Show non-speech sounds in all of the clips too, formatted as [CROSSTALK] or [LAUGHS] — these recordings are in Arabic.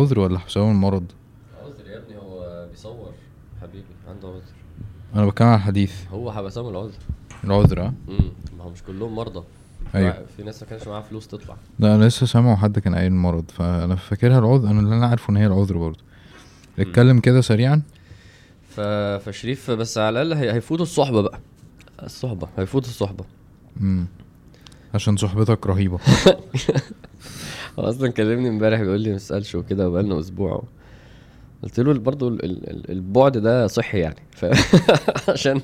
عذر ولا حسام المرض؟ عذر يا ابني هو بيصور حبيبي عنده عذر. أنا بتكلم عن الحديث. هو حبسهم العذر. العذر ها؟ امم ما هو مش كلهم مرضى. أيوة. في ناس ما كانش معاها فلوس تطلع. لا أنا لسه سامع حد كان قايل المرض فأنا فاكرها العذر أنا اللي أنا عارفه إن هي العذر برضه. نتكلم كده سريعا. ف... فشريف بس على الأقل هي... هيفوتوا الصحبة بقى. الصحبة هيفوتوا الصحبة. امم عشان صحبتك رهيبة. [LAUGHS] هو أصلا كلمني امبارح بيقول لي ما تسألش وكده وبقالنا أسبوع قلت له برضه ال... ال... البعد ده صحي يعني ف... [LAUGHS] عشان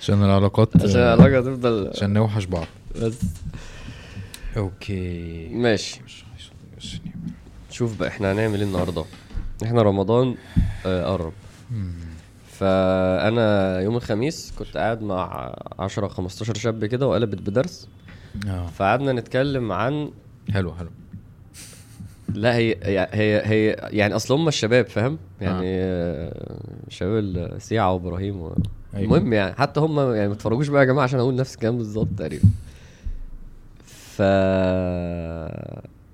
عشان العلاقات عشان العلاقة تفضل عشان نوحش بعض. بس. أوكي. ماشي. شوف بقى إحنا هنعمل إيه النهارده؟ إحنا رمضان آه، قرب. فأنا يوم الخميس كنت قاعد مع 10 15 شاب كده وقلبت بدرس. آه. فقعدنا نتكلم عن حلو حلو. لا هي هي هي, يعني أصل هم الشباب فاهم يعني آه. شباب السيعه وإبراهيم و... أيوة. المهم يعني حتى هم يعني ما تتفرجوش بقى يا جماعة عشان أقول نفس الكلام بالظبط تقريبا ف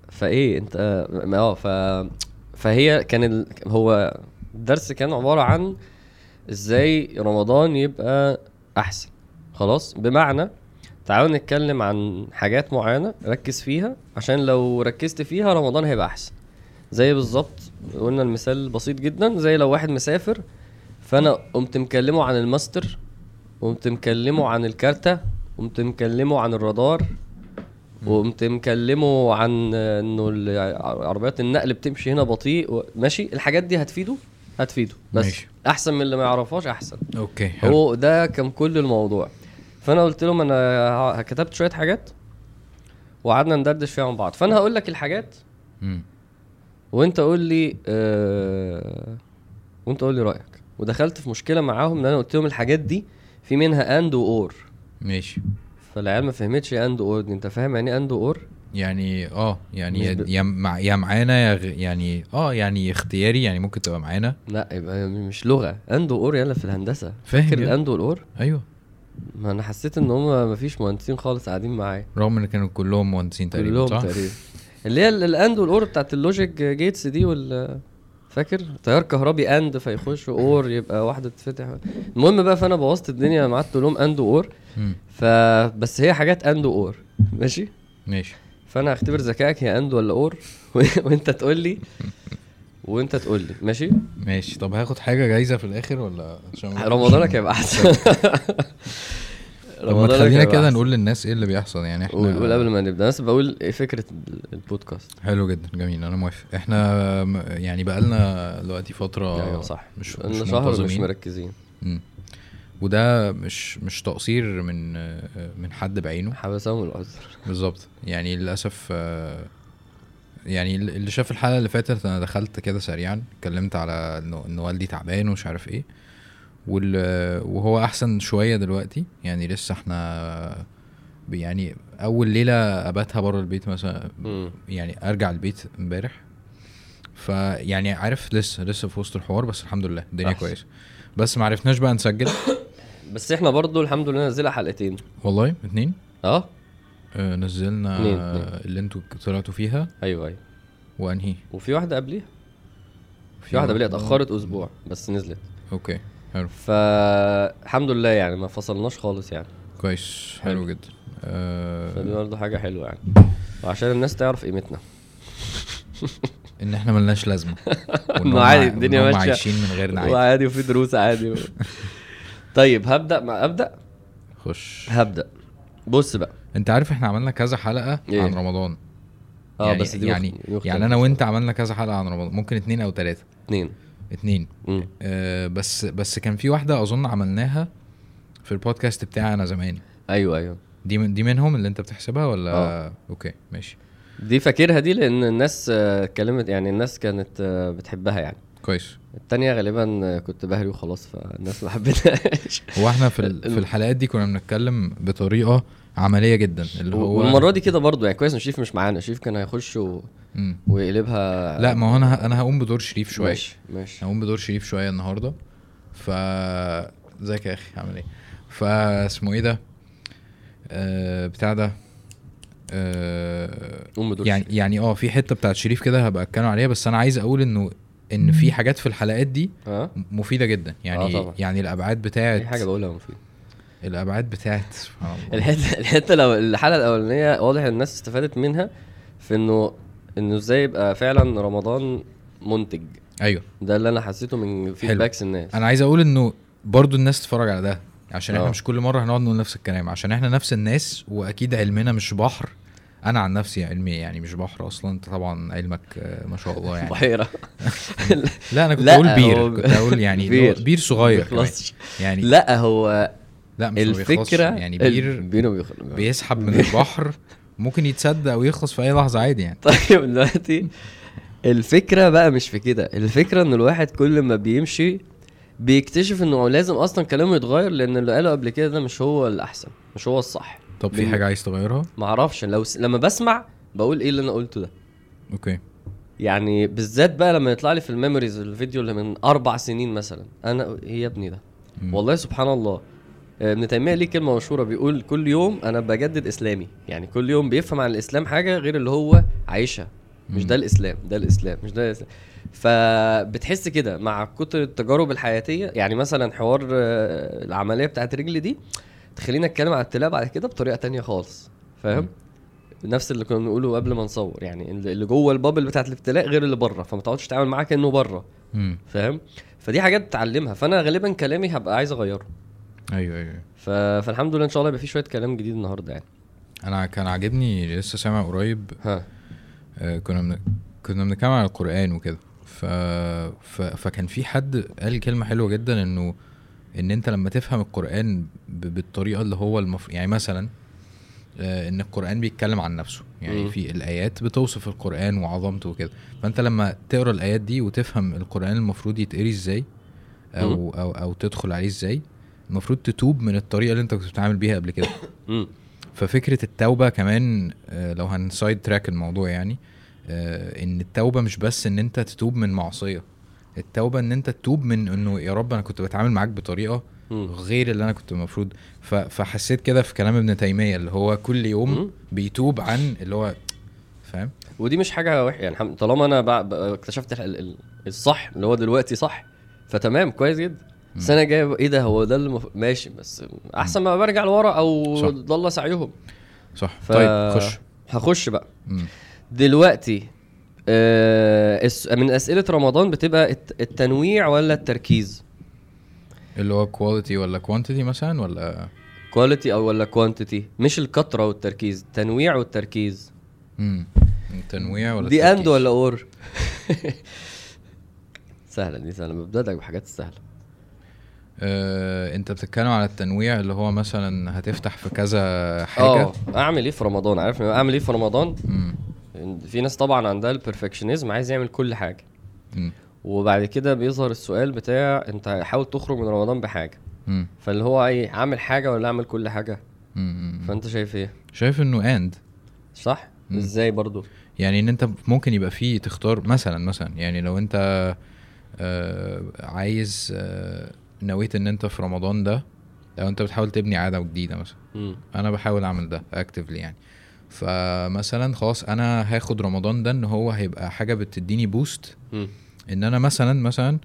فإيه أنت آه ف فهي كان ال... هو الدرس كان عبارة عن إزاي رمضان يبقى أحسن خلاص بمعنى تعالوا نتكلم عن حاجات معينة ركز فيها عشان لو ركزت فيها رمضان هيبقى أحسن. زي بالظبط قلنا المثال بسيط جدا زي لو واحد مسافر فأنا قمت مكلمه عن الماستر قمت مكلمه عن الكارتة قمت مكلمه عن الرادار وقمت مكلمه عن إنه عربيات النقل بتمشي هنا بطيء ماشي؟ الحاجات دي هتفيده؟ هتفيده. بس ماشي. أحسن من اللي ما يعرفهاش أحسن. okay حلو. هو ده كان كل الموضوع. فانا قلت لهم أنا كتبت شوية حاجات وقعدنا ندردش فيها مع بعض. فأنا هقول لك الحاجات مم. وأنت قول لي آه وأنت قول لي رأيك. ودخلت في مشكلة معاهم إن أنا قلت لهم الحاجات دي في منها and و or ماشي. فالعيال ما فهمتش and و or دي. أنت فاهم يعني اند واور يعني آه يعني يا, ب- يا مع يا معانا يا. يعني آه يعني اختياري يعني ممكن تبقى معانا. لا يبقى مش لغة. and و or يلا في الهندسة. فاهم فاكر. ال and وال or أيوه. ما أنا حسيت إن هم ما فيش مهندسين خالص قاعدين معايا. رغم إن كانوا كلهم مهندسين تقريبا كلهم صح؟ تقريبا. اللي هي ال- ال and وال or بتاعت ال logic gates دي وال فاكر؟ تيار كهربي and فيخش or يبقى واحدة تتفتح. المهم بقى فأنا بوظت الدنيا قعدت لهم and و or مم. فبس هي حاجات and و or ماشي؟ ماشي. فأنا هختبر ذكائك هي and ولا or [LAUGHS] وإنت تقول لي. [LAUGHS] وانت تقول لي. ماشي؟ ماشي. طب هاخد حاجة جايزة في الآخر ولا عشان رمضانك هيبقى أحسن. طب [LAUGHS] هيبقى كده. نقول للناس إيه اللي بيحصل. يعني إحنا قول قبل ما نبدأ. بس بقول إيه فكرة ال- البودكاست. حلو جدا. جميل. أنا موافق. إحنا يعني بقالنا دلوقتي فترة أيوه صح. مش مش شهر مش مركزين. مم. وده مش مش تقصير من من حد بعينه. حبسهم العذر. بالظبط. يعني للأسف آه، يعني اللي شاف الحلقة اللي فاتت أنا دخلت كده سريعا اتكلمت على ان والدي تعبان ومش عارف إيه. وال وهو أحسن شوية دلوقتي يعني لسه إحنا يعني أول ليلة أباتها بره البيت مثلا. يعني أرجع البيت امبارح. فيعني عارف لسه لسه في وسط الحوار بس الحمد لله الدنيا. كويسة. بس ما عرفناش بقى نسجل. بس إحنا برضو الحمد لله نزلها حلقتين. والله؟ اتنين؟ آه. آه نزلنا اتنين، آه اتنين. اللي أنتوا طلعتوا فيها. أيوه أيوه. وأنهي؟ وفي واحدة قبليها. في واحدة قبليها اتأخرت أسبوع بس نزلت. أوكي حلو. فالحمد لله يعني ما فصلناش خالص يعني. كويس حلو حلو. جدا. آه فدي برضه حاجة حلوة يعني. [LAUGHS] وعشان الناس تعرف قيمتنا. [LAUGHS] إن إحنا ملناش لازمة. [LAUGHS] هم- عادي الدنيا هم ماشية. عايشين من غيرنا عادي وعادي وفي دروس عادي. و... طيب هبدأ مع ابدا خش. هبدأ. بص بقى. انت عارف إحنا عملنا كذا حلقة إيه؟ عن رمضان. آه يعني بس دي يعني مخ- دي مختلفة يعني أنا وأنت عملنا كذا حلقة عن رمضان. ممكن اتنين أو تلاتة. اتنين. اتنين. مم. آه بس بس كان في واحدة أظن عملناها في البودكاست بتاعي أنا زمان. أيوه أيوه. دي من دي منهم اللي أنت بتحسبها ولا؟ آه. أوكي ماشي. دي فاكرها دي لأن الناس آه، اتكلمت يعني الناس كانت آه، بتحبها يعني. كويس. التانية غالبا آه، كنت بهري وخلاص فالناس ما حبتهاش. هو إحنا في في [LAUGHS] الحلقات دي كنا بنتكلم بطريقة عملية جدا اللي هو والمرة دي كده برضو يعني كويس إن شريف مش معانا شريف كان هيخش و... مم. ويقلبها لا ما هو أنا ه- أنا هقوم بدور شريف شوية. ماشي ماشي. هقوم بدور شريف شوية النهارده. ف ازيك يا أخي عامل إيه؟ فاسمه إيه ده؟ آه بتاع ده؟ آه ام دول يعني يعني آه في حتة بتاعت شريف كده هبقى أتكلم عليها بس أنا عايز أقول إنه إن في حاجات في الحلقات دي ها مفيدة جدا. يعني آه طبعا. يعني الأبعاد بتاعت دي حاجة بقولها مفيد الأبعاد بتاعت سبحان الله. الحته الحتة لو الحلقة الأولانية واضح إن الناس استفادت منها في انه إنه إزاي يبقى فعلا رمضان منتج. أيوه. ده اللي أنا حسيته من فيدباكس الناس. أنا عايز أقول إنه برضو الناس تتفرج على ده عشان إحنا آه. مش كل مرة هنقعد نقول نفس الكلام عشان إحنا نفس الناس وأكيد علمنا مش بحر. أنا عن نفسي علمي يعني مش بحر أصلا أنت طبعا علمك آه، ما شاء الله يعني. بحيرة. [LAUGHS] لا أنا كنت أقول بير كنت أقول يعني بير. بير, صغير. يعني لا هو لا مش ما بيخلصش. الفكرة يعني بير بيخلص بيسحب من البحر ممكن يتسد أو يخلص في أي لحظة عادي يعني. طيب دلوقتي الفكرة بقى مش في كده. الفكرة إن الواحد كل ما بيمشي بيكتشف إنه لازم أصلا كلامه يتغير لأن اللي قاله قبل كده ده مش هو الأحسن مش هو الصح. طب في حاجة عايز تغيرها؟ ما أعرفش. لو س... لما بسمع بقول إيه اللي أنا قلته ده. okay. يعني بالذات بقى لما يطلع لي في ال memories الفيديو اللي من أربع سنين مثلا أنا إيه يا ابني ده. والله سبحان الله. ابن تيمية ليه كلمة مشهورة بيقول كل يوم أنا بجدد إسلامي. يعني كل يوم بيفهم عن الإسلام حاجة غير اللي هو عايشها. مش. ده الإسلام ده الإسلام مش ده الإسلام. فبتحس كده مع كتر التجارب الحياتية. يعني مثلا حوار آه، العملية بتاعت رجلي دي تخلينا أتكلم عن الابتلاء بعد كده بطريقة تانية خالص. فاهم؟ نفس اللي كنا بنقوله قبل ما نصور. يعني اللي جوه البابل بتاعت الابتلاء غير اللي بره فما تقعدش تتعامل معاه كأنه بره. فاهم؟ فدي حاجات تتعلمها فأنا غالبا كلامي هبقى عايز أغيره. أيوه أيوه. ف... فالحمد لله إن شاء الله يبقى في شوية كلام جديد النهارده يعني. أنا كان عاجبني لسه سامع قريب. ها. آه، كنا من... كنا بنتكلم عن القرآن وكده. ف... ف... فكان في حد قال كلمة حلوة جدا إنه إن أنت لما تفهم القرآن ب... بالطريقة اللي هو المف... يعني مثلا آه، إن القرآن بيتكلم عن نفسه. يعني مم. في الآيات بتوصف القرآن وعظمته وكده. فأنت لما تقرأ الآيات دي وتفهم القرآن المفروض يتقري إزاي أو. أو أو تدخل عليه إزاي المفروض تتوب من الطريقة اللي انت كنت بتتعامل بيها قبل كده. [COUGHS] ففكرة التوبة كمان آه، لو هنسايد تراك الموضوع يعني آه، إن التوبة مش بس إن انت تتوب من معصية. التوبة إن انت تتوب من إنه يا رب أنا كنت بتعامل معاك بطريقة. غير اللي أنا كنت المفروض. فحسيت كده في كلام ابن تيمية اللي هو كل. يوم بيتوب عن اللي هو فاهم؟ ودي مش حاجة وحشة يعني طالما أنا اكتشفت ال- ال- الصح اللي هو دلوقتي صح فتمام كويس جدا. السنة الجايه إيه ده هو ده اللي مف... ماشي بس أحسن ما برجع لورا أو. ضل سعيهم. صح. ف... طيب خش. هخش بقى. مم. دلوقتي آه من أسئلة رمضان بتبقى الت- التنويع ولا التركيز؟ اللي هو كواليتي ولا كوانتيتي مثلا ولا؟ quality أو ولا quantity مش الكتره والتركيز التنويع والتركيز. مم. التنويع ولا دي؟ اند ولا اور [LAUGHS] سهلة دي سهلة. ببدأ بحاجات سهلة. آه، انت بتتكلم على التنويع اللي هو مثلا هتفتح في كذا حاجة؟ آه اعمل إيه في رمضان؟ عارف؟ اعمل إيه في رمضان؟ مم. في ناس طبعا عندها ال perfectionism عايز يعمل كل حاجة. مم. وبعد كده بيظهر السؤال بتاع انت حاول تخرج من رمضان بحاجة. مم. فاللي هو إيه اعمل حاجة ولا اعمل كل حاجة؟ مم. فانت شايف إيه؟ شايف انه and صح؟ مم. إزاي برضو؟ يعني ان انت ممكن يبقى فيه تختار مثلا مثلا يعني لو انت آه عايز آه نويت إن أنت في رمضان ده لو أنت بتحاول تبني عادة جديده مثلا. مم. أنا بحاول أعمل ده اكتفلي يعني. فمثلا خلاص أنا هاخد رمضان ده إن هو هيبقى حاجة بتديني بوست مم. إن أنا مثلا مثلا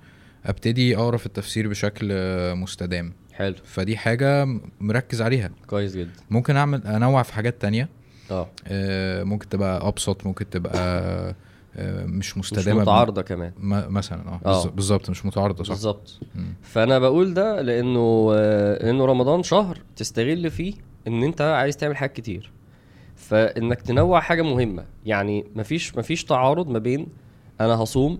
أبتدي أقرأ في التفسير بشكل مستدام. حلو. فدي حاجة مركز عليها. كويس جدا. ممكن أعمل أنوع في حاجات تانية. آه. آه، ممكن تبقى أبسط ممكن تبقى آه، مش مش مستدامة متعارضة كمان. م- مثلا آه آه. بالظ- بالظبط مش متعارضة صح؟ بالظبط. فأنا بقول ده لأنه آه، لأنه رمضان شهر تستغل فيه إن أنت عايز تعمل حاجات كتير. فإنك تنوع حاجة مهمة. يعني مفيش مفيش تعارض ما بين أنا هصوم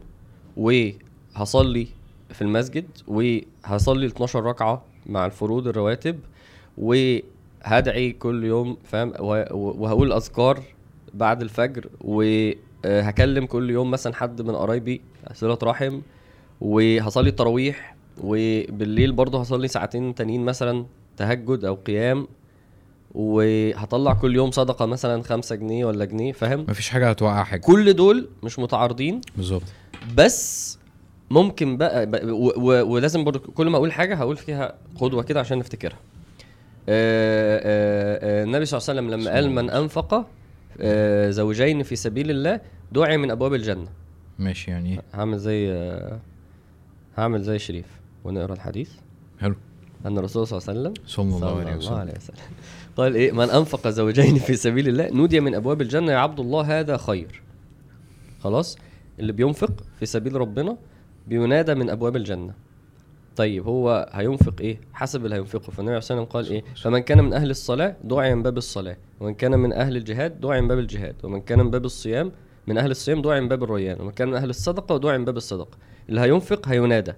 وهصلي في المسجد وهصلي 12 ركعة مع الفروض الرواتب وهدعي كل يوم فاهم؟ وه- وهقول أذكار بعد الفجر وهكلم كل يوم مثلا حد من قرايبي صلة رحم وهصلي التراويح وبالليل برضه هصلي ساعتين تانيين مثلا تهجد أو قيام وهطلع كل يوم صدقة مثلا خمسة جنيه ولا جنيه فاهم؟ مفيش حاجة هتوقع حاجة. كل دول مش متعارضين. بالظبط. بس ممكن بقى, بقى و و ولازم برضه كل ما أقول حاجة هقول فيها قدوة كده عشان نفتكرها. آه، آه، آه، النبي صلى الله عليه وسلم لما قال من أنفق آه، زوجين في سبيل الله دعي من أبواب الجنة. ماشي يعني إيه؟ هعمل زي آه، هعمل زي شريف. ونقرأ الحديث. حلو. أن الرسول صلى الله عليه وسلم صلى الله عليه الله وسلم. عليه وسلم. قال إيه؟ من أنفق زوجين في سبيل الله نودي من أبواب الجنة يا عبد الله هذا خير. خلاص؟ اللي بينفق في سبيل ربنا بينادى من أبواب الجنة. طيب هو هينفق إيه؟ حسب اللي هينفقه. فالنبي عليه الصلاة والسلام قال إيه؟ فمن كان من أهل الصلاة دعي من باب الصلاة ومن كان من أهل الجهاد دعي من باب الجهاد ومن كان من باب الصيام من أهل الصيام دعي من باب الريان ومن كان من أهل الصدقة دعي من باب الصدقة. اللي هينفق هينادى.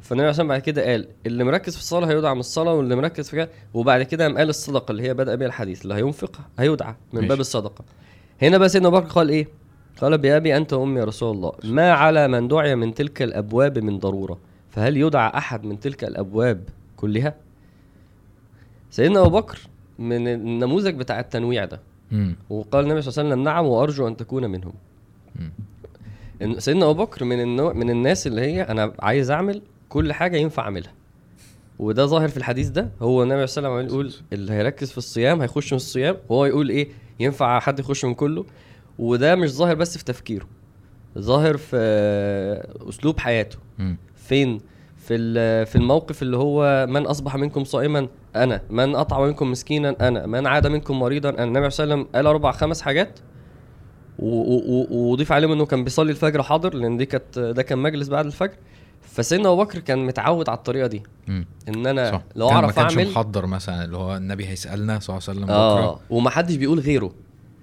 فالنبي عليه بعد كده قال اللي مركز في الصلاة هيدعى من الصلاة واللي مركز في كده وبعد كده قام قال الصدقة اللي هي بدأ بها الحديث اللي هينفق هيدعى من ماشي. باب الصدقة. هنا بقى سيدنا بكر قال إيه؟ قال بأبي أنت وأمي يا رسول الله ما على من دعي من تلك الأبواب من ضرورة. فهل يدعى أحد من تلك الأبواب كلها؟ سيدنا أبو بكر من النموذج بتاع التنويع ده. وقال النبي صلى الله عليه وسلم نعم وأرجو أن تكون منهم. سيدنا أبو بكر من النوع من الناس اللي هي أنا عايز أعمل كل حاجة ينفع أعملها. وده ظاهر في الحديث ده. هو النبي صلى الله عليه وسلم يقول اللي هيركز في الصيام هيخش من الصيام. وهو يقول إيه؟ ينفع حد يخش من كله. وده مش ظاهر بس في تفكيره ظاهر في أسلوب حياته. امم فين في في الموقف اللي هو من أصبح منكم صائما؟ أنا. من أطعم منكم مسكينا؟ أنا. من عاد منكم مريضا؟ أنا. النبي صلى الله عليه وسلم قال أربع خمس حاجات. وضيف عليهم إنه كان بيصلي الفجر حاضر لأن دي كانت ده كان مجلس بعد الفجر. فسيدنا أبو بكر كان متعود على الطريقة دي. إن أنا صح. لو أعرف ما كانش اعمل محضر مثلا اللي هو النبي هيسألنا صلى الله عليه وسلم آه. بكرة. ومحدش بيقول غيره.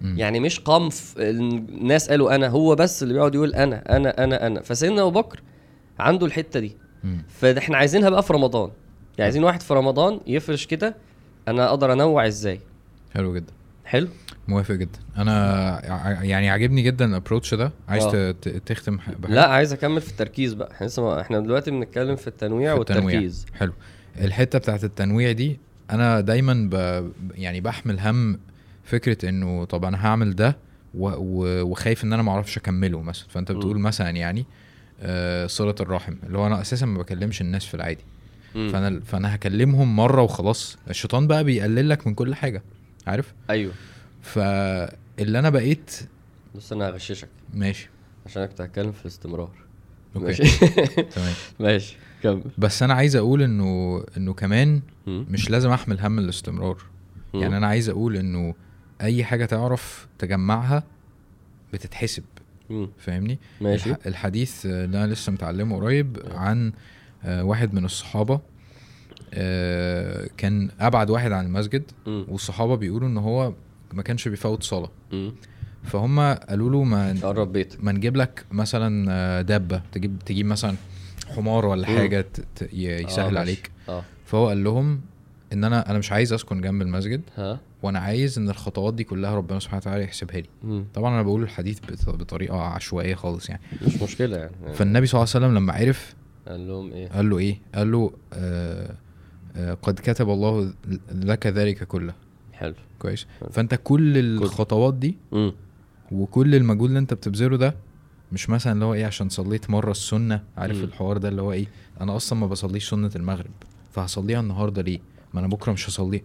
مم. يعني مش قمف الناس قالوا أنا. هو بس اللي بيقعد يقول أنا أنا أنا أنا. فسيدنا أبو بكر عنده الحتة دي. فاحنا عايزينها بقى في رمضان. يعني عايزين واحد في رمضان يفرش كده أنا أقدر أنوع إزاي؟ حلو جدا. حلو؟ موافق جدا. أنا يعني عاجبني جدا الابروتش ده. عايز ت- تختم بحاجة؟ لا عايز أكمل في التركيز بقى. إحنا لسه إحنا دلوقتي بنتكلم في التنويع في التنويع. والتركيز. حلو. الحتة بتاعت التنويع دي أنا دايما ب... يعني بحمل هم فكرة إنه طب أنا هعمل ده و... و... وخايف إن أنا ما أعرفش أكمله مثلا. فأنت. بتقول مثلا يعني صلة الرحم اللي هو أنا أساسا ما بكلمش الناس في العادي. فأنا فأنا هكلمهم مرة وخلاص. الشيطان بقى بيقلل لك من كل حاجة عارف؟ أيوه. فاللي أنا بقيت بص أنا هغششك. ماشي. عشان كنت هتكلم في الاستمرار. أوكي. ماشي. [LAUGHS] تمام. [LAUGHS] ماشي كمل. بس أنا عايز أقول إنه إنه كمان مم. مش لازم أحمل هم الاستمرار. مم. يعني أنا عايز أقول إنه أي حاجة تعرف تجمعها بتتحسب. فاهمني؟ ماشي. الح- الحديث اللي أنا لسه متعلمه قريب عن آه، واحد من الصحابة آه، كان أبعد واحد عن المسجد. والصحابة بيقولوا إن هو ما كانش بيفوت صلاة. فهم قالوا له ما قرب بيتك ما نجيب لك مثلا آه، دابة تجيب تجيب مثلا حمار ولا. حاجة آه، يسهل ماشي. عليك. آه. فهو قال لهم إن أنا أنا مش عايز أسكن جنب المسجد. ها؟ وأنا عايز إن الخطوات دي كلها ربنا سبحانه وتعالى يحسبها لي. طبعا أنا بقول الحديث بط- بطريقة عشوائية خالص يعني. مش مشكلة يعني. فالنبي صلى الله عليه وسلم لما عرف قال لهم إيه؟ قال له إيه؟ قال له آه آه قد كتب الله لك ذلك كله. حلو. كويس. فأنت كل الخطوات دي مم. وكل المجهود اللي أنت بتبذله ده مش مثلا اللي هو إيه عشان صليت مرة السنة عارف مم. الحوار ده اللي هو إيه؟ أنا أصلا ما بصليش سنة المغرب فهصليها النهارده ليه؟ ما أنا بكرة مش هصلي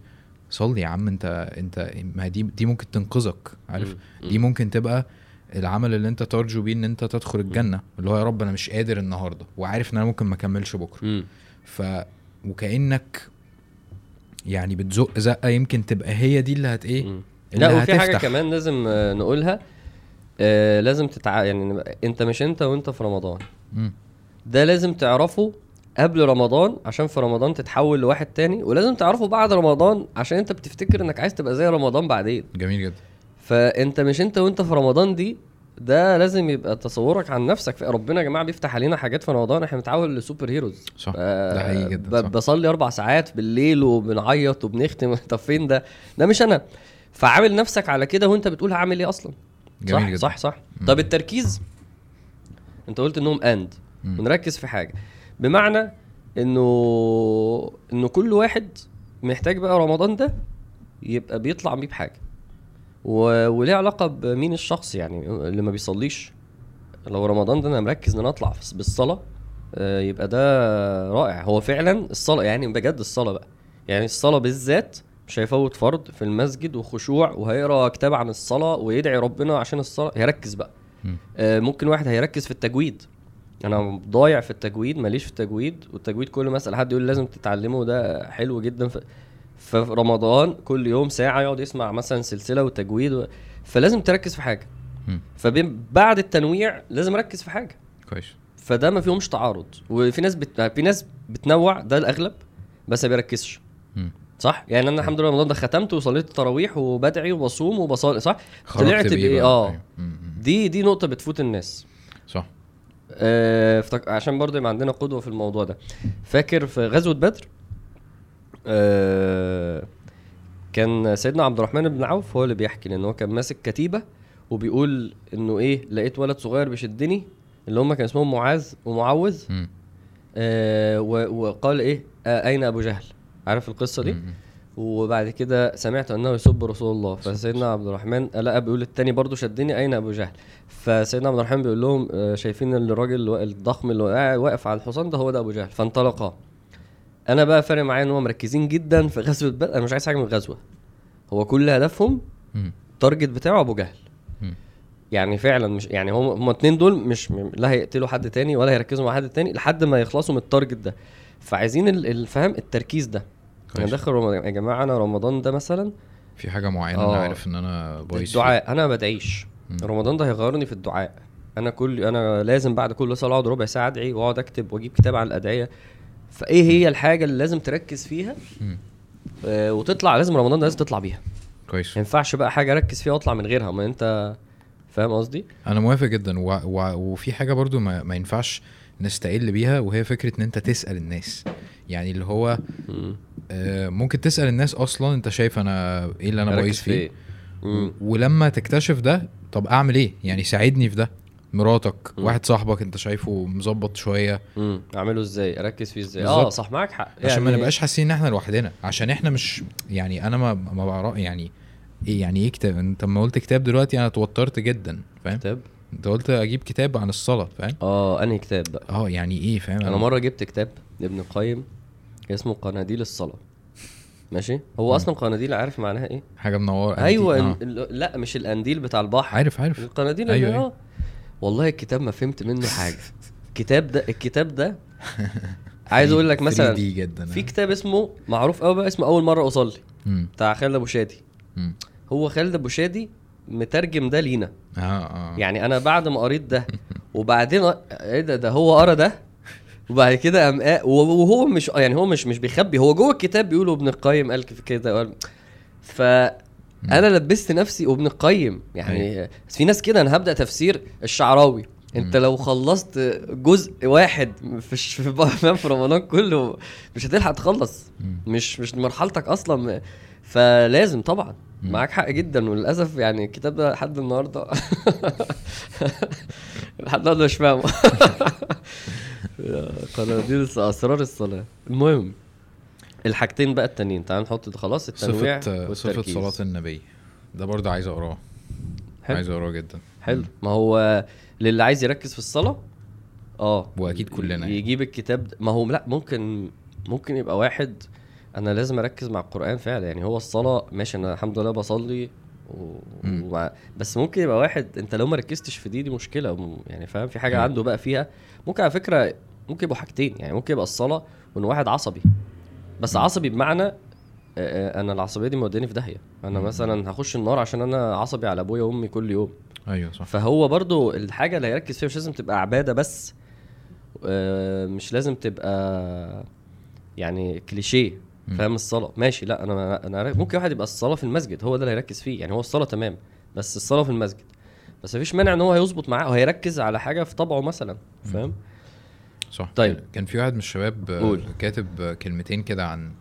صلي يا عم انت انت ما دي دي ممكن تنقذك عارف. دي ممكن تبقى العمل اللي انت ترجو بيه ان انت تدخل الجنة اللي هو يا رب أنا مش قادر النهارده وعارف ان أنا ممكن ما اكملش بكرة. ف وكأنك يعني بتزق زقة يمكن تبقى هي دي اللي هت إيه لا وفي حاجة. كمان لازم آه، نقولها آه لازم تتع... يعني انت مش انت وانت في رمضان مم. ده لازم تعرفه قبل رمضان عشان في رمضان تتحول لواحد تاني ولازم تعرفه بعد رمضان عشان انت بتفتكر انك عايز تبقى زي رمضان بعدين. جميل جدا. فانت مش انت وانت في رمضان دي ده لازم يبقى تصورك عن نفسك. ربنا يا جماعة بيفتح علينا حاجات في رمضان إحنا بنتحول لسوبر هيروز. صح ده حقيقي جدا صح. بصلي أربع ساعات بالليل وبنعيط وبنختم. [LAUGHS] طب فين ده؟ ده مش أنا. فعامل نفسك على كده وانت بتقول هعمل إيه أصلا؟ جميل صح جدا. صح صح. مم. طب التركيز؟ انت قلت إنهم اند. ونركز في حاجة. بمعنى إنه إنه كل واحد محتاج بقى رمضان ده يبقى بيطلع بيه بحاجة. و... وليه علاقة بمين الشخص يعني اللي ما بيصليش. لو رمضان ده أنا مركز إن أنا أطلع بالصلاة آه، يبقى ده رائع. هو فعلا الصلاة يعني بجد الصلاة بقى. يعني الصلاة بالذات مش هيفوت فرض في المسجد وخشوع وهيقرأ كتاب عن الصلاة ويدعي ربنا عشان الصلاة هيركز بقى. آه ممكن واحد هيركز في التجويد. أنا ضايع في التجويد ماليش في التجويد والتجويد كل ما أسأل حد يقول لازم تتعلمه ده حلو جدا. في في رمضان كل يوم ساعة يقعد يسمع مثلا سلسلة وتجويد و... فلازم تركز في حاجة. فبعد التنويع لازم أركز في حاجة. كويس. فده ما فيهمش تعارض. وفي ناس بت... في ناس بتنوع ده الأغلب بس ما بيركزش. صح؟ يعني أنا الحمد لله رمضان ده ختمت وصليت التراويح وبدعي وبصوم وبصلي صح؟ طلعت بايه؟ آه. مم. دي دي نقطة بتفوت الناس. صح. آه. عشان برضه يبقى عندنا قدوة في الموضوع ده فاكر في غزوة بدر آه كان سيدنا عبد الرحمن بن عوف هو اللي بيحكي لأن هو كان ماسك كتيبة وبيقول إنه إيه لقيت ولد صغير بيشدني اللي هم كان اسمهم معاذ ومعوذ. آه وقال إيه آه أين أبو جهل عارف القصة دي مم. وبعد كده سمعت أنه يسب رسول الله فسيدنا عبد الرحمن لقى بيقول التاني برضو شدني أين أبو جهل؟ فسيدنا عبد الرحمن بيقول لهم آه، شايفين الراجل الضخم اللي واقف على الحصان ده هو ده أبو جهل فانطلقا. أنا بقى فارق معايا إن هم مركزين جدا في غزوة بدر أنا مش عايز حاجة من الغزوة. هو كل هدفهم. ال target بتاعه أبو جهل. يعني فعلا مش يعني هم هم اتنين دول مش لا هيقتلوا حد تاني ولا هيركزوا مع حد تاني لحد ما يخلصوا من ال target ده. فعايزين ال- الفهم التركيز ده. كويس. داخل رمضان. يا جماعة أنا رمضان ده مثلا في حاجة معينة آه. أنا عارف إن أنا بايظ. الدعاء. أنا ما بدعيش. رمضان ده هيغيرني في الدعاء. أنا كل أنا لازم بعد كل صلاة أقعد ربع ساعة أدعي وأقعد أكتب وأجيب كتاب عن الأدعية. فإيه هي الحاجة اللي لازم تركز فيها. آه وتطلع لازم رمضان ده لازم تطلع بيها. كويس. ما ينفعش بقى حاجة أركز فيها وأطلع من غيرها. ما أنت فاهم قصدي؟ أنا موافق جدا. و... و... وفي حاجة برضو ما... ما ينفعش نستقل بيها وهي فكرة إن أنت تسأل الناس. يعني اللي هو. آه، ممكن تسأل الناس أصلا أنت شايف أنا إيه اللي أنا بايظ في فيه. إيه؟ مم. ولما تكتشف ده طب أعمل إيه؟ يعني ساعدني في ده. مراتك مم. واحد صاحبك أنت شايفه مظبط شوية. مم. أعمله إزاي؟ أركز فيه إزاي. آه صح معاك حق. عشان ما نبقاش حاسين إن إحنا لوحدنا. عشان إحنا مش يعني أنا ما ما بعرف يعني إيه يعني إيه كتاب؟ أنت لما قلت كتاب دلوقتي أنا اتوترت جدا فاهم؟ كتاب؟ أنت قلت أجيب كتاب عن الصلاة فاهم؟ آه أنهي كتاب بقى؟ آه يعني إيه فاهم؟ أنا مرة جبت كتاب لابن القيم. اسمه قناديل الصلاة. ماشي؟ هو. أصلا قناديل عارف معناها إيه؟ حاجة منوره أيوه آه. لا مش القنديل بتاع البحر. عارف عارف. القناديل أيوة،. آه والله الكتاب ما فهمت منه حاجة. [LAUGHS] الكتاب ده الكتاب ده [LAUGHS] عايز أقول لك مثلا دي جدا في كتاب اسمه معروف قوي بقى اسمه أول مرة أصلي. مم. بتاع خالد أبو شادي. مم. هو خالد أبو شادي مترجم ده لينا. آه آه. يعني أنا بعد ما قريت ده [LAUGHS] وبعدين إيه ده ده هو قرأ ده؟ وبعد كده قام قا- وهو مش يعني هو مش مش بيخبي هو جوه الكتاب بيقولوا ابن القيم قال في كده قال ف أنا لبست نفسي وابن القيم يعني بس في ناس كده أنا هبدأ تفسير الشعراوي. أنت. لو خلصت جزء واحد في [LAUGHS] في رمضان كله مش هتلحق تخلص. مش مش مرحلتك أصلا. فلازم طبعا. معاك حق جدا. وللأسف يعني الكتاب ده لحد النهارده [LAUGHS] لحد النهارده مش فاهمه. [LAUGHS] قناديل أسرار الصلاة. المهم. الحاجتين بقى التانيين تعال نحط ده خلاص التنويع صفة صفة صلاة النبي. ده برضه عايز أقراه. حلو. عايز أقراه جدا. حلو. ما هو للي عايز يركز في الصلاة آه. وأكيد كلنا يعني. يجيب الكتاب. ده ما هو لا ممكن ممكن يبقى واحد أنا لازم أركز مع القرآن فعلا. يعني هو الصلاة ماشي أنا الحمد لله بصلي و... ومع... بس ممكن يبقى واحد أنت لو ما ركزتش في دي دي مشكلة. يعني فاهم؟ في حاجة. عنده بقى فيها ممكن على فكرة ممكن يبقوا حاجتين يعني ممكن يبقى الصلاة وإن واحد عصبي بس. عصبي بمعنى أنا العصبية دي موداني في داهية أنا. مثلا هخش النار عشان أنا عصبي على أبويا وأمي كل يوم أيوه صح فهو برضو الحاجة اللي هيركز فيها مش لازم تبقى عبادة بس مش لازم تبقى يعني كليشيه. فاهم الصلاة ماشي لا أنا أنا ممكن واحد يبقى الصلاة في المسجد هو ده اللي هيركز فيه يعني هو الصلاة تمام بس الصلاة في المسجد بس مفيش مانع إن هو هيظبط معاه وهيركز على حاجة في طبعه مثلا فاهم؟ صح. طيب. كان في واحد من الشباب قول. كاتب كلمتين كده عن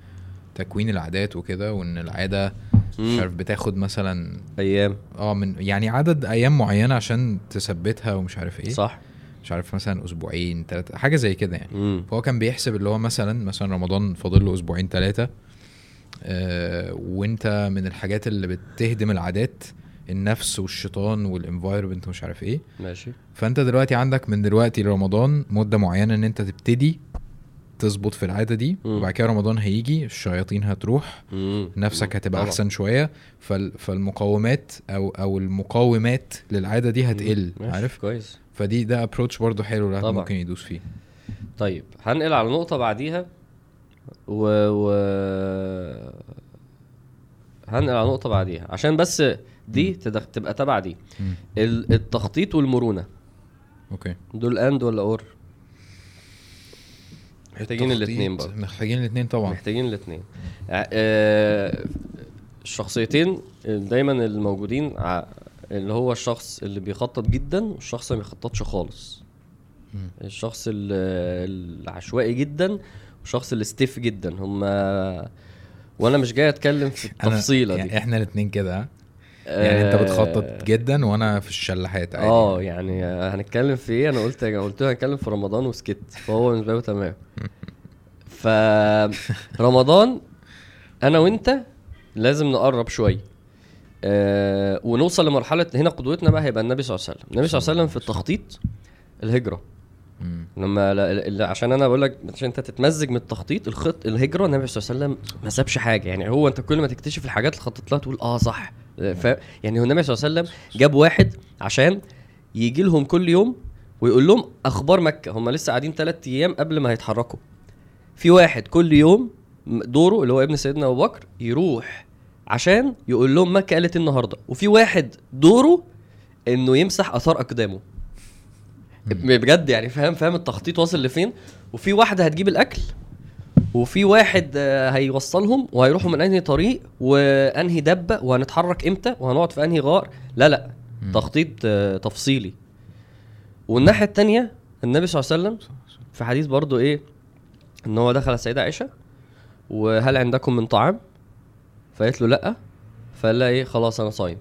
تكوين العادات وكده وإن العادة مش مم. عارف بتاخد مثلا أيام. آه من يعني عدد أيام معينة عشان تثبتها ومش عارف إيه. صح. مش عارف مثلا أسبوعين ثلاثة حاجة زي كده يعني. امم فهو كان بيحسب اللي هو مثلا مثلا رمضان فاضل له أسبوعين ثلاثة آه وإنت من الحاجات اللي بتهدم العادات النفس والشيطان وال environment ومش عارف إيه ماشي فأنت دلوقتي عندك من دلوقتي لرمضان مدة معينة إن أنت تبتدي تظبط في العادة دي مم. وبعد كده رمضان هيجي الشياطين هتروح مم. نفسك هتبقى طبعا. أحسن شوية فال فالمقاومات أو أو المقاومات للعادة دي هتقل ماشي، عارف كويس فدي ده approach برضو حلو الواحد. ممكن يدوس فيه طيب هنقل على نقطة بعديها و, و... هنقل على نقطة بعديها عشان بس دي تدخ... تبقى تبع دي. التخطيط والمرونة. okay. دول and ولا or محتاجين الاتنين برضه. محتاجين الاثنين طبعا. محتاجين الاثنين آه الشخصيتين دايما الموجودين اللي هو الشخص اللي بيخطط جدا والشخص اللي ما بيخططش خالص. الشخص ال- العشوائي جدا والشخص اللي ستيف جدا. هما وأنا مش جاي أتكلم في التفصيلة يعني دي إحنا الاثنين كده؟ يعني انت آه، بتخطط جدا وأنا في الشلاحات عادي؟ آه يعني هنتكلم في إيه؟ أنا قلت قلت له هنتكلم في رمضان وسكت فهو بالنسبة له تمام. [LAUGHS] ف رمضان أنا وأنت لازم نقرب شوية آه ونوصل لمرحلة هنا قدوتنا بقى هيبقى النبي صلى الله عليه وسلم. النبي صلى الله عليه وسلم في التخطيط الهجرة. لما عشان أنا بقول لك عشان انت تتمزج من التخطيط الخط الهجرة النبي صلى الله عليه وسلم ما سابش حاجة. يعني هو انت كل ما تكتشف الحاجات اللي خطط لها تقول آه صح. ف يعني هو النبي صلى الله عليه وسلم جاب واحد عشان يجي لهم كل يوم ويقول لهم أخبار مكة. هم لسه قاعدين ثلاث أيام قبل ما هيتحركوا في واحد كل يوم دوره اللي هو ابن سيدنا أبو بكر يروح عشان يقول لهم مكة قالت إيه النهارده. وفي واحد دوره إنه يمسح آثار أقدامه. بجد يعني فاهم فاهم التخطيط واصل لفين؟ وفي واحدة هتجيب الأكل وفي واحد آه، هيوصلهم وهيروحوا من أنهي طريق وأنهي دبة وهنتحرك إمتى وهنقعد في أنهي غار. لا لا. تخطيط آه، تفصيلي. والناحية التانية النبي صلى الله عليه وسلم في حديث برضو إيه؟ إن هو دخل السيدة عائشة وهل عندكم من طعام؟ فقالت له لأ. فقال لها إيه؟ خلاص أنا صايم.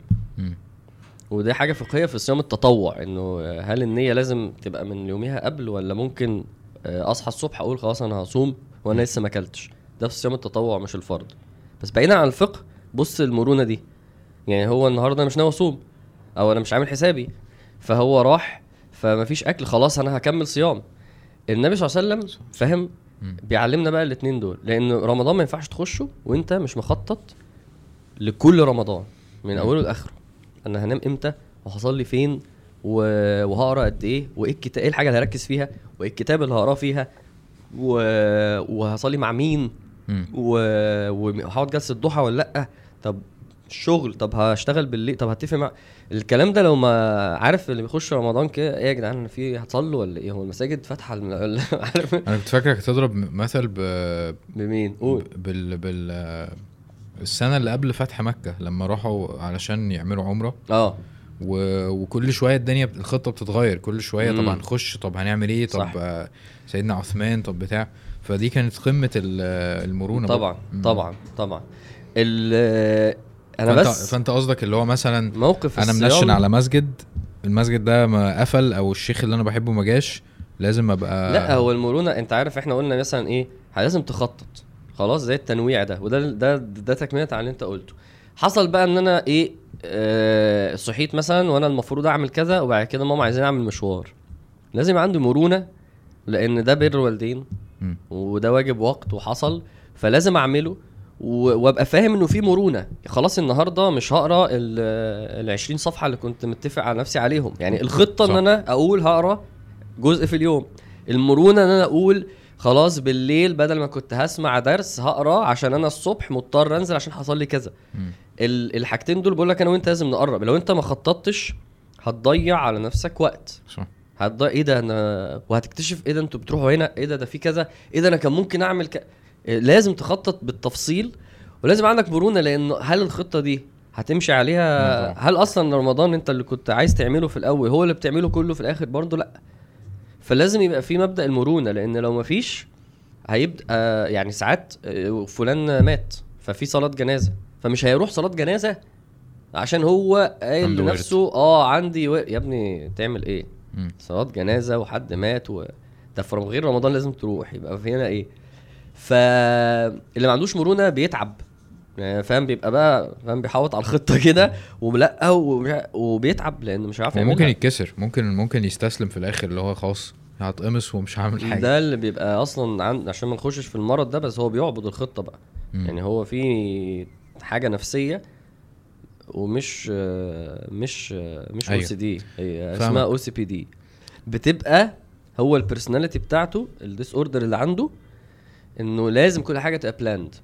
ودي حاجة فقهية في صيام التطوع إنه هل النية لازم تبقى من يوميها قبل ولا ممكن آه، أصحى الصبح أقول خلاص أنا هصوم وأنا لسه ما أكلتش؟ ده في صيام التطوع مش الفرض. بس بعيدا عن الفقه بص المرونة دي. يعني هو النهارده مش ناوي أصوم أو أنا مش عامل حسابي فهو راح فمفيش أكل خلاص أنا هكمل صيام. النبي صلى الله عليه وسلم فاهم. بيعلمنا بقى الاثنين دول. لأن رمضان ما ينفعش تخشه وأنت مش مخطط لكل رمضان من أوله لآخره. أنا هنام إمتى؟ وهصلي فين؟ و... وهقرا قد إيه؟ وايه الكتاب إيه الحاجة اللي هركز فيها؟ وايه الكتاب اللي هقراه فيها؟ و... وهصلي مع مين. و... وهقعد جلسة ضحى ولا لأ؟ طب الشغل طب هشتغل بالليل؟ طب هتفق مع الكلام ده لو ما عارف اللي بيخش رمضان كده إيه يا جدعان في هتصلوا ولا إيه؟ هو المساجد فاتحة الم- ولا [LAUGHS] عارف؟ أنا كنت فاكرك هتضرب مثل ب... بمين؟ قول. بال بال السنة اللي قبل فتح مكة لما راحوا علشان يعملوا عمرة. آه. و... وكل شوية الدنيا بت- الخطة بتتغير. كل شوية مم. طب هنخش طب هنعمل إيه؟ طب صح. آه، سيدنا عثمان طب بتاع. فدي كانت قمة ال- المرونة. طبعا. طبعا طبعا. ال أنا فانت بس فأنت قصدك اللي هو مثلا موقف أنا منشن على مسجد المسجد ده ما قفل أو الشيخ اللي أنا بحبه ما جاش لازم أبقى لا هو المرونة أنت عارف إحنا قلنا مثلا إيه؟ لازم تخطط. خلاص زي التنويع ده. وده ده ده تكملة على اللي انت قلته. حصل بقى ان أنا إيه آه صحيت مثلا وأنا المفروض أعمل كذا وبعد كده ماما عايزين أعمل مشوار. لازم عندي مرونة لأن ده بر والدين. وده واجب وقت وحصل فلازم أعمله وأبقى فاهم إنه في مرونة. خلاص النهارده مش هقرأ ال 20 صفحة اللي كنت متفق على نفسي عليهم. يعني الخطة إن صح. أنا أقول هقرأ جزء في اليوم. المرونة إن أنا أقول خلاص بالليل بدل ما كنت هسمع درس هقرا عشان أنا الصبح مضطر انزل عشان حصل لي كذا. الحاجتين دول بقول لك أنا وانت لازم نقرب. لو انت ما خططتش هتضيع على نفسك وقت. صح. هتضيع إيه ده؟ أنا وهتكتشف إيه ده أنتوا بتروحوا هنا؟ إيه ده؟ ده في كذا. إيه ده؟ أنا كان ممكن اعمل ك... لازم تخطط بالتفصيل. ولازم عندك مرونة لأن هل الخطة دي هتمشي عليها. هل أصلا رمضان انت اللي كنت عايز تعمله في الأول هو اللي بتعمله كله في الآخر برضه؟ لأ. فلازم يبقى في مبدأ المرونة لأن لو ما فيش هيبقى يعني ساعات آه، فلان مات ففي صلاة جنازة فمش هيروح صلاة جنازة عشان هو قايل. لنفسه آه عندي و... يا ابني تعمل إيه. صلاة جنازة وحد مات و... ده في غير رمضان لازم تروح يبقى في هنا إيه فاللي ما عندوش مرونة بيتعب فاهم بيبقى بقى فاهم بيحوط على الخطة كده ولا وبيتعب لأنه مش عارف وممكن يعملها يتكسر ممكن ممكن يستسلم في الآخر اللي هو خلاص هتقمص ومش هعمل حاجة ده اللي بيبقى أصلا عن... عشان ما نخشش في المرض ده بس هو بيعبد الخطة بقى مم. يعني هو في حاجة نفسية ومش مش مش O. C D هي. اسمها O C P D بتبقى هو ال personality بتاعته ال disorder اللي عنده إنه لازم كل حاجة تبقى planned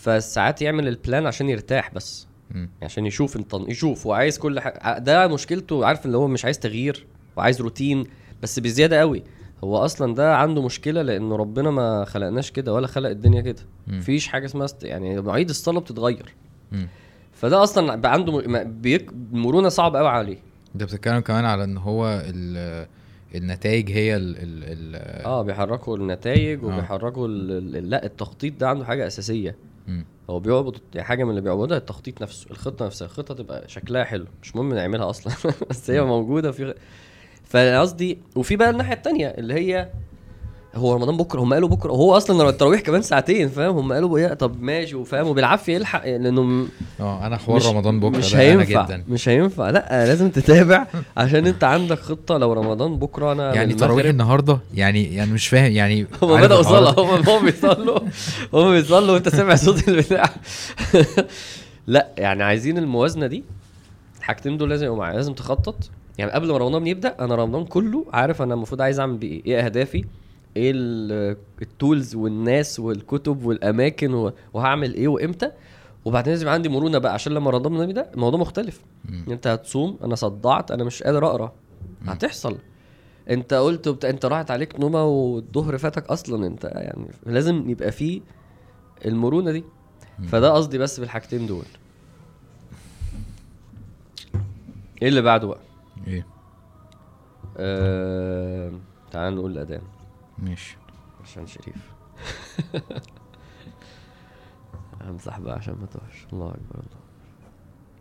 فساعات يعمل ال plan عشان يرتاح بس مم. عشان يشوف انت يشوف وعايز كل حاجة ده مشكلته عارف اللي هو مش عايز تغيير وعايز روتين بس بزيادة قوي هو أصلا ده عنده مشكلة لأنه ربنا ما خلقناش كده ولا خلق الدنيا كده. مفيش حاجة اسمها است... يعني مواعيد الصلاة بتتغير مم. فده أصلا بقى عنده م... بيك... مرونة صعب قوي عليه انت بتتكلم كمان على إن هو ال النتائج هي ال ال ال آه بيحركوا النتائج آه. وبيحركوا. لا التخطيط ده عنده حاجة أساسية مم. هو بيعبد حاجة من اللي بيعبدها التخطيط نفسه الخطة نفسها الخطة تبقى شكلها حلو مش مهم نعملها أصلا [LAUGHS] بس هي موجودة في فقصدي وفي بقى الناحية التانية اللي هي هو رمضان بكرة هم قالوا بكرة وهو أصلا التراويح كمان ساعتين فاهم؟ هم قالوا إيه طب ماشي وفاهم وبالعافية يلحق لأنه م- آه أنا حوار رمضان بكرة مش هينفع جدا. مش هينفع. لا لازم تتابع عشان أنت عندك خطة لو رمضان بكرة أنا يعني تراويح النهارده؟ يعني يعني مش فاهم يعني [LAUGHS] هم صلاة ده؟ هم هم بيصلوا هم بيصلوا وأنت سامع صوت البتاع. [LAUGHS] لا يعني عايزين الموازنة دي. الحاجتين دول لازم يبقوا معايا لازم تخطط. يعني قبل ما رمضان يبدأ أنا رمضان كله عارف أنا المفروض عايز أعمل بيه إيه إيه أهدافي إيه ال- التولز والناس والكتب والاماكن وهعمل إيه وامتى. وبعدين لازم عندي مرونة بقى عشان لما رمضان يبدا الموضوع مختلف. مم. انت هتصوم أنا صدعت أنا مش قادر اقرأ. مم. هتحصل. انت قلت وبت... انت راحت عليك نومة والظهر فاتك أصلا. انت يعني لازم يبقى فيه المرونة دي. مم. فده قصدي بس بالحاجتين دول. إيه اللي بعده بقى؟ إيه؟ آه... تعال نقول الأذان. ماشي. عشان شريف. [LAUGHS] امسح بقى عشان ما توحش الله أكبر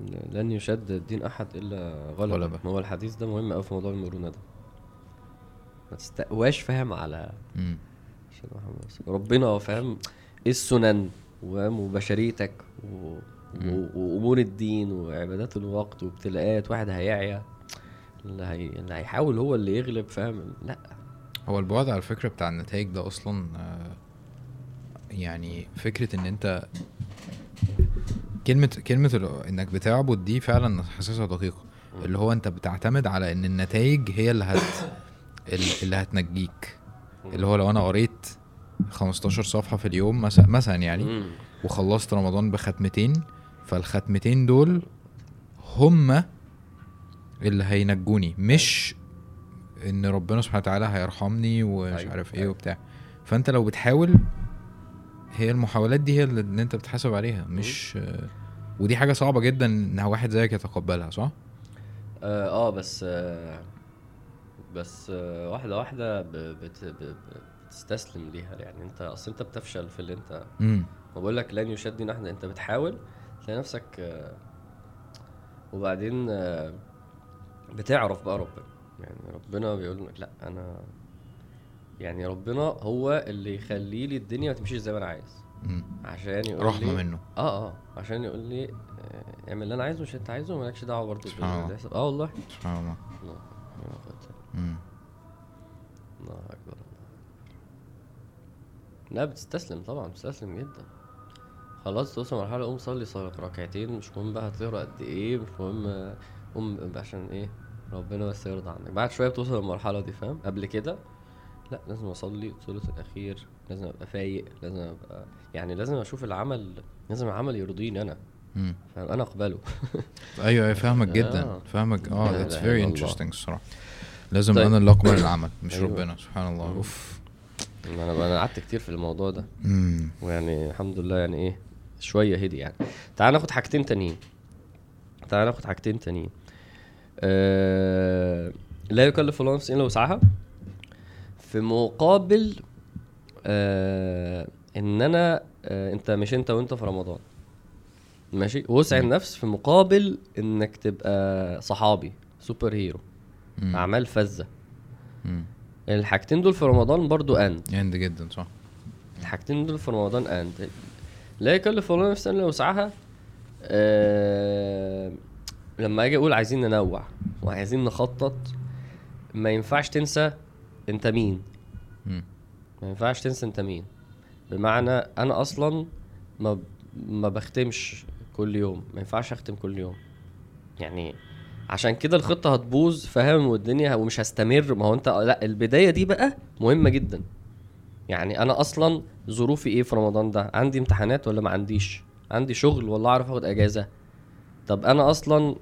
الله لن يشد الدين أحد إلا غلبة. غلبة. ما هو الحديث ده مهم قوي في موضوع المرونة ده. ما تستقواش فاهم على مم. أشهد أن محمد. ربنا فاهم إيه السنن وبشريتك و... و... وأمور الدين وعبادات الوقت وابتلاءات. واحد هيعيا اللي, هي... اللي هيحاول هو اللي يغلب فاهم؟ لا. هو البعد على الفكرة بتاع النتائج ده أصلا آه، يعني فكرة إن أنت كلمة كلمة ال- إنك بتعبد دي فعلا حاسسها دقيقة. اللي هو أنت بتعتمد على إن النتائج هي اللي هت ال- اللي هتنجيك. اللي هو لو أنا قريت 15 صفحة في اليوم مثلا مثلا يعني. وخلصت رمضان بختمتين فالختمتين دول هما اللي هينجوني مش إن ربنا سبحانه وتعالى هيرحمني ومش أيوة، عارف إيه أيوة. وبتاع. فأنت لو بتحاول هي المحاولات دي هي اللي إن أنت بتحاسب عليها مش ودي حاجة صعبة جدا ان واحد زيك يتقبلها صح؟ آه, آه بس آه بس آه واحدة واحدة. بت... بتستسلم ليها. يعني أنت أصل أنت بتفشل في اللي أنت ما بقول لك لن يشد نحن. أنت بتحاول تلاقي نفسك آه، وبعدين آه، بتعرف بقى ربنا. يعني ربنا بيقول لك لا أنا يعني ربنا هو اللي يخلي لي الدنيا ما تمشيش زي ما أنا عايز. عشان يقول رحمة لي منه. آه آه. عشان يقول لي آه، اعمل اللي أنا عايزه مش أنت عايزه مالكش دعوة برضه. باللي يحصل. آه والله. سبحان الله. الله. الله أكبر. لا بتستسلم طبعا بتستسلم جدا. خلاص توصل مرحلة قوم صلي صلاة ركعتين مش مهم بقى هتقرأ قد إيه مش مهم قوم عشان إيه؟ ربنا بس يرضى عنك. بعد شوية بتوصل للمرحلة دي فاهم؟ قبل كده لا لازم أصلي الثلث الأخير لازم أبقى فايق لازم أبقى يعني لازم أشوف العمل لازم العمل يرضيني أنا. فاهم؟ أنا أقبله. [LAUGHS] أيوه أيوه فاهمك جدا. آه. فاهمك. آه إلا الله. interesting الصراحة. لازم طيب. أنا اللي أقبل العمل مش أيوة. ربنا سبحان الله. مم. أوف. أنا أنا قعدت كتير في الموضوع ده. امم ويعني الحمد لله يعني إيه شوية هدي يعني. تعال ناخد حاجتين تانيين. تعال ناخد حاجتين تانيين. أه... لا يكلف الله نفسا إلا وسعها. في مقابل أه... إن أنا أه... أنت مش أنت وأنت في رمضان. ماشي؟ وسع. النفس في مقابل إنك تبقى صحابي super hero مم. أعمال فذة. الحاجتين دول في رمضان برضو and جامد جدا صح. الحاجتين دول في رمضان اند لا يكلف الله نفسا إلا وسعها. آه لما أجي أقول عايزين ننوع وعايزين نخطط ما ينفعش تنسى انت مين. ما ينفعش تنسى انت مين. بمعنى أنا أصلا ما ما بختمش كل يوم ما ينفعش اختم كل يوم. يعني عشان كده الخطة هتبوظ فاهم؟ والدنيا ومش هستمر. ما هو انت لا البداية دي بقى مهمة جدا. يعني أنا أصلا ظروفي إيه في رمضان ده؟ عندي امتحانات ولا ما عنديش؟ عندي شغل ولا أعرف آخد أجازة؟ طب أنا أصلا آه،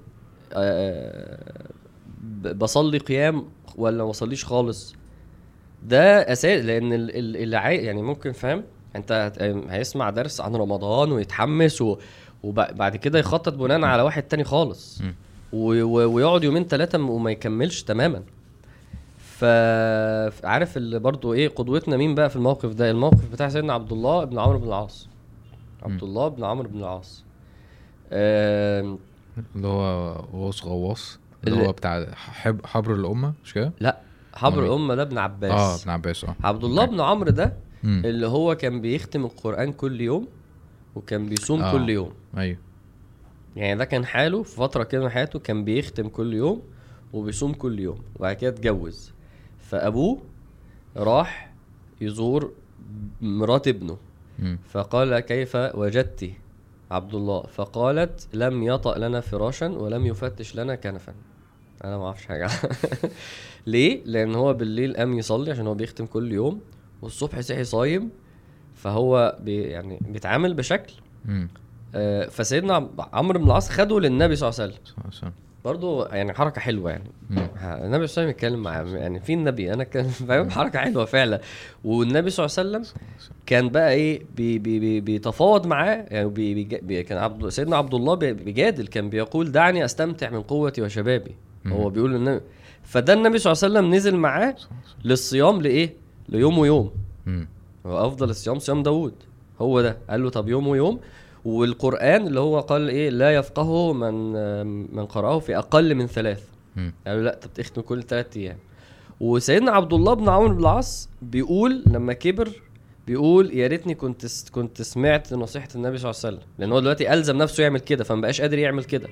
بصلي قيام ولا ما بصليش خالص. ده أساس لأن ال- ال- اللي عاي... يعني ممكن فاهم؟ أنت هيسمع درس عن رمضان ويتحمس و... وبعد كده يخطط بناء على واحد تاني خالص. مم. و... و... ويقعد يومين ثلاثة وما يكملش تماما. ف عارف اللي برضو إيه قدوتنا مين بقى في الموقف ده؟ الموقف بتاع سيدنا عبد الله بن عمرو بن العاص. عبد. الله بن عمرو بن العاص. آم، اللي هو غوص غواص اللي هو بتاع حب حبر الأمة مش كده؟ لا حبر الأمة ده ابن عباس آه ابن عباس آه عبد الله بن عمرو ده مم. اللي هو كان بيختم القرآن كل يوم وكان بيصوم آه. كل يوم أيوه يعني ده كان حاله في فترة كده من حياته كان بيختم كل يوم وبيصوم كل يوم وبعد كده اتجوز فأبوه راح يزور مرات ابنه مم. فقال كيف وجدت عبد الله فقالت لم يطأ لنا فراشا ولم يفتش لنا كنفا. أنا ما أعرفش حاجة. [LAUGHS] ليه؟ لأن هو بالليل قام يصلي عشان هو بيختم كل يوم والصبح صحي صايم فهو بي يعني بيتعامل بشكل. آه، فسيدنا عم- عمرو بن العاص خده للنبي صلى الله عليه وسلم. برضه يعني حركة حلوة يعني مم. النبي صلى الله عليه وسلم يتكلم مع يعني في النبي أنا كان [LAUGHS] فاهم حركة حلوة فعلا والنبي صلى الله عليه وسلم. كان بقى إيه بي بي بي بيتفاوض معاه يعني بي بي بي كان عبد سيدنا عبد الله بي- بيجادل كان بيقول دعني أستمتع من قوتي وشبابي مم. هو بيقول للنبي فده النبي صلى الله عليه وسلم نزل معاه. للصيام لإيه ليوم ويوم مم. هو أفضل الصيام صيام داوود هو ده قال له طب يوم ويوم والقرآن اللي هو قال إيه لا يفقهه من من قرأه في أقل من ثلاث. قالوا لا طب تختم كل ثلاث أيام وسيدنا عبد الله بن عمرو بن العاص بيقول لما كبر بيقول يا ريتني كنت كنت سمعت نصيحة النبي صلى الله عليه وسلم لأن هو دلوقتي ألزم نفسه يعمل كده فما بقاش قادر يعمل كده.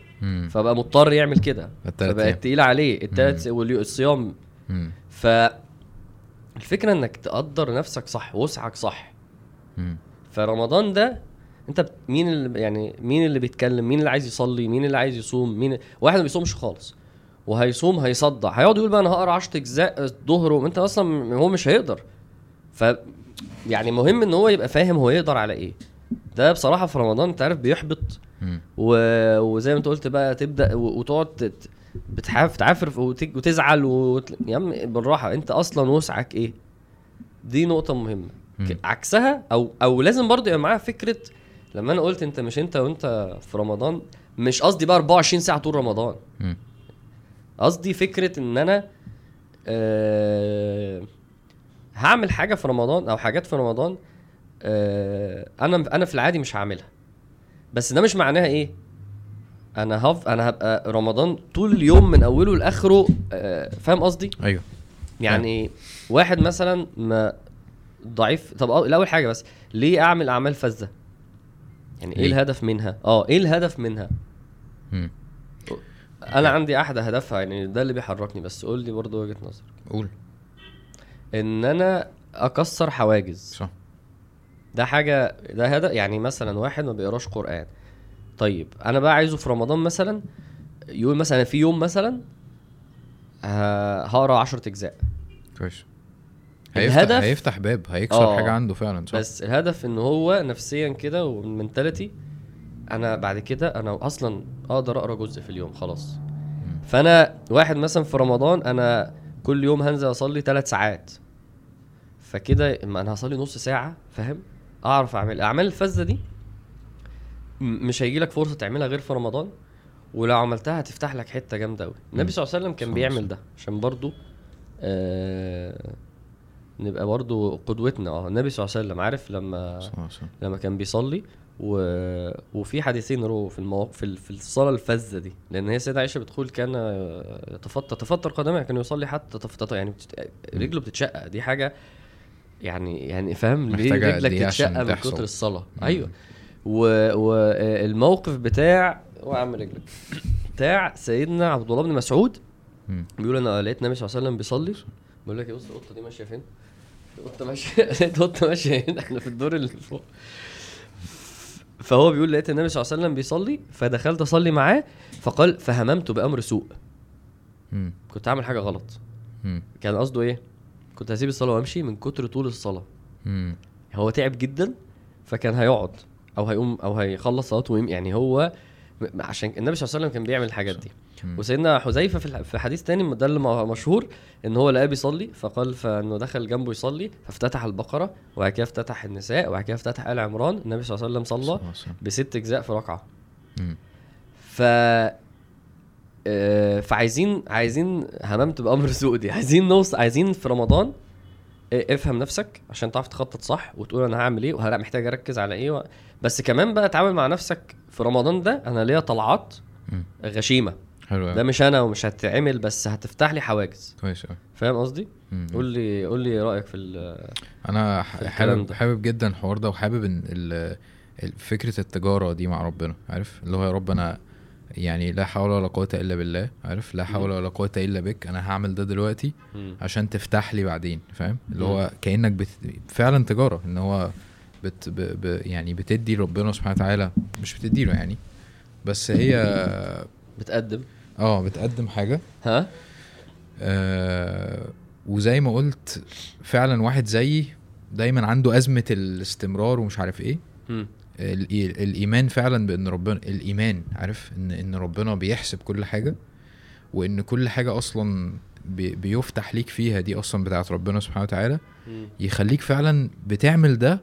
فبقى مضطر يعمل كده أيام. فبقت تقيلة عليه الثلاث والصيام. ف الفكرة إنك تقدر نفسك صح وسعك صح. فرمضان ده انت بت- مين اللي يعني مين اللي بيتكلم؟ مين اللي عايز يصلي؟ مين اللي عايز يصوم؟ مين واحد ما بيصومش خالص. وهيصوم هيصدع. هيقعد يقول بقى أنا هقرأ 10 أجزاء الظهر وأنت أصلا هو مش هيقدر. ف يعني مهم إن هو يبقى فاهم هو يقدر على إيه. ده بصراحة في رمضان أنت عارف بيحبط. و... وزي ما أنت قلت بقى تبدأ و... وتقعد تت... بتحاف تعافر وت... وتزعل وت... يا عم بالراحة. أنت أصلا وسعك إيه؟ دي نقطة مهمة. عكسها أو أو لازم برضه يبقى معاها فكرة لما أنا قلت أنت مش أنت وأنت في رمضان مش قصدي بقى 24 ساعة طول رمضان. قصدي فكرة إن أنا أه هعمل حاجة في رمضان أو حاجات في رمضان أه أنا أنا في العادي مش هعملها. بس ده مش معناها إيه؟ أنا هف أنا هبقى رمضان طول اليوم من أوله لآخره أه فاهم قصدي؟ أيوه. يعني واحد مثلا ما ضعيف طب الأول حاجة بس ليه أعمل أعمال فذة؟ يعني إيه ليه؟ الهدف منها؟ آه إيه الهدف منها؟ مم. أنا عندي أحد هدفها يعني ده اللي بيحركني بس قول لي برضه وجهة نظرك. قول. إن أنا أكسر حواجز. صح. ده حاجة ده هدف يعني مثلا واحد ما بيقراش قرآن. طيب أنا بقى عايزه في رمضان مثلا يقول مثلا في يوم مثلا ه- هقرأ 10 أجزاء. كويس. هيفتح الهدف- هيفتح باب هيكسر آه. حاجة عنده فعلا صح؟ بس الهدف إن هو نفسيا كده ومنتاليتي أنا بعد كده أنا أصلا أقدر أقرأ جزء في اليوم خلاص. فأنا واحد مثلا في رمضان أنا كل يوم هنزل أصلي ثلاث ساعات. فكده ما أنا هصلي نص ساعة فاهم؟ أعرف أعمل الاعمال الفذة دي م- مش هيجي لك فرصة تعملها غير في رمضان. ولو عملتها هتفتح لك حتة جامدة قوي النبي صلى الله عليه وسلم كان بيعمل ده عشان برضو آه نبقى برضو قدوتنا. آه النبي صلى الله عليه وسلم عارف لما لما كان بيصلي و... وفي حديثين رو في المواقف في, في الصلاة الفذة دي لأن هي سيدة عائشة بتقول كان يتفطر تفطر قدمه كان يصلي حتى تفطر يعني بتت... رجله بتتشقق. دي حاجة يعني يعني فاهم؟ ليه رجلك إيه تتشقق من؟ كتر الصلاة؟ مم. أيوه. والموقف بتاع وعم رجلك. بتاع سيدنا عبد الله بن مسعود. بيقول أنا لقيت النبي صلى الله عليه وسلم بيصلي. بقول لك إيه بص القطة دي ماشية فين؟ القطه ماشيه [LAUGHS] لقيت قطه ماشيه هنا إحنا في الدور اللي فوق فهو بيقول لقيت النبي صلى الله عليه وسلم بيصلي فدخلت أصلي معاه فقال فهممت بأمر سوء مم. كنت عامل حاجة غلط مم. كان قصده إيه كنت هسيب الصلاة وأمشي من كتر طول الصلاة مم. هو تعب جدا فكان هيقعد أو هيقوم أو هيخلص صلاته يعني هو عشان النبي صلى الله عليه وسلم كان بيعمل الحاجات دي. وسيدنا حذيفة في حديث تاني ده اللي مشهور إن هو لقاه بيصلي فقال فانه دخل جنبه يصلي فافتتح البقرة وبعد كده افتتح النساء وبعد كده افتتح آل عمران النبي صلى الله عليه وسلم صلى. بست أجزاء في ركعة. ف آه، فعايزين عايزين هممت بأمر [LAUGHS] سوء دي عايزين نوصل عايزين في رمضان آه، افهم نفسك عشان تعرف تخطط صح وتقول أنا هعمل إيه وهلا محتاج أركز على إيه و... بس كمان بقى اتعامل مع نفسك في رمضان ده أنا ليا طلعات. غشيمة حلو ده مش أنا ومش هتعمل بس هتفتح لي حواجز. كويس قوي فاهم قصدي. قول لي قول لي رأيك في أنا الكلام حابب. حابب جدا الحوار ده وحابب إن فكرة التجارة دي مع ربنا عارف؟ اللي هو يا رب أنا يعني لا حول ولا قوة إلا بالله عارف؟ لا حول ولا قوة إلا بك أنا هعمل ده دلوقتي عشان تفتح لي بعدين فاهم؟ اللي هو كأنك بت... فعلا تجارة إن هو بت... ب... ب... يعني بتدي ربنا سبحانه وتعالى مش بتدي له يعني بس هي بتقدم. آه بتقدم حاجة. ها؟ آه وزي ما قلت فعلا واحد زيي دايما عنده أزمة الاستمرار ومش عارف إيه. الإيمان فعلا بإن ربنا الإيمان عارف؟ إن إن ربنا بيحسب كل حاجة وإن كل حاجة أصلا بي بيفتح ليك فيها دي أصلا بتاعت ربنا سبحانه وتعالى. يخليك فعلا بتعمل ده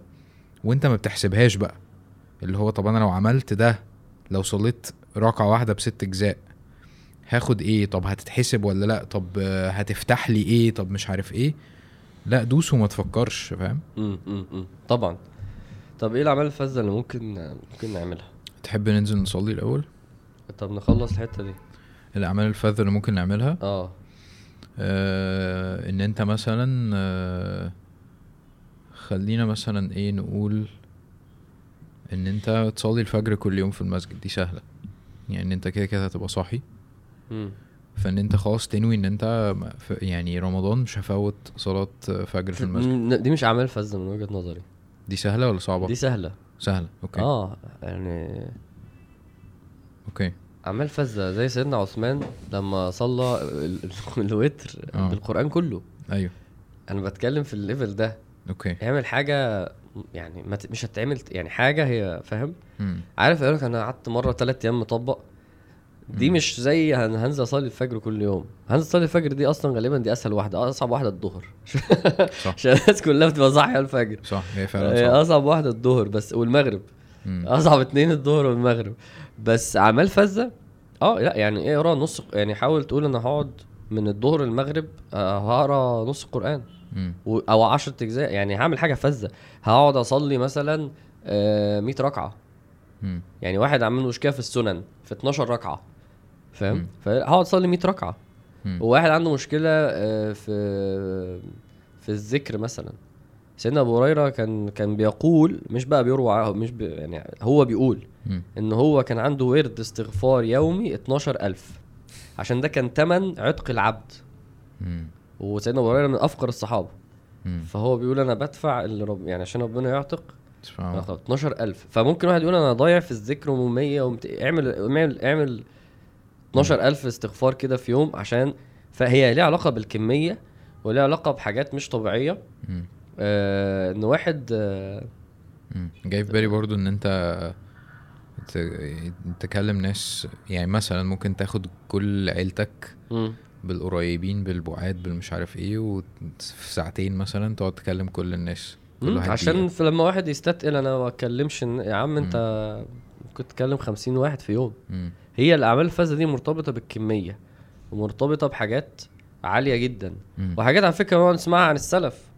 وأنت ما بتحسبهاش بقى. اللي هو طب أنا لو عملت ده لو صليت ركعة واحدة بست أجزاء هاخد إيه؟ طب هتتحسب ولا لا؟ طب هتفتح لي إيه؟ طب مش عارف إيه. لا دوس وما تفكرش فاهم. طبعا. طب إيه الأعمال الفذة اللي ممكن ممكن نعملها؟ تحب ننزل نصلي الأول؟ طب نخلص الحتة دي. الأعمال الفذة اللي ممكن نعملها؟ آه. آه إن أنت مثلا آه خلينا مثلا إيه نقول إن أنت تصلي الفجر كل يوم في المسجد. دي سهلة. يعني أنت كده كده هتبقى صاحي. فإن أنت خلاص تنوي إن أنت يعني رمضان مش هفوت صلاة فجر في المسجد. دي مش أعمال فذة من وجهة نظري. دي سهلة ولا صعبة؟ دي سهلة. سهلة أوكي. آه يعني أوكي. أعمال فذة زي سيدنا عثمان لما صلى ال- ال- الوتر آه. بالقرآن كله. أيوه. أنا بتكلم في ال level ده. okay. اعمل حاجة يعني مش هتعمل يعني حاجة هي فاهم. عارف يقول لك أنا قعدت مرة ثلاث أيام مطبق. دي. مش زي هن- هنزل اصلي الفجر كل يوم. هنزل اصلي الفجر دي أصلا غالبا دي أسهل واحدة أصعب واحدة الظهر. صح. [LAUGHS] عشان الناس كلها بتبقى صاحية الفجر. صح هي فعلا آه، صعبه أصعب واحدة الظهر بس والمغرب. مم. أصعب اتنين الظهر والمغرب. بس أعمال فذة؟ آه لأ يعني إيه أقرأ نص يعني حاول تقول أنا هقعد من الظهر المغرب هقرأ نص القرآن. و- أو 10 أجزاء. يعني هعمل حاجة فذة. هقعد أصلي مثلا آه، 100 ركعة. مم. يعني واحد عامل مشكلة في السنن في 12 ركعة. فاهم؟ فهقعد اصلي 100 ركعة. مم. وواحد عنده مشكلة آه، في في الذكر مثلا. سيدنا أبو هريرة كان كان بيقول مش بقى بيروى مش بي يعني هو بيقول مم. إن هو كان عنده ورد استغفار يومي 12000 عشان ده كان تمن عتق العبد. مم. وسيدنا أبو هريرة من أفقر الصحابة. مم. فهو بيقول أنا بدفع اللي رب يعني عشان ربنا يعتق. سبحان الله. آخد 12000 فممكن واحد يقول أنا ضايع في الذكر و100 ومت... اعمل اعمل اعمل 12000 استغفار كده في يوم عشان فهي ليها علاقة بالكمية وليها علاقة بحاجات مش طبيعية. آه إن واحد آه. جاي في بالي برضو إن أنت تكلم ناس يعني مثلا ممكن تاخد كل عيلتك مم. بالقريبين بالبعاد بالمش عارف إيه وفي ساعتين مثلا تقعد تكلم كل الناس كل. واحد عشان. في لما واحد يستثقل أنا ما اتكلمش إن- يا عم أنت ممكن تكلم 50 واحد في يوم مم. هي الأعمال الفذه دي مرتبطة بالكمية ومرتبطة بحاجات عالية جدا. مم. وحاجات على فكرة نقعد نسمعها عن السلف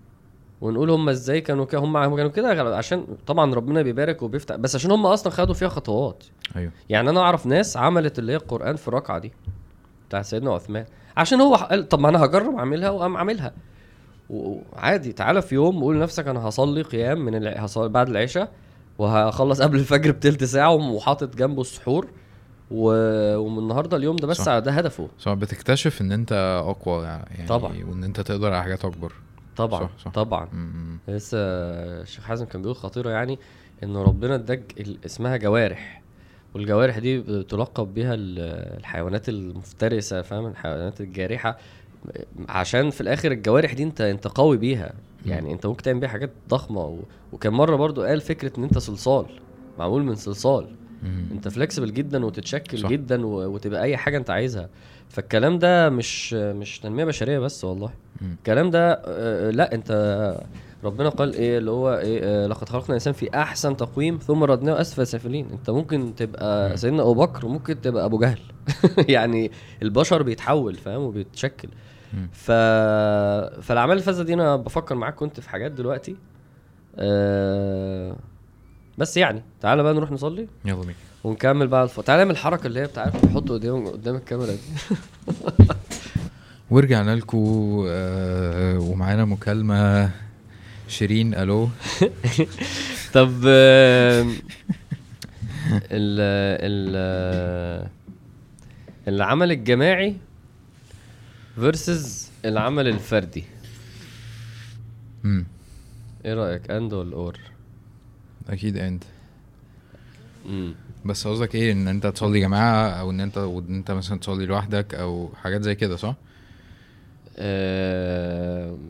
ونقول هم إزاي كانوا كده هم كانوا كده عشان طبعا ربنا بيبارك وبيفتح بس عشان هم أصلا خدوا فيها خطوات. أيوه. يعني أنا أعرف ناس عملت اللي هي القرآن في الركعة دي بتاعت سيدنا عثمان. عشان هو قال طب ما أنا هجرب أعملها وقام عاملها وعادي تعالى في يوم وقول لنفسك أنا هصلي قيام من الع... هصلي بعد العشاء وهخلص قبل الفجر بتلت ساعة وحاطط جنبه السحور. و... ومن النهارده اليوم ده بس صح. ده هدفه. صح بتكتشف إن أنت أقوى يعني طبعا. وإن أنت تقدر على حاجات أكبر. طبعا صح، صح. طبعا. لسه الشيخ حازم كان بيقول خطيرة يعني إن ربنا اداك اسمها جوارح. والجوارح دي بتلقب بيها ال- الحيوانات المفترسة فاهم؟ الحيوانات الجارحة. عشان في الآخر الجوارح دي أنت أنت قوي بيها. يعني أنت ممكن تعمل بيها حاجات ضخمة و... وكان مرة برضو قال فكرة إن أنت صلصال معمول من صلصال. م. انت فلكسبل جدا وتتشكل صح. جدا. وتبقى أي حاجة انت عايزها فالكلام ده مش مش تنمية بشرية بس والله مم. الكلام ده آه، لا انت ربنا قال إيه اللي هو إيه آه، لقد خلقنا الإنسان في أحسن تقويم ثم ردناه أسفل سافلين انت ممكن تبقى مم. سيدنا أبو بكر وممكن تبقى أبو جهل [LAUGHS] يعني البشر بيتحول فاهم وبيتشكل مم. ف... فالأعمال الفذة دي أنا بفكر معاك كنت في حاجات دلوقتي أه... بس يعني تعالى بقى نروح نصلي. يلا بينا. ونكمل بقى الف... تعالى نعمل الحركه اللي هي بتاعت نحط قدام قدام الكاميرا دي. [LAUGHS] ورجعنا لكم آه ومعانا مكالمة. شيرين ألو. [LAUGHS] طب ال ال العمل الجماعي versus العمل الفردي. مم. إيه رأيك and ولا or أكيد أنت. امم بس قصدك إيه إن أنت تصلي جماعة أو إن أنت وإن أنت مثلا تصلي لوحدك أو حاجات زي كده صح؟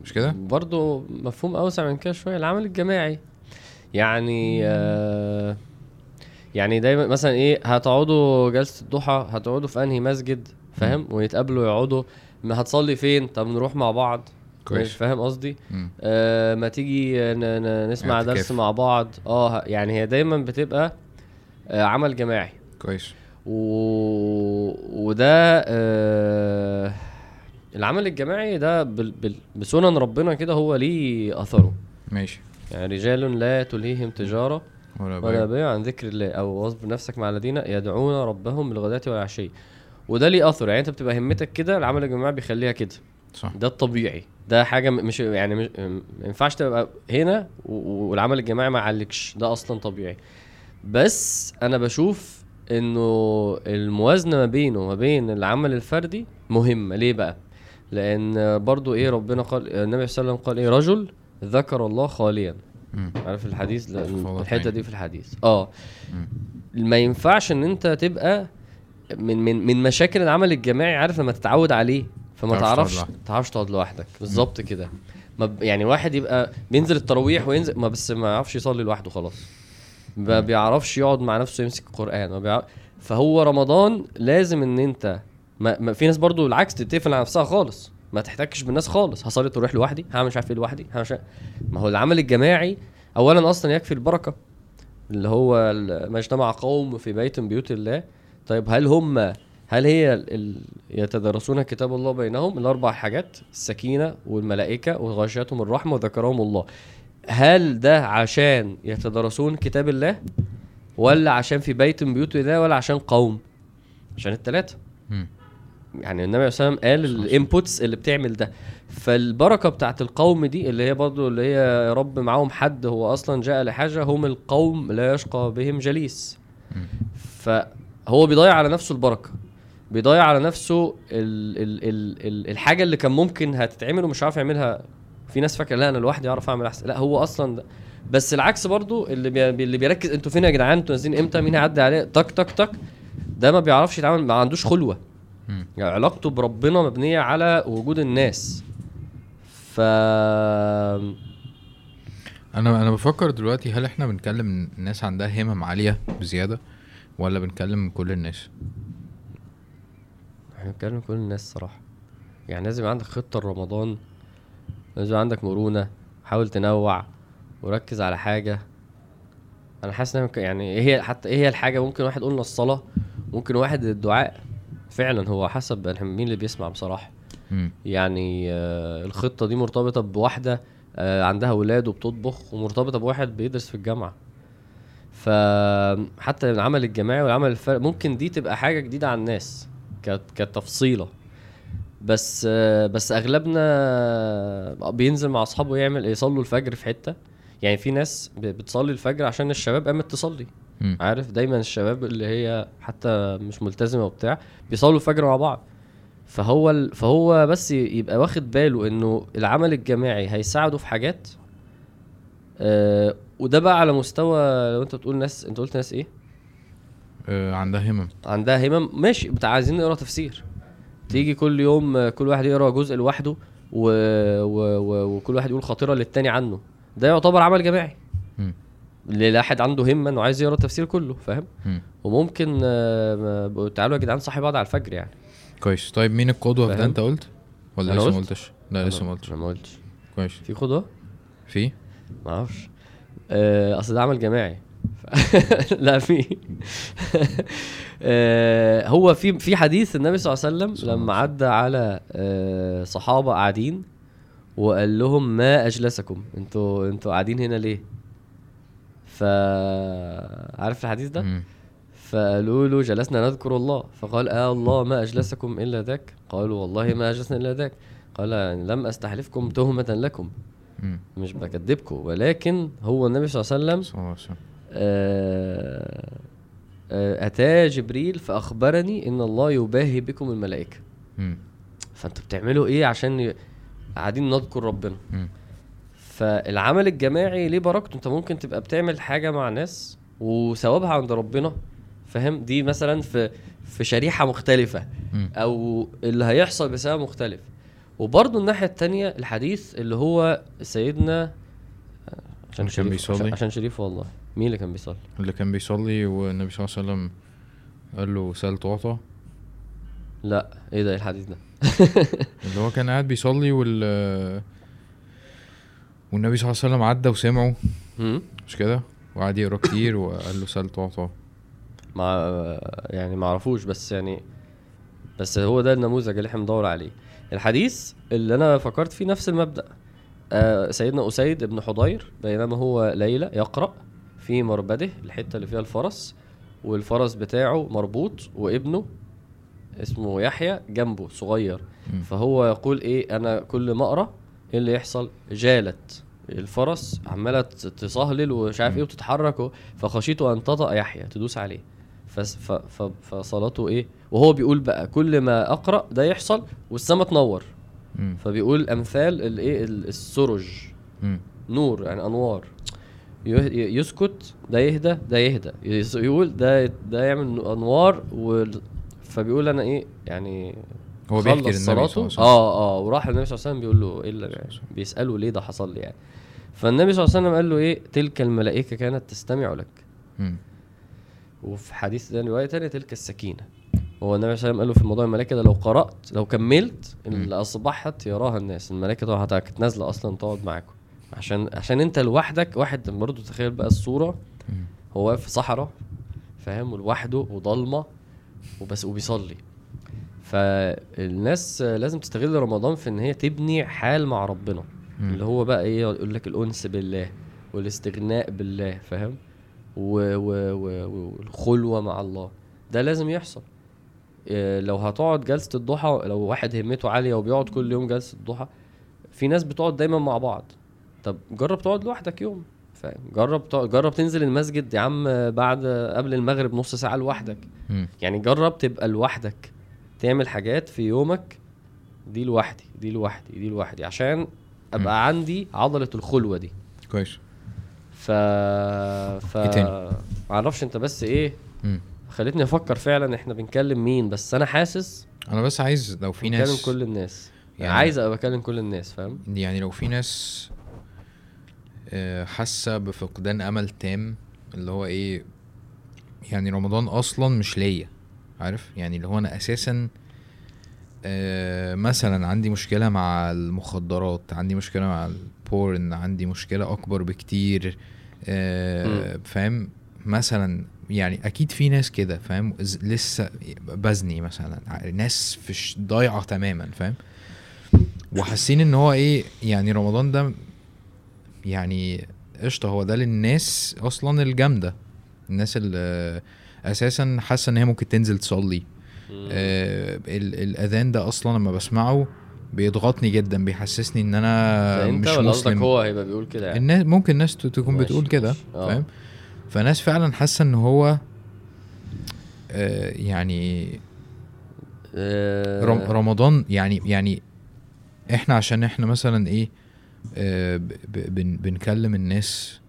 مش كده؟ برضو مفهوم أوسع من كده شوية العمل الجماعي. يعني آه يعني دايما مثلا إيه هتقعدوا جلسة الضحى هتقعدوا في أنهي مسجد فاهم؟ ويتقابلوا يقعدوا ما هتصلي فين؟ طب نروح مع بعض. كويس. فاهم قصدي. آه ما تيجي نسمع. درس مع بعض. آه يعني هي دايما بتبقى آه عمل جماعي. كويس. و... وده آه... العمل الجماعي ده بال... بال... بسنن ربنا كده هو ليه أثره. ماشي. يعني رجال لا تلهيهم تجارة ولا ولا بيع. بيع عن ذكر الله. أو واصبر نفسك مع الذين يدعون ربهم بالغداة والعشي. وده ليه أثر. يعني أنت بتبقى همتك كده العمل الجماعي بيخليها كده. صح. ده الطبيعي. ده حاجة مش يعني مش ما ينفعش تبقى هنا والعمل الجماعي ما يعلكش ده أصلا طبيعي. بس أنا بشوف إنه الموازنة ما بينه وما بين العمل الفردي مهمة. ليه بقى؟ لأن برضو إيه ربنا قال النبي صلى الله عليه وسلم قال إيه؟ رجل ذكر الله خاليا. مم. عارف الحديث؟ الحتة. دي في الحديث. آه. ما ينفعش إن أنت تبقى من من من مشاكل العمل الجماعي عارف لما تتعود عليه. فما تعرفش تعرفش تقعد لوحدك. بالظبط كده. ما يعني واحد يبقى بينزل التراويح وينزل ما بس ما يعرفش يصلي لوحده خلاص. ما بيعرفش يقعد مع نفسه يمسك القرآن. ما بيعرف فهو رمضان لازم إن أنت ما, ما في ناس برضو العكس تتقفل على نفسها خالص. ما تحتكش بالناس خالص. هصلي تروح لوحدي هعمل مش عارف إيه لوحدي هعمل ما هو العمل الجماعي اولا أصلا يكفي البركة. اللي هو ما اجتمع قوم في بيت من بيوت الله. طيب هل هم هل هي ال... يتدارسون كتاب الله بينهم؟ الأربع حاجات السكينة والملائكة وغشيتهم الرحمة وذكرهم الله. هل ده عشان يتدارسون كتاب الله؟ ولا عشان في بيت من بيوت الله؟ ولا عشان قوم؟ عشان الثلاثه. يعني النبي صلى الله عليه وسلم قال الانبوتس اللي بتعمل ده. فالبركة بتاعت القوم دي اللي هي برضو اللي هي يا رب معاهم حد هو أصلا جاء لحاجة هم القوم لا يشقى بهم جليس. فهو بيضيع على نفسه البركة. بيضيع على نفسه ال ال ال ال الحاجة اللي كان ممكن هتتعمل ومش عارف يعملها. في ناس فاكرة لا أنا لوحدي أعرف أعمل أحسن. لا هو أصلا ده. بس العكس برضو اللي بي اللي بيركز أنتوا فين يا جدعان؟ أنتوا نازلين إمتى؟ مين هيعدي عليه؟ تك تك تك. ده ما بيعرفش يتعامل ما عندوش خلوة. يعني علاقته بربنا مبنية على وجود الناس. ف أنا أنا بفكر دلوقتي هل إحنا بنكلم ناس عندها همم عالية بزيادة ولا بنكلم كل الناس؟ إحنا بنتكلم كل الناس صراحة. يعني لازم عندك خطة لرمضان لازم عندك مرونة حاول تنوع وركز على حاجة. أنا حاسس ان يعني إيه هي حتى إيه هي الحاجة؟ ممكن واحد قلنا الصلاه ممكن واحد الدعاء. فعلا هو حسب مين اللي بيسمع بصراحة. يعني آه، الخطة دي مرتبطة بواحدة آه، عندها أولاد وبتطبخ ومرتبطة بواحد بيدرس في الجامعة. فحتى العمل الجماعي والعمل الفرق ممكن دي تبقى حاجة جديدة على الناس. كتفصيلة. بس بس أغلبنا بينزل مع أصحابه يعمل يصلوا الفجر في حتة. يعني في ناس بتصلي الفجر عشان الشباب قامت تصلي. مم. عارف؟ دايما الشباب اللي هي حتى مش ملتزمة وبتاع بيصلوا الفجر مع بعض. فهو. فهو بس يبقى واخد باله إنه العمل الجماعي هيساعده في حاجات. آه وده بقى على مستوى لو أنت بتقول ناس أنت قلت ناس إيه؟ عندها همم. عندها همم. ماشي بتاع عايزين نقرا تفسير. تيجي كل يوم آه، كل واحد يقرا جزء لوحده و... و... و... وكل واحد يقول خطيره للتاني عنه. ده يعتبر عمل جماعي. مم. لواحد عنده همه إنه عايز يقرا التفسير كله فاهم؟ مم. وممكن آه، تعالوا يا جدعان صحي بعض على الفجر يعني. كويس. طيب مين القدوة في ده؟ أنت قلت؟ ولا لسه ما قلت؟ قلتش؟ لا لسه ما قلتش. ما قلتش. كويس. في قدوة؟ في؟ ما أعرفش. آه، أصل ده عمل جماعي. [LAUGHS] لا في. [LAUGHS] آه، هو في في حديث النبي صلى الله عليه وسلم لما عدى على آه، صحابة قاعدين وقال لهم ما أجلسكم؟ أنتوا أنتوا قاعدين هنا ليه؟ ف عارف الحديث ده. فقالوا له جلسنا نذكر الله. فقال آه الله ما أجلسكم إلا ذاك؟ قالوا والله ما أجلسنا إلا ذاك. قال لم أستحلفكم تهمة لكم. مش بكذبكم ولكن هو النبي صلى الله عليه وسلم. آه، آه، أتى جبريل فأخبرني إن الله يباهي بكم الملائكة. فأنتوا بتعملوا إيه عشان قاعدين نذكر ربنا مم. فالعمل الجماعي ليه بركته أنت ممكن تبقى بتعمل حاجة مع ناس وثوابها عند ربنا فاهم دي مثلا في في شريحة مختلفة مم. أو اللي هيحصل بسبب مختلف وبرضه الناحية التانية الحديث اللي هو سيدنا عشان اللي كان شريف؟ عشان, عشان شريف والله مين اللي كان بيصلي؟ اللي كان بيصلي والنبي صلى الله عليه وسلم قال له سال تعطى لا إيه ده؟ إيه الحديث ده؟ [LAUGHS] اللي هو كان قاعد بيصلي وال والنبي صلى الله عليه وسلم عدى وسمعه؟ مش كده؟ وقعد يقرأ كتير وقال له سال تعطى مع يعني ما اعرفوش بس يعني بس هو ده النموذج اللي إحنا بندور عليه. الحديث اللي أنا فكرت فيه نفس المبدأ. آه سيدنا أسيد بن حضير بينما هو ليلى يقرأ في مربده الحتة اللي فيها الفرس والفرس بتاعه مربوط وابنه اسمه يحيى جنبه صغير مم. فهو يقول إيه أنا كل ما أقرأ إيه اللي يحصل جالت الفرس عمالة تصهلل ومش عارف. إيه وتتحرك فخشيت أن تطأ يحيى تدوس عليه فصلاته إيه وهو بيقول بقى كل ما أقرأ ده يحصل والسما تنور مم. فبيقول أمثال الايه ال- السرج مم. نور يعني أنوار يسكت ده يهدى ده يهدى. يقول ده ده يعمل انوار و فبيقول أنا إيه يعني هو بيحكي للنبي خلص صلى الله صلاته عليه وسلم. آه آه وراح للنبي صلى الله عليه وسلم بيقول له إيه اللي وسلم. بيسأله ليه ده حصل لي يعني. فالنبي صلى الله عليه وسلم قال له إيه تلك الملائكة كانت تستمع لك. مم. وفي حديث ده رواية تانية تلك السكينة. هو النبي صلى الله عليه وسلم قال له في موضوع الملائكة ده لو قرأت لو كملت اللي أصبحت يراها الناس. الملائكة طبعا كانت نازله أصلا تقعد معاكم. عشان عشان انت لوحدك واحد برضه تخيل بقى الصورة. هو واقف في صحراء فاهم؟ ولوحده وضلمة وبس وبيصلي. فالناس لازم تستغل رمضان في إن هي تبني حال مع ربنا. مم. اللي هو بقى إيه يقول لك الأنس بالله والاستغناء بالله فاهم؟ والخلوة مع الله. ده لازم يحصل. إيه، لو هتقعد جلسة الضحى لو واحد همته عالية وبيقعد كل يوم جلسة الضحى في ناس بتقعد دايما مع بعض. طب جرب تقعد لوحدك يوم. جرب جرب تنزل المسجد يا عم بعد قبل المغرب نص ساعة لوحدك. يعني جرب تبقى لوحدك. تعمل حاجات في يومك دي لوحدي دي لوحدي دي لوحدي عشان أبقى عندي عضلة الخلوة دي. كويس. ف ف إيه؟ معرفش انت بس إيه مم. خلتني أفكر فعلا إحنا بنكلم مين بس أنا حاسس أنا بس عايز لو في بنكلم ناس كل الناس. يعني يعني- عايز أبقى بكلم كل الناس فاهم؟ يعني لو في ناس حاسة بفقدان أمل تام اللي هو إيه يعني رمضان أصلا مش ليا عارف؟ يعني اللي هو أنا أساسا آه، مثلا عندي مشكلة مع المخدرات عندي مشكلة مع البورن عندي مشكلة أكبر بكتير آه، فاهم؟ مثلا يعني أكيد في ناس كده فاهم؟ لسه بزني مثلا ناس في ضايعة تماما فاهم؟ وحاسين إن هو إيه يعني رمضان ده يعني قشطة هو ده للناس أصلا الجامدة. الناس اللي أساسا حاسة إن هي ممكن تنزل تصلي. آه ال- الأذان ده أصلا لما بسمعه بيضغطني جدا بيحسسني إن أنا مش ولا مسلم. هو هيبقى بيقول كده يعني؟ الناس ممكن الناس ت- تكون بتقول كده. آه. فاهم؟ فناس فعلا حاسة إن هو آه يعني آه، رم رمضان يعني يعني إحنا عشان إحنا مثلا إيه بنكلم الناس.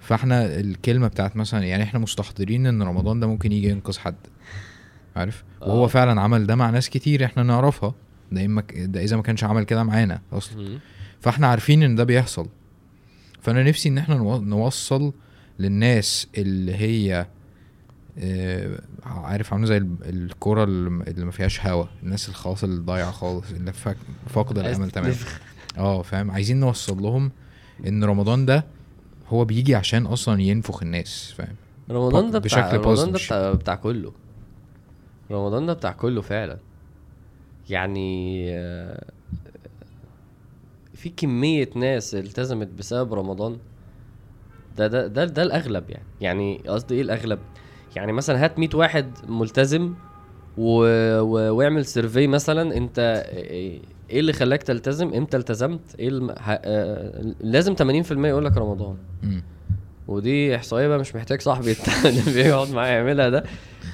فاحنا الكلمة بتاعت مثلا يعني إحنا مستحضرين إن رمضان ده ممكن يجي ينقذ حد عارف وهو آه. فعلا عمل ده مع ناس كتير إحنا نعرفها ده إما ك- ده إذا ما كانش عمل كده معانا أصلا. فاحنا عارفين إن ده بيحصل فأنا نفسي إن إحنا نو- نوصل للناس اللي هي آه، عارف عاملة زي ال- الكرة اللي ما فيهاش هوا الناس الخلاص اللي ضايعة خالص اللي فاقدة الأمل تماما. آه فاهم؟ عايزين نوصل لهم إن رمضان ده هو بيجي عشان أصلا ينفخ الناس فاهم؟ رمضان ده بتاع بشكل رمضان ده. بتاع, بتاع كله. رمضان ده بتاع كله فعلا. يعني آه، في كمية ناس التزمت بسبب رمضان. ده ده ده, ده الأغلب يعني. يعني قصدي إيه الأغلب؟ يعني مثلا هات 100 واحد ملتزم و... و... واعمل سيرفي مثلا. أنت إيه اللي خلاك تلتزم؟ إمتى التزمت؟ إيه الم... ه... آه، لازم 80% يقول لك رمضان. ودي احصائيه بقى مش محتاج صاحبي [LAUGHS] اللي بيقعد معايا يعملها ده.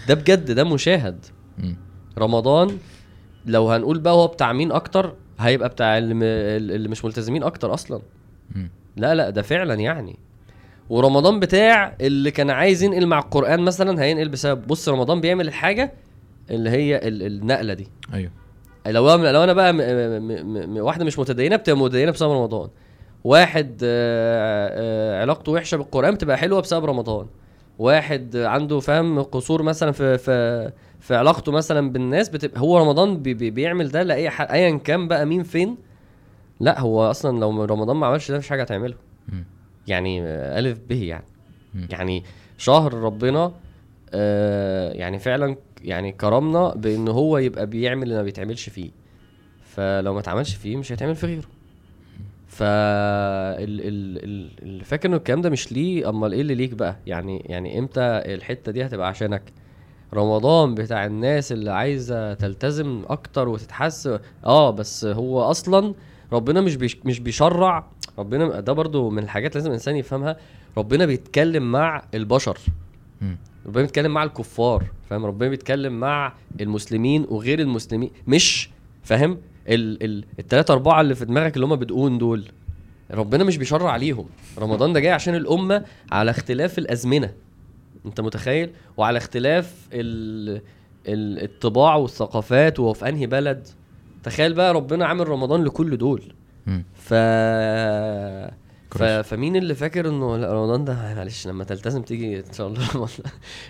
ده بجد ده مشاهد. رمضان لو هنقول بقى هو بتاع مين أكتر هيبقى بتاع اللي, م... اللي مش ملتزمين أكتر أصلا. لا لا ده فعلا يعني. ورمضان بتاع اللي كان عايز ينقل مع القرآن مثلا هينقل بسبب بص رمضان بيعمل الحاجة اللي هي ال... النقلة دي. أيوه. لو لو أنا بقى م... م... م... واحدة مش متدينة بتبقى متدينة بسبب رمضان. واحد آه، آه، علاقته وحشة بالقرآن بتبقى حلوة بسبب رمضان. واحد عنده فاهم قصور مثلا في في في علاقته مثلا بالناس بتبقى هو رمضان بي بي بيعمل ده لأي ح- ايا كان بقى مين فين. لا هو أصلا لو رمضان ما عملش ده مفيش حاجة هتعمله. يعني آه، ألف به يعني. مم. يعني شهر ربنا آه يعني فعلا يعني كرمنا بإن هو يبقى بيعمل اللي ما بيتعملش فيه. فلو ما اتعملش فيه مش هيتعمل في غيره. ف ال- ال- ال- اللي فاكر إنه الكلام ده مش ليه أمال إيه اللي ليك بقى؟ يعني يعني إمتى الحتة دي هتبقى عشانك؟ رمضان بتاع الناس اللي عايزة تلتزم أكتر وتتحس. آه بس هو أصلا ربنا مش بيش مش بيشرع. ربنا ده برضو من الحاجات لازم الإنسان يفهمها. ربنا بيتكلم مع البشر. ربنا بيتكلم مع الكفار فاهم؟ ربنا بيتكلم مع المسلمين وغير المسلمين. مش فاهم؟ ال ال التلاتة أربعة اللي في دماغك اللي هم بدقون دول ربنا مش بيشرع عليهم. رمضان ده جاي عشان الأمة على اختلاف الأزمنة. أنت متخيل؟ وعلى اختلاف ال ال الطباع والثقافات وهو في أنهي بلد. تخيل بقى ربنا عامل رمضان لكل دول. ف... فمين اللي فاكر إنه لا رمضان ده؟ معلش لما تلتزم تيجي إن شاء الله [LAUGHS] رمضان.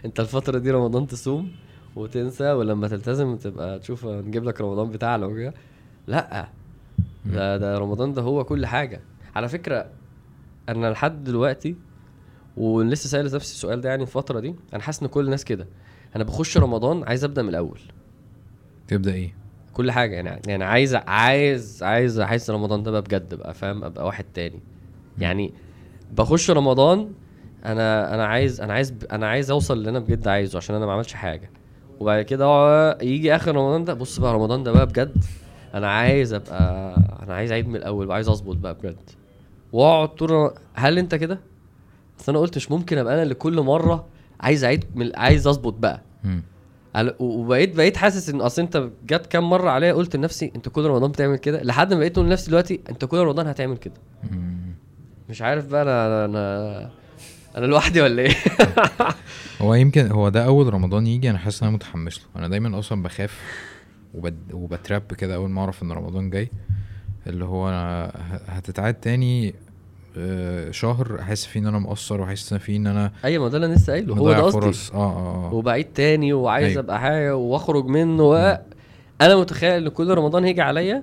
أنت الفترة دي رمضان تصوم وتنسى ولما تلتزم تبقى تشوف نجيب لك رمضان بتاعنا وكده لأ. ده ده رمضان ده هو كل حاجة. على فكرة أنا لحد دلوقتي ولسه سائل نفسي السؤال ده يعني الفترة دي أنا حاسس إن كل الناس كده. أنا بخش رمضان عايز أبدأ من الأول. تبدأ إيه؟ كل حاجة يعني يعني عايز عايز عايز أحس رمضان ده بقى بجد بقى فاهم؟ أبقى واحد تاني. يعني بخش رمضان أنا أنا عايز أنا عايز أنا عايز أوصل اللي أنا بجد عايزه عشان أنا ما عملتش حاجة. وبعد كده يجي آخر رمضان ده بص بقى رمضان ده بقى بجد أنا عايز أبقى أنا عايز أعيد من الأول وعايز أظبط بقى بجد. وأقعد طول هل أنت كده؟ بس أنا قلت مش ممكن أبقى أنا اللي كل مرة عايز أعيد من عايز أظبط بقى. وبقيت بقيت حاسس إن أصل أنت جت كام مرة عليا قلت لنفسي أنت كل رمضان بتعمل كده؟ لحد ما بقيت أقول لنفسي دلوقتي أنت كل رمضان هتعمل كده. مش عارف بقى أنا أنا أنا لوحدي ولا إيه؟ [LAUGHS] هو يمكن هو ده أول رمضان يجي أنا حاسس إن أنا متحمس له. أنا دايما أصلا بخاف وبد... وبتراب كده أول ما أعرف إن رمضان جاي اللي هو أنا هتتعاد تاني آه، شهر أحس فيه إن أنا مقصر وأحس فيه إن أنا أيوه ما ده اللي أنا لسه قايله. هو ده قصدي. فرص. آه آه آه. وبعيد تاني وعايز أيوة. أبقى حاجة وأخرج منه. و... أنا متخيل إن كل رمضان هيجي عليا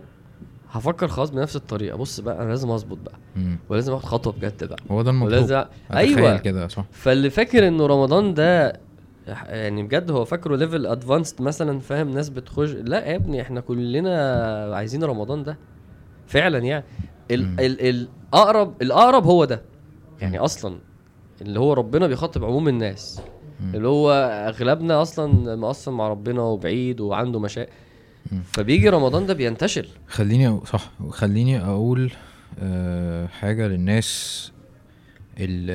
هفكر خلاص بنفس الطريقة. بص بقى أنا لازم أظبط بقى. مم. ولازم آخد خطوة بجد بقى. هو ده المطلوب. ولازم أيوه. كده صح. فاللي فاكر إنه رمضان ده يعني بجد هو فاكره level advanced مثلا فاهم؟ ناس بتخش. لا يا ابني إحنا كلنا عايزين رمضان ده. فعلا يعني. ال مم. ال الاقرب الأقرب هو ده. يعني. أصلا اللي هو ربنا بيخاطب عموم الناس. مم. اللي هو أغلبنا أصلا مقصر مع ربنا وبعيد وعنده مشاكل. فبيجي رمضان ده بينتشر خليني. صح خليني أقول أه حاجة للناس اللي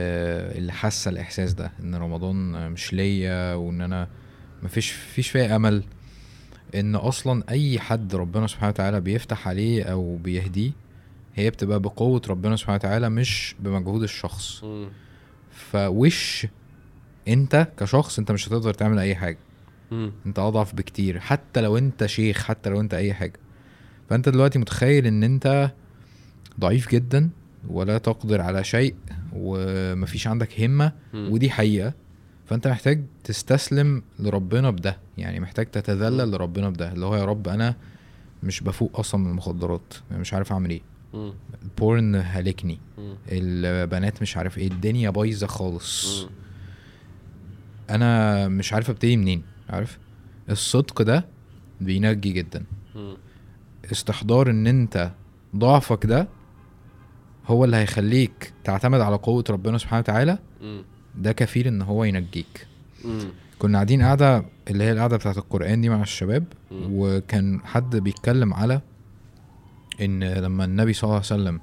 اللي حاسة الإحساس ده إن رمضان مش ليا وإن أنا مفيش فيش فيها أمل إن أصلا أي حد ربنا سبحانه وتعالى بيفتح عليه أو بيهديه هي بتبقى بقوة ربنا سبحانه وتعالى مش بمجهود الشخص. فوش أنت كشخص أنت مش هتقدر تعمل أي حاجة مم. انت اضعف بكتير حتى لو انت شيخ حتى لو انت اي حاجة فانت دلوقتي متخيل ان انت ضعيف جدا ولا تقدر على شيء ومفيش عندك همة مم. ودي حقيقة فانت محتاج تستسلم لربنا بده يعني محتاج تتذلل لربنا بده اللي هو يا رب أنا مش بفوق أصلا من المخدرات مش عارف أعمل إيه. البورن هلكني مم. البنات مش عارف إيه الدنيا بايظة خالص مم. أنا مش عارف أبتدي منين عارف الصدق ده بينجي جدا. استحضار إن أنت ضعفك ده هو اللي هيخليك تعتمد على قوة ربنا سبحانه وتعالى. ده كفيل إن هو ينجيك. كنا قاعدين قاعدة اللي هي القعدة بتاعت القرآن دي مع الشباب. وكان حد بيتكلم على إن لما النبي صلى الله عليه وسلم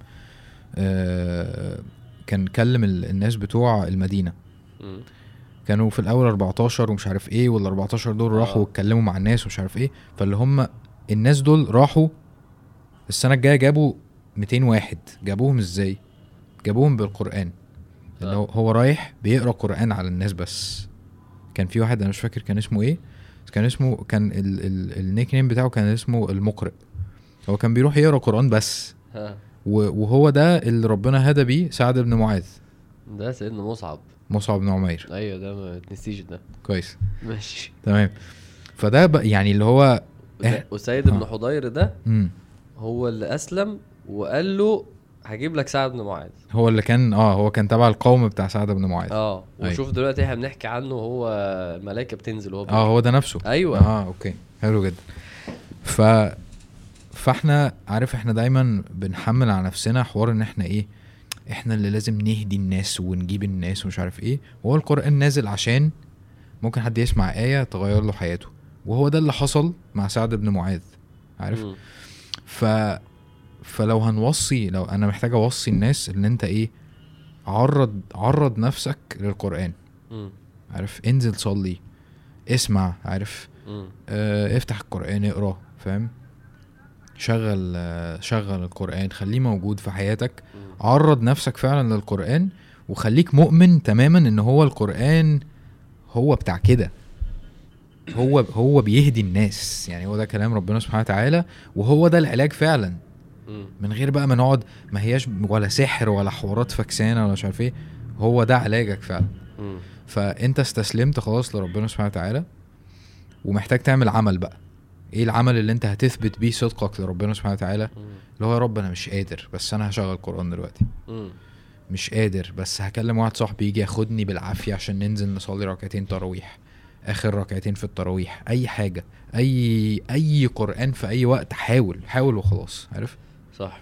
آه، كان كلم ال- الناس بتوع المدينة مم. كانوا في الأول 14 ومش عارف إيه وال 14 دول راحوا آه. واتكلموا مع الناس ومش عارف إيه. فاللي هم الناس دول راحوا السنة الجاية جابوا 200 واحد. جابوهم إزاي؟ جابوهم بالقرآن. اللي هو هو رايح بيقرأ قرآن على الناس بس. كان في واحد أنا مش فاكر كان اسمه إيه. كان اسمه كان ال ال النيك نيم بتاعه كان اسمه المقرئ. هو كان بيروح يقرأ قرآن بس. و- وهو ده اللي ربنا هدى بيه سعد بن معاذ. ده سيدنا مصعب. مصعب بن عمير أيوه ده ما تنسيش ده. كويس. ماشي. تمام. فده يعني اللي هو إح- وسيد بن آه. حضير ده مم. هو اللي أسلم وقال له هجيب لك سعد بن معاذ. هو اللي كان آه هو كان تبع القوم بتاع سعد بن معاذ. آه أيوة. وشوف دلوقتي إحنا بنحكي عنه هو الملائكه بتنزل وهو آه هو ده نفسه. أيوه. آه أوكي. حلو جدا. ف فإحنا عارف إحنا دايما بنحمل على نفسنا حوار إن إحنا إيه إحنا اللي لازم نهدي الناس ونجيب الناس ومش عارف إيه وهو القرآن نازل عشان ممكن حد يسمع آية تغير له حياته وهو ده اللي حصل مع سعد بن معاذ عارف. ف فلو هنوصي لو أنا محتاج أوصي الناس إن أنت إيه عرض عرض نفسك للقرآن مم. عارف انزل صلي اسمع عارف. آه افتح القرآن اقرأ فاهم شغل آه، شغل القرآن خليه موجود في حياتك. عرض نفسك فعلا للقرآن وخليك مؤمن تماما إن هو القرآن هو بتاع كده. هو هو بيهدي الناس. يعني هو ده كلام ربنا سبحانه وتعالى وهو ده العلاج فعلا. من غير بقى ما نقعد ما هياش ولا سحر ولا حوارات فكسانه ولا مش عارف إيه. هو ده علاجك فعلا. فأنت استسلمت خلاص لربنا سبحانه وتعالى ومحتاج تعمل عمل بقى. إيه العمل اللي انت هتثبت بيه صدقك لربنا سبحانه وتعالى. اللي هو يا رب أنا مش قادر بس أنا هشغل قرآن دلوقتي. مش قادر بس هكلم واحد صاحبي يجي ياخدني بالعافية عشان ننزل نصلي ركعتين تراويح آخر ركعتين في التراويح أي حاجة أي أي قرآن في أي وقت حاول حاول وخلاص عارف؟ صح.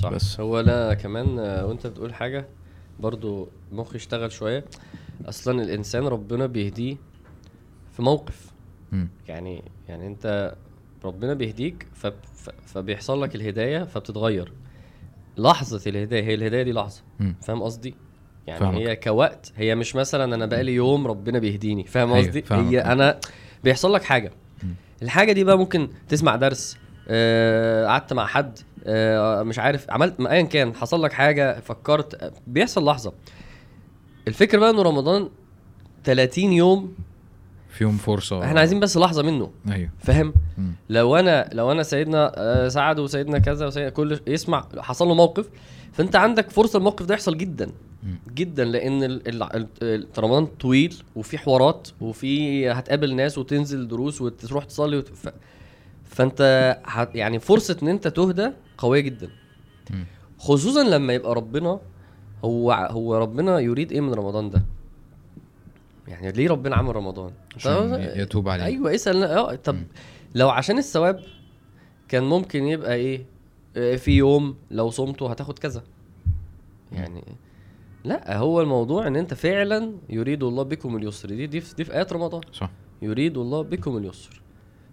صح. بس. بس. هو أنا كمان آه، وأنت بتقول حاجة برضو مخي اشتغل شوية. أصلا الإنسان ربنا بيهديه في موقف. يعني يعني انت ربنا بيهديك ف... ف... فبيحصل لك الهداية فبتتغير. لحظة الهداية هي الهداية دي لحظة. فاهم قصدي؟ يعني فاهمك. هي كوقت هي مش مثلا أنا بقالي يوم ربنا بيهديني. فاهم أيوة، قصدي. هي أنا بيحصل لك حاجة. مم. الحاجة دي بقى ممكن تسمع درس آه، قعدت مع حد آه، مش عارف عملت ايا كان حصل لك حاجة فكرت آه، بيحصل لحظة. الفكرة بقى إنه رمضان 30 يوم فيهم فرصة. إحنا عايزين بس لحظة منه. أيوه. فاهم. لو أنا لو أنا سيدنا آه، سعد وسيدنا كذا وسيدنا كل يسمع حصل له موقف فأنت عندك فرصة الموقف ده يحصل جدا. جدا لأن رمضان طويل وفي حوارات وفي هتقابل ناس وتنزل دروس وتروح تصلي وت... ف... فأنت هت... يعني فرصة إن أنت تهدى قوية جدا. خصوصا لما يبقى ربنا هو هو ربنا يريد إيه من رمضان ده؟ يعني ليه ربنا عمل رمضان؟ عشان يتوب عليه. أيوه اسأل آه طب مم. لو عشان الثواب كان ممكن يبقى إيه؟ آه، في يوم لو صمته هتاخد كذا. يعني لا هو الموضوع إن أنت فعلا يريد الله بكم اليسر. دي دي في, دي في آيات رمضان. صح. يريد الله بكم اليسر.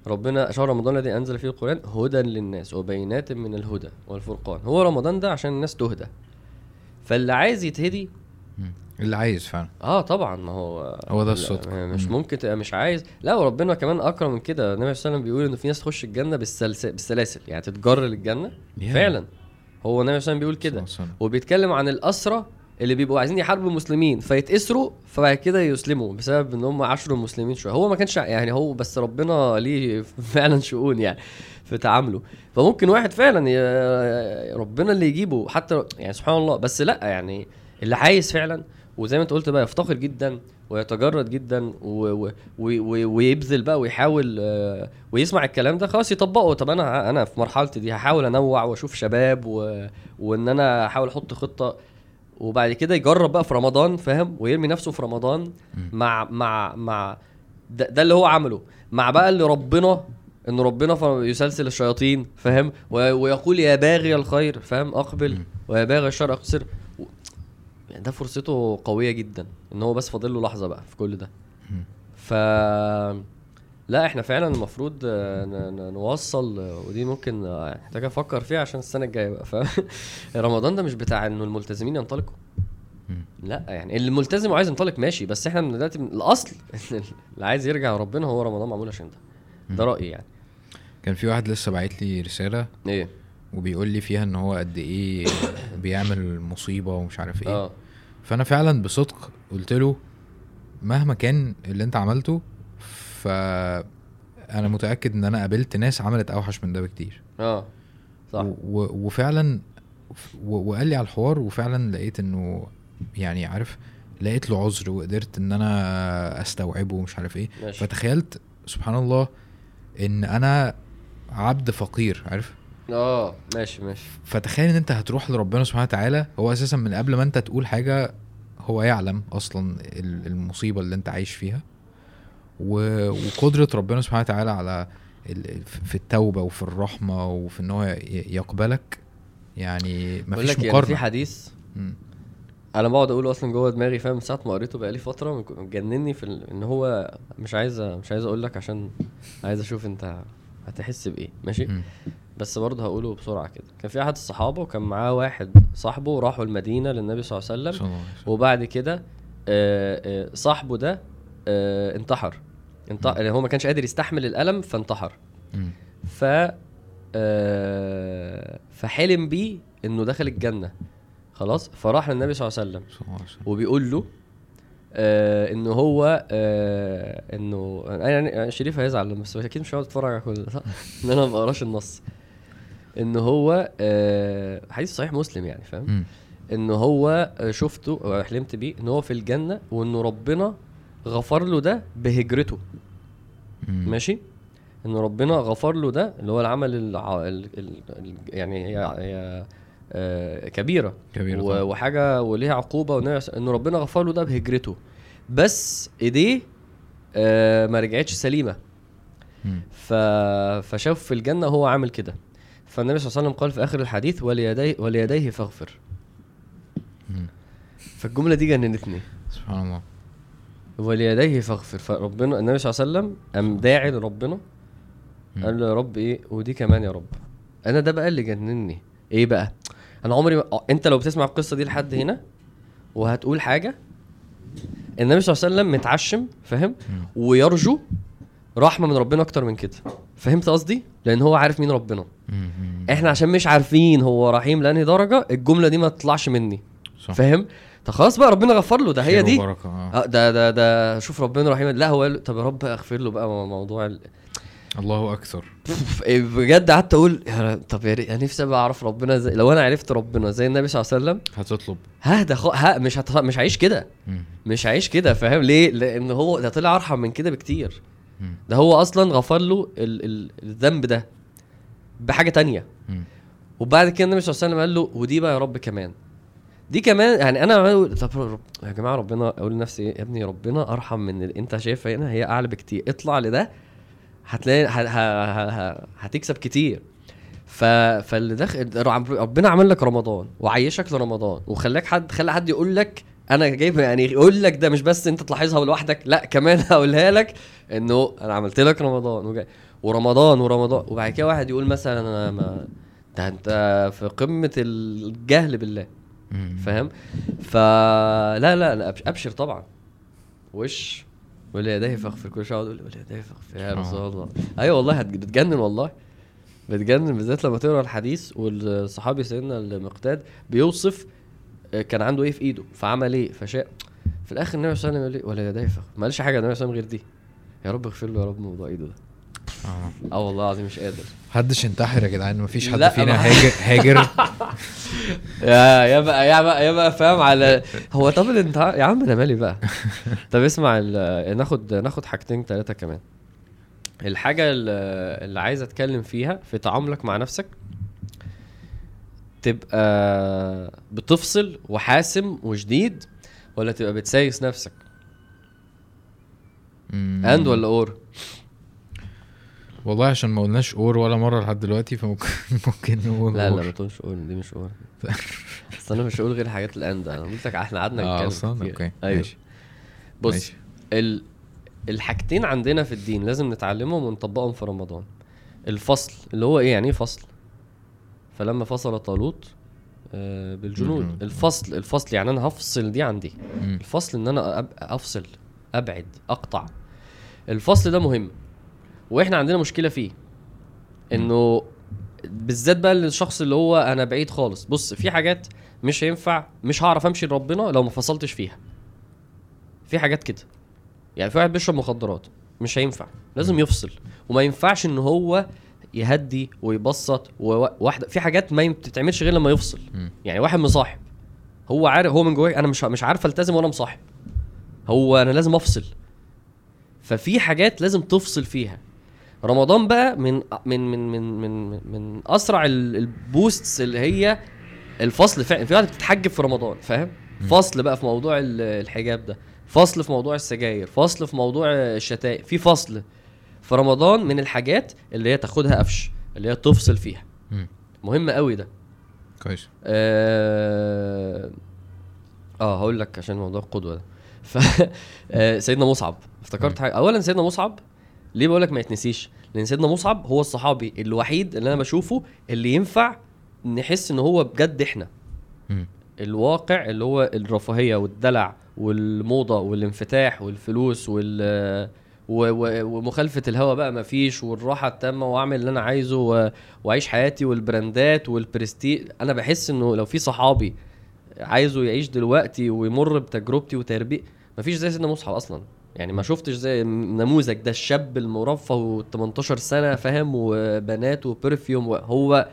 ربنا شهر رمضان الذي أنزل فيه القرآن هدى للناس وبينات من الهدى والفرقان. هو رمضان ده عشان الناس تهدى. فاللي عايز يتهدي. اللي عايز فعلا. آه طبعا ما هو هو ده الصدق. مش مم. ممكن تبقى مش عايز. لا وربنا كمان أكرم من كده. النبي صلى الله عليه وسلم بيقول إنه في ناس تخش الجنة بالسلسل بالسلاسل يعني تتجر للجنة. Yeah. فعلا. هو النبي صلى الله عليه وسلم بيقول كده. وبيتكلم عن الاسرى اللي بيبقوا عايزين يحاربوا المسلمين فيتأسروا فبعد كده يسلموا بسبب إن هم عاشروا المسلمين شوية. هو ما كانش يعني هو بس ربنا ليه [LAUGHS] فعلا شؤون يعني في تعامله. فممكن واحد فعلا ربنا اللي يجيبه حتى يعني سبحان الله. بس لا يعني اللي عايز فعلا وزي ما انت قلت بقى يفتخر جدا ويتجرد جدا و و و ويبذل بقى ويحاول آه، ويسمع الكلام ده خلاص يطبقه. طب أنا أنا في مرحلتي دي هحاول أنوع وأشوف شباب و... وإن أنا احاول أحط خطة. وبعد كده يجرب بقى في رمضان فاهم؟ ويرمي نفسه في رمضان مع مع مع ده, ده اللي هو عمله. مع بقى اللي ربنا إن ربنا يسلسل الشياطين فاهم؟ ويقول يا باغي الخير فاهم؟ أقبل. ويا باغي الشر أقصر. يعني ده فرصته قوية جدا إن هو بس فاضل له لحظة بقى في كل ده. ف لا إحنا فعلا المفروض نوصل ودي ممكن آه، محتاج أفكر فيها عشان السنة الجاية بقى ف [LAUGHS] رمضان ده مش بتاع إنه الملتزمين ينطلقوا. لا يعني اللي ملتزم وعايز ينطلق ماشي بس إحنا من دلوقتي الأصل [LAUGHS] اللي عايز يرجع لربنا هو رمضان معمول عشان ده. ده رأيي يعني. كان في واحد لسه باعت لي رسالة إيه؟ وبيقول لي فيها إن هو قد إيه بيعمل مصيبة ومش عارف إيه. آه. فأنا فعلا بصدق قلت له مهما كان اللي أنت عملته ف أنا متأكد إن أنا قابلت ناس عملت أوحش من ده بكتير. آه صح. وفعلا و- وقال لي على الحوار وفعلا لقيت إنه يعني عارف لقيت له عذر وقدرت إن أنا أستوعبه ومش عارف إيه. ماشي. فتخيلت سبحان الله إن أنا عبد فقير عارف؟ آه ماشي ماشي. فتخيل إن أنت هتروح لربنا سبحانه وتعالى هو أساسا من قبل ما أنت تقول حاجة هو يعلم أصلا ال- المصيبة اللي أنت عايش فيها. و- وقدرة ربنا سبحانه وتعالى على ال- في التوبة وفي الرحمة وفي إن هو يقبلك يعني مفيش لك يعني في مقارنه حديث مم. أنا بقعد اقوله أصلا جوه دماغي فاهم؟ ساعة ما قريته بقالي فترة مجنني في ال... إن هو مش عايز مش عايز أقول لك عشان عايز أشوف أنت هتحس بإيه ماشي؟ مم. بس برضه هقوله بسرعة كده كان في أحد الصحابة وكان معاه واحد صاحبه راحوا المدينة للنبي صلى الله عليه وسلم. وبعد كده آه، آه، صاحبه ده آه، انتحر انت... مم. يعني هو ما كانش قادر يستحمل الألم فانتحر. ف فحلم بيه إنه دخل الجنة خلاص فراح للنبي صلى الله عليه وسلم. وبيقول له آه إنه هو آه إنه يعني شريف هيزعل بس أكيد مش هقعد أتفرج على كل ده؟ [LAUGHS] إن أنا ما بقراش النص إن هو آه حديث صحيح مسلم يعني فاهم. إن هو آه، شفته حلمت بيه إن هو في الجنة وانه ربنا غفر له ده بهجرته. مم. ماشي؟ إن ربنا غفر له ده اللي هو العمل الع... ال... ال... ال... يعني هي هي آه كبيرة. كبير و... وحاجة وليها عقوبة صلى- إن ربنا غفر له ده بهجرته. بس إيديه آه ما رجعتش سليمة. ف... فشاف في الجنة هو عامل كده. فالنبي صلى الله عليه وسلم قال في آخر الحديث وليديه وليديه فاغفر. فالجملة دي جننتني. سبحان الله. وليديه فاغفر. فربنا النبي صلى الله عليه وسلم قام داعي لربنا. قال له يا رب إيه؟ ودي كمان يا رب. أنا ده بقى اللي جنني إيه بقى؟ أنا عمري ما... أنت لو بتسمع القصة دي لحد هنا وهتقول حاجة النبي صلى الله عليه وسلم متعشم فاهم. ويرجو رحمة من ربنا أكتر من كده. فهمت قصدي؟ لأن هو عارف مين ربنا. إحنا عشان مش عارفين هو رحيم لأنهي درجة الجملة دي ما تطلعش مني. صح. فاهم؟ طب خلاص بقى ربنا غفر له ده هي دي. وبركة، آه. آه ده ده ده شوف ربنا رحيم. لا هو قال طب يا رب اغفر له بقى موضوع ال... الله أكثر. ف- بجد قعدت أقول طب يا نفسي أبقى أعرف ربنا زي لو أنا عرفت ربنا زي النبي صلى الله عليه وسلم هتطلب. ههدى خ... ها مش هت... مش هعيش كده. مش هعيش كده فاهم؟ ليه؟ لأن هو ده طلع أرحم من كده بكتير. ده هو أصلا غفر له ال... ال... الذنب ده. بحاجة تانية. مم. وبعد كده النبي صلى الله عليه وسلم قال له ودي بقى يا رب كمان. دي كمان يعني أنا طب. يا جماعة ربنا أقول لنفسي إيه؟ يا ابني ربنا أرحم من اللي أنت شايفها هنا هي أعلى بكتير. اطلع لده هتلاقي ه... ه... ه... ه... هتكسب كتير. ف... فاللي داخل رب- ربنا عمل لك رمضان وعيشك لرمضان وخلاك حد خلى حد يقول لك أنا جايب يعني يقول لك ده مش بس أنت تلاحظها لوحدك لا كمان هقولها لك إنه أنا عملت لك رمضان. وجاي ورمضان ورمضان. وبعد كده واحد يقول مثلا أنا ما ده أنت في قمة الجهل بالله. فاهم؟ فلا لا أبش- أبشر طبعا. وش؟ وليديه فاغفر كل شوية اقعد أقول وليديه فاغفر. يا آه. رسول الله. أيوه والله بتجنن والله. بتجنن بالذات لما تقرأ الحديث والصحابي سيدنا المقداد بيوصف آه، كان عنده إيه في إيده. فعمل إيه؟ فشاء. في الآخر النبي صلى الله عليه وسلم يقول لي وليديه فاغفر. ما قالش حاجة النبي صلى الله عليه وسلم. غير دي يا رب اغفر له يا رب موضوع إيده ده. آه. والله العظيم مش قادر. محدش ينتحر يا جدعان مفيش حد فينا هاجر هاجر. [LAUGHS] يا يا بقى يا بقى يا بقى فاهم على هو طب انت يا عم أنا مالي بقى. [LAUGHS] طب اسمع ال- ناخد ناخد حاجتين ثلاثة كمان. الحاجة ال- اللي عايز أتكلم فيها في تعاملك مع نفسك تبقى بتفصل وحاسم وشديد ولا تبقى بتسايس نفسك. and ولا or والله عشان ما قلناش or ولا مرة لحد دلوقتي فممكن [LAUGHS] ممكن نقول لا لا. ما تقولش or دي مش or [LAUGHS] اصل أنا مش هقول غير حاجات ال and أنا قلت لك إحنا قعدنا آه نتكلم أصلا كتير. okay أيوه ماشي بص ماشي. ال... الحاجتين عندنا في الدين لازم نتعلمهم ونطبقهم في رمضان الفصل اللي هو إيه يعني إيه فصل فلما فصل طالوت آه، بالجنود. الفصل الفصل يعني أنا هفصل دي عندي مم. الفصل إن أنا. أفصل أبعد أقطع الفصل ده مهم وإحنا عندنا مشكلة فيه انه بالذات بقى للشخص اللي هو أنا بعيد خالص. بص في حاجات مش هينفع مش هعرف امشي لربنا لو ما فصلتش فيها. في حاجات كده. يعني في واحد بيشرب مخدرات مش هينفع لازم يفصل. وما ينفعش ان هو يهدي ويبسط وواحده في حاجات ما بتتعملش غير لما يفصل. يعني واحد مصاحب هو عارف هو من جواه أنا مش مش عارف التزم وأنا مصاحب. هو أنا لازم افصل. ففي حاجات لازم تفصل فيها. رمضان بقى من من من من من, من أسرع ال- البوستس اللي هي الفصل فعلا. في واحد بتتحجب في رمضان فاهم؟ فصل بقى في موضوع ال- الحجاب ده فصل في موضوع السجاير فصل في موضوع الشتائم في فصل في رمضان من الحاجات اللي هي تاخدها قفش اللي هي تفصل فيها. مهم قوي ده. كويس. آه آه هقول لك عشان موضوع القدوه ده. [LAUGHS] ف آه، سيدنا مصعب. افتكرت حاجة؟ اولا سيدنا مصعب ليه بقول لك ما يتنسيش؟ لأن سيدنا مصعب هو الصحابي الوحيد اللي أنا بشوفه اللي ينفع نحس إن هو بجد إحنا. مم. الواقع اللي هو الرفاهية والدلع والموضة والانفتاح والفلوس وال و- و- ومخالفة الهوى بقى مفيش والراحة التامة وأعمل اللي أنا عايزه وأعيش حياتي وال brandات والبرستيج. أنا بحس إنه لو في صحابي عايزه يعيش دلوقتي ويمر بتجربتي وتربية مفيش زي سيدنا مصعب أصلا. يعني ما شفتش زي نموذج ده الشاب المرفه و 18 سنة فاهم؟ وبنات و perfume هو.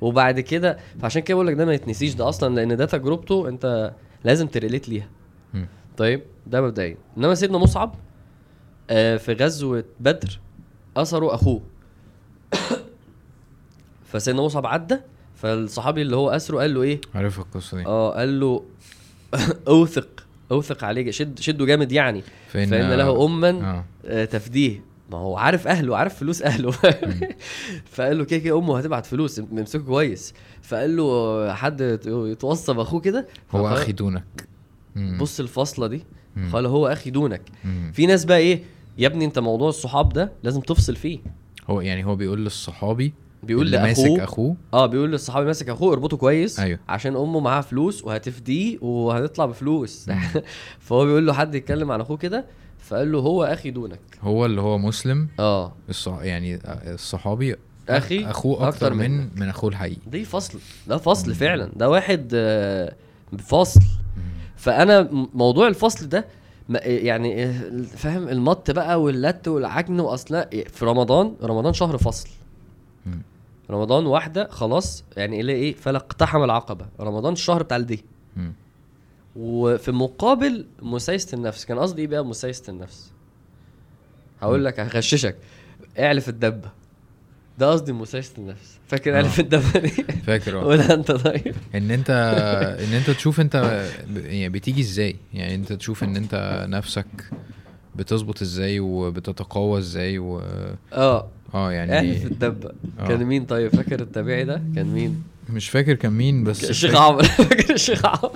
وبعد كده فعشان كده بقول لك ده ما يتنسيش. ده أصلا لأن ده تجربته أنت لازم تريليت ليها. طيب ده مبدئيا. إنما سيدنا مصعب آه في غزوة بدر اثروا أخوه. [COUGHS] فسيدنا مصعب عدى فالصحابي اللي هو أسره قال له إيه؟ عارف القصة دي. آه قال له [COUGHS] أوثق. أوثق عليه شد شده جامد يعني. فإن, فإن له اما آه. آه، تفديه. ما هو عارف أهله عارف فلوس أهله. [LAUGHS] فقال له كده كده أمه هتبعت فلوس امسكه كويس. فقال له حد يت- يتوصى بأخوه كده هو أخي دونك. بص الفاصلة دي. قال هو أخي دونك. في ناس بقى إيه يا ابني أنت موضوع الصحاب ده لازم تفصل فيه. هو يعني هو بيقول للصحابي بيقول اللي ماسك لاخوه أخوه؟ آه بيقول للصحابي ماسك أخوه اربطه كويس أيوه. عشان أمه معاها فلوس وهتفديه وهنطلع بفلوس. [LAUGHS] فهو بيقول له حد يتكلم عن أخوه كده فقال له هو أخي دونك. هو اللي هو مسلم؟ آه. الصح... يعني الصحابي أخي أخوه أكتر أكتر من منك. من أخوه الحقيقي. دي فصل ده فصل فعلا ده واحد آه، فصل. فأنا موضوع الفصل ده يعني آه، فاهم المط بقى واللت والعجن واصلا في رمضان رمضان شهر فصل. رمضان واحدة خلاص يعني اللي إيه؟ فلا اقتحم العقبة. رمضان الشهر بتاع الدي. وفي مقابل مسايسه النفس. كان قصدي إيه بقى؟ مسايسه النفس. هقول لك هغششك. اعلف الدبه ده قصدي مسايسه النفس. فاكر آه. اعلف الدبه دي؟ فاكر آه. قولها أنت طيب؟ إن أنت إن أنت تشوف أنت يعني بتيجي إزاي؟ يعني أنت تشوف إن أنت نفسك بتظبط إزاي وبتتقوى إزاي و آه. آه يعني الدبه آه. كان مين طيب؟ فاكر التابعي ده؟ كان مين؟ مش فاكر كان مين بس الشيخ عمرو. [LAUGHS] فاكر الشيخ عمرو.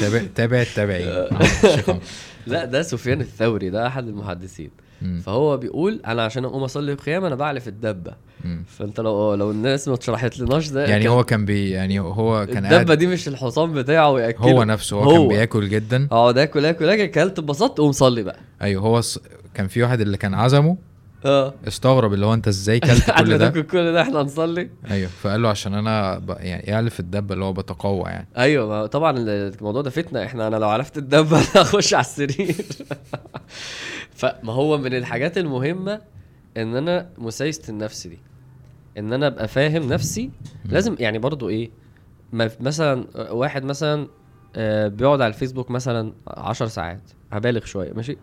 تابع تابع التابعي آه، عمرو. لا ده سفيان الثوري ده أحد المحدثين. مم. فهو بيقول أنا عشان أقوم أصلي قيام أنا بعلف الدبة مم. فأنت لو لو الناس ما اتشرحت لناش ده يعني كان- هو كان بي يعني هو كان الدبة قاعد دي مش الحصان بتاعه وياكله هو نفسه هو, كان بياكل جدا اقعد اكل اكل اكل اكلت اتبسطت قوم صلي بقى أيوه هو. كان في واحد اللي كان عزمه آه. استغرب اللي هو انت إزاي كلت كل [LAUGHS] ده؟ كل ده إحنا هنصلي. أيوه فقال له عشان أنا ب... يعني يعلف الدبه اللي هو بتقوى يعني. أيوه طبعا الموضوع ده فتنة. إحنا أنا لو عرفت الدبه [LAUGHS] أنا هخش على السرير. [LAUGHS] فما هو من الحاجات المهمة ان أنا مسايسه النفس دي. ان أنا ابقى فاهم نفسي. لازم يعني برضو إيه مثلا واحد مثلا آه، بيقعد على الفيسبوك مثلا 10 ساعات. هبالغ شوية ماشي؟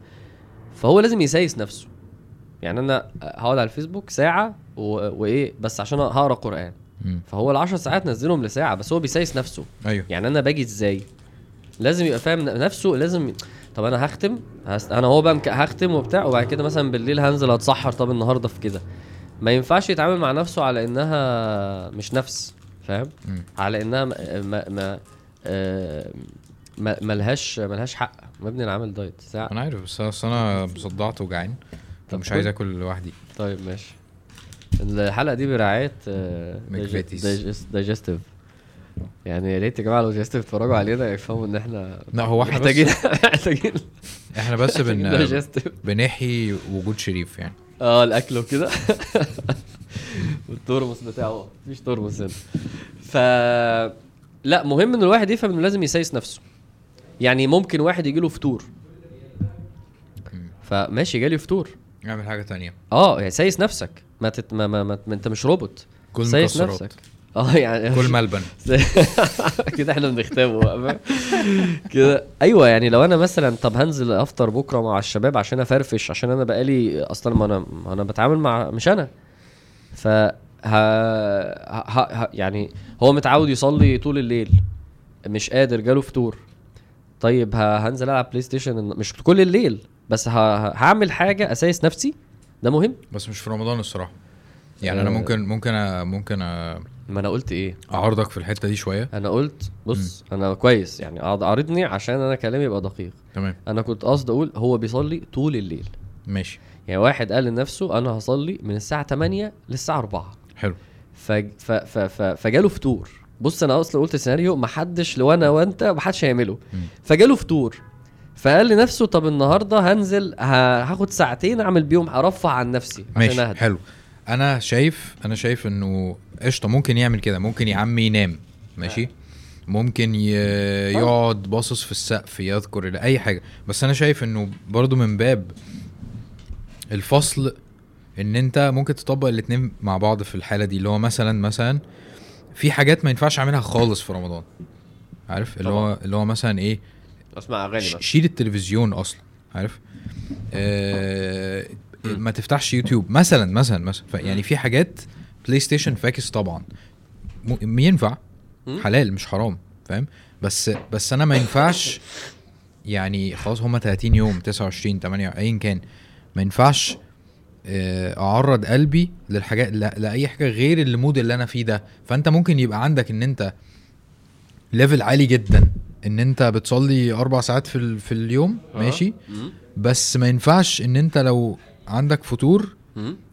فهو لازم يسايس نفسه. يعني أنا هقعد على الفيسبوك ساعة و... وإيه بس عشان هقرا قرآن. فهو ال 10 ساعات نزلهم لساعة بس هو بيسايس نفسه. أيوه. يعني أنا باجي إزاي؟ لازم يبقى فاهم نفسه لازم طب أنا هختم؟ هست... أنا هو بقى هختم وبتاع وبعد كده مثلا بالليل هنزل أتسحر طب النهارده في كده. ما ينفعش يتعامل مع نفسه على إنها مش نفس فاهم. على إنها ما ما ما آه، ما ملهاش ملهاش حق. مبني عامل diet ساعة. أنا عارف بس أنا صدعت وجعان. طب كل. عايز آكل لوحدي. طيب ماشي. الحلقة دي برعاية McVitie's. Digestive. يعني يا ريت يا جماعة لو Digestive اتفرجوا علينا يفهموا إن إحنا لا هو إحنا محتاجين [LAUGHS] محتاجين إحنا بس بن بنحيي وجود شريف يعني. آه الأكل وكده. [LAUGHS] والترمس بتاعه. مفيش ترمس هنا. ف لا مهم إن الواحد يفهم إنه لازم يسايس نفسه. يعني ممكن واحد يجي له فتور فماشي جالي فتور. اعمل حاجة تانية. آه يعني سايس نفسك. ما, تت... ما, ما, ما, ما انت مش روبوت. كل سايس مكسرات نفسك. آه يعني كل ملبن. [LAUGHS] كده إحنا بنختمه بقى؟ كده. أيوه يعني لو أنا مثلا طب هنزل أفطر بكرة مع الشباب عشان أفرفش عشان أنا بقالي أصلا ما أنا ما أنا بتعامل مع مش أنا. ف ه... ه... ه... يعني هو متعود يصلي طول الليل مش قادر جاله فتور. طيب. هنزل ألعب PlayStation مش كل الليل بس هعمل حاجة أسايس نفسي. ده مهم؟ بس مش في رمضان الصراحة. يعني أنا آه. ممكن ممكن أ- ممكن أ- ما أنا قلت إيه؟ أعارضك في الحتة دي شوية. أنا قلت بص أنا كويس يعني اقعد عارضني عشان أنا كلامي يبقى دقيق. تمام. أنا كنت قصدي أقول هو بيصلي طول الليل. ماشي. يعني واحد قال لنفسه أنا هصلي من الساعة 8 للساعة 4 حلو. ف... ف... ف... ف... فجاله فطور. بص أنا أصلا قلت سيناريو ما حدش لو أنا وأنت ما حدش هيعمله. فجاله فطور فقال لنفسه طب النهارده هنزل. هاخد ساعتين أعمل بيهم ارفع عن نفسي عشان ماشي أهدى. حلو. أنا شايف أنا شايف إنه قشطة ممكن يعمل كده. ممكن يا عم ينام. ماشي؟ ممكن ي... يقعد باصص في السقف يذكر أي حاجة. بس أنا شايف إنه برضو من باب الفصل إن أنت ممكن تطبق الاتنين مع بعض في الحالة دي. اللي هو مثلا مثلا في حاجات ما ينفعش أعملها خالص في رمضان. عارف؟ اللي هو اللي هو مثلا إيه؟ اسمع أغاني بس. شيل التلفزيون أصلا. عارف؟ آه ما تفتحش يوتيوب. مثلا مثلا مثلا. يعني في حاجات PlayStation فاكس طبعا. م- ينفع. حلال مش حرام. فاهم؟ بس بس أنا ما ينفعش يعني خلاص هما 30 يوم 29 8 ايا كان. ما ينفعش أعرض قلبي للحاجات لا لأي حاجة غير ال mood اللي أنا فيه ده فأنت ممكن يبقى عندك إن أنت level عالي جدا إن أنت بتصلي أربع ساعات في ال- في اليوم آه. ماشي. بس ما ينفعش إن أنت لو عندك فتور.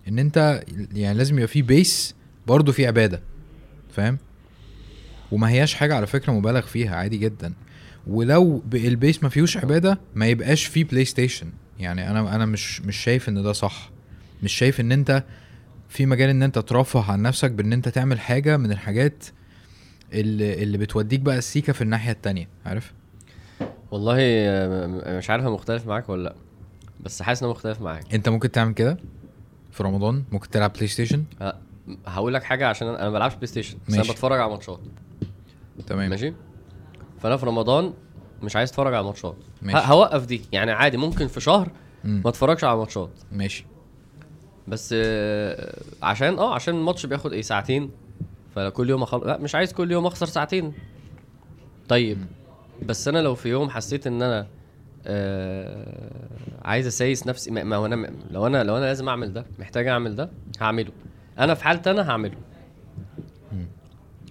إن أنت يعني لازم يبقى في base برضه في عبادة فاهم وما هياش حاجة على فكرة مبالغ فيها عادي جدا ولو ال base ما فيهوش عبادة ما يبقاش فيه PlayStation يعني أنا أنا مش مش شايف إن ده صح مش شايف إن أنت في مجال إن أنت ترفه عن نفسك بإن أنت تعمل حاجة من الحاجات اللي, اللي بتوديك بقى السيكة في الناحية التانية عارف؟ والله آه، م- مش عارف أنا مختلف معاك ولا لأ بس حاسس إن أنا مختلف معاك. أنت ممكن تعمل كده في رمضان؟ ممكن تلعب PlayStation ه- هقول لك حاجة عشان أنا ما بلعبش PlayStation بس أنا. بتفرج على ماتشات. تمام. ماشي؟ فأنا في رمضان مش عايز أتفرج على ماتشات. هوقف دي. يعني عادي ممكن في شهر مم. ما أتفرجش على ماتشات. ماشي. بس آه، عشان آه عشان الماتش بياخد إيه ساعتين؟ فكل يوم أخل... لا مش عايز كل يوم أخسر ساعتين. طيب بس أنا لو في يوم حسيت إن أنا آه عايز أسايس نفسي ما هو أنا لو أنا لو أنا لازم أعمل ده محتاج أعمل ده هعمله. أنا في حالتي أنا هعمله.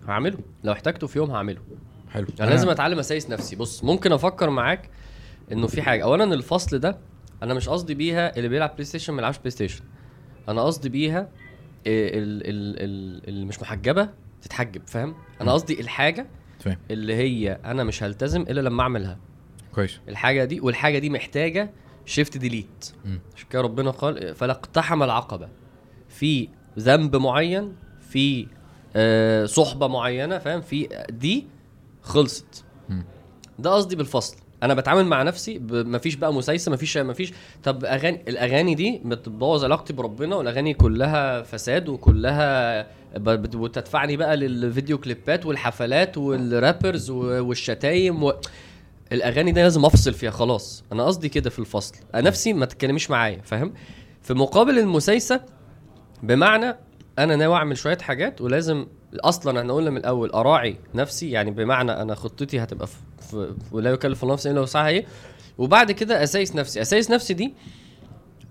هعمله. لو احتاجته في يوم هعمله. حلو. أنا لازم أتعلم أسايس نفسي. بص ممكن أفكر معاك إنه في حاجة. اولا الفصل ده أنا مش قصدي بيها اللي بيلعب PlayStation ما يلعبش PlayStation أنا قصدي بيها ال- ال- ال- اللي مش محجبة تتحجب فاهم؟ أنا. قصدي الحاجة فاهم. اللي هي أنا مش هلتزم إلا لما أعملها. كويس. الحاجة دي والحاجة دي محتاجة شيفت ديليت. عشان كده ربنا قال فلا اقتحم العقبة. في ذنب معين في آه صحبة معينة فاهم؟ في دي خلصت. ده قصدي بالفصل. أنا بتعامل مع نفسي مفيش بقى مسايسه مفيش مفيش. طب اغاني الأغاني دي بتبوظ علاقتي بربنا والأغاني كلها فساد وكلها بتدفعني بقى للفيديو كليبات والحفلات والرابرز والشتايم و... الأغاني دي لازم أفصل فيها خلاص. أنا قصدي كده في الفصل. أنا نفسي ما تتكلميش معايا فاهم؟ في مقابل المسايسه بمعنى أنا ناوي أعمل شوية حاجات ولازم أصلا إحنا قلنا من الأول أراعي نفسي يعني بمعنى أنا خطتي هتبقى في, في ولا يكلف الله نفسا إلا وسعها إيه وبعد كده أسايس نفسي. أسايس نفسي دي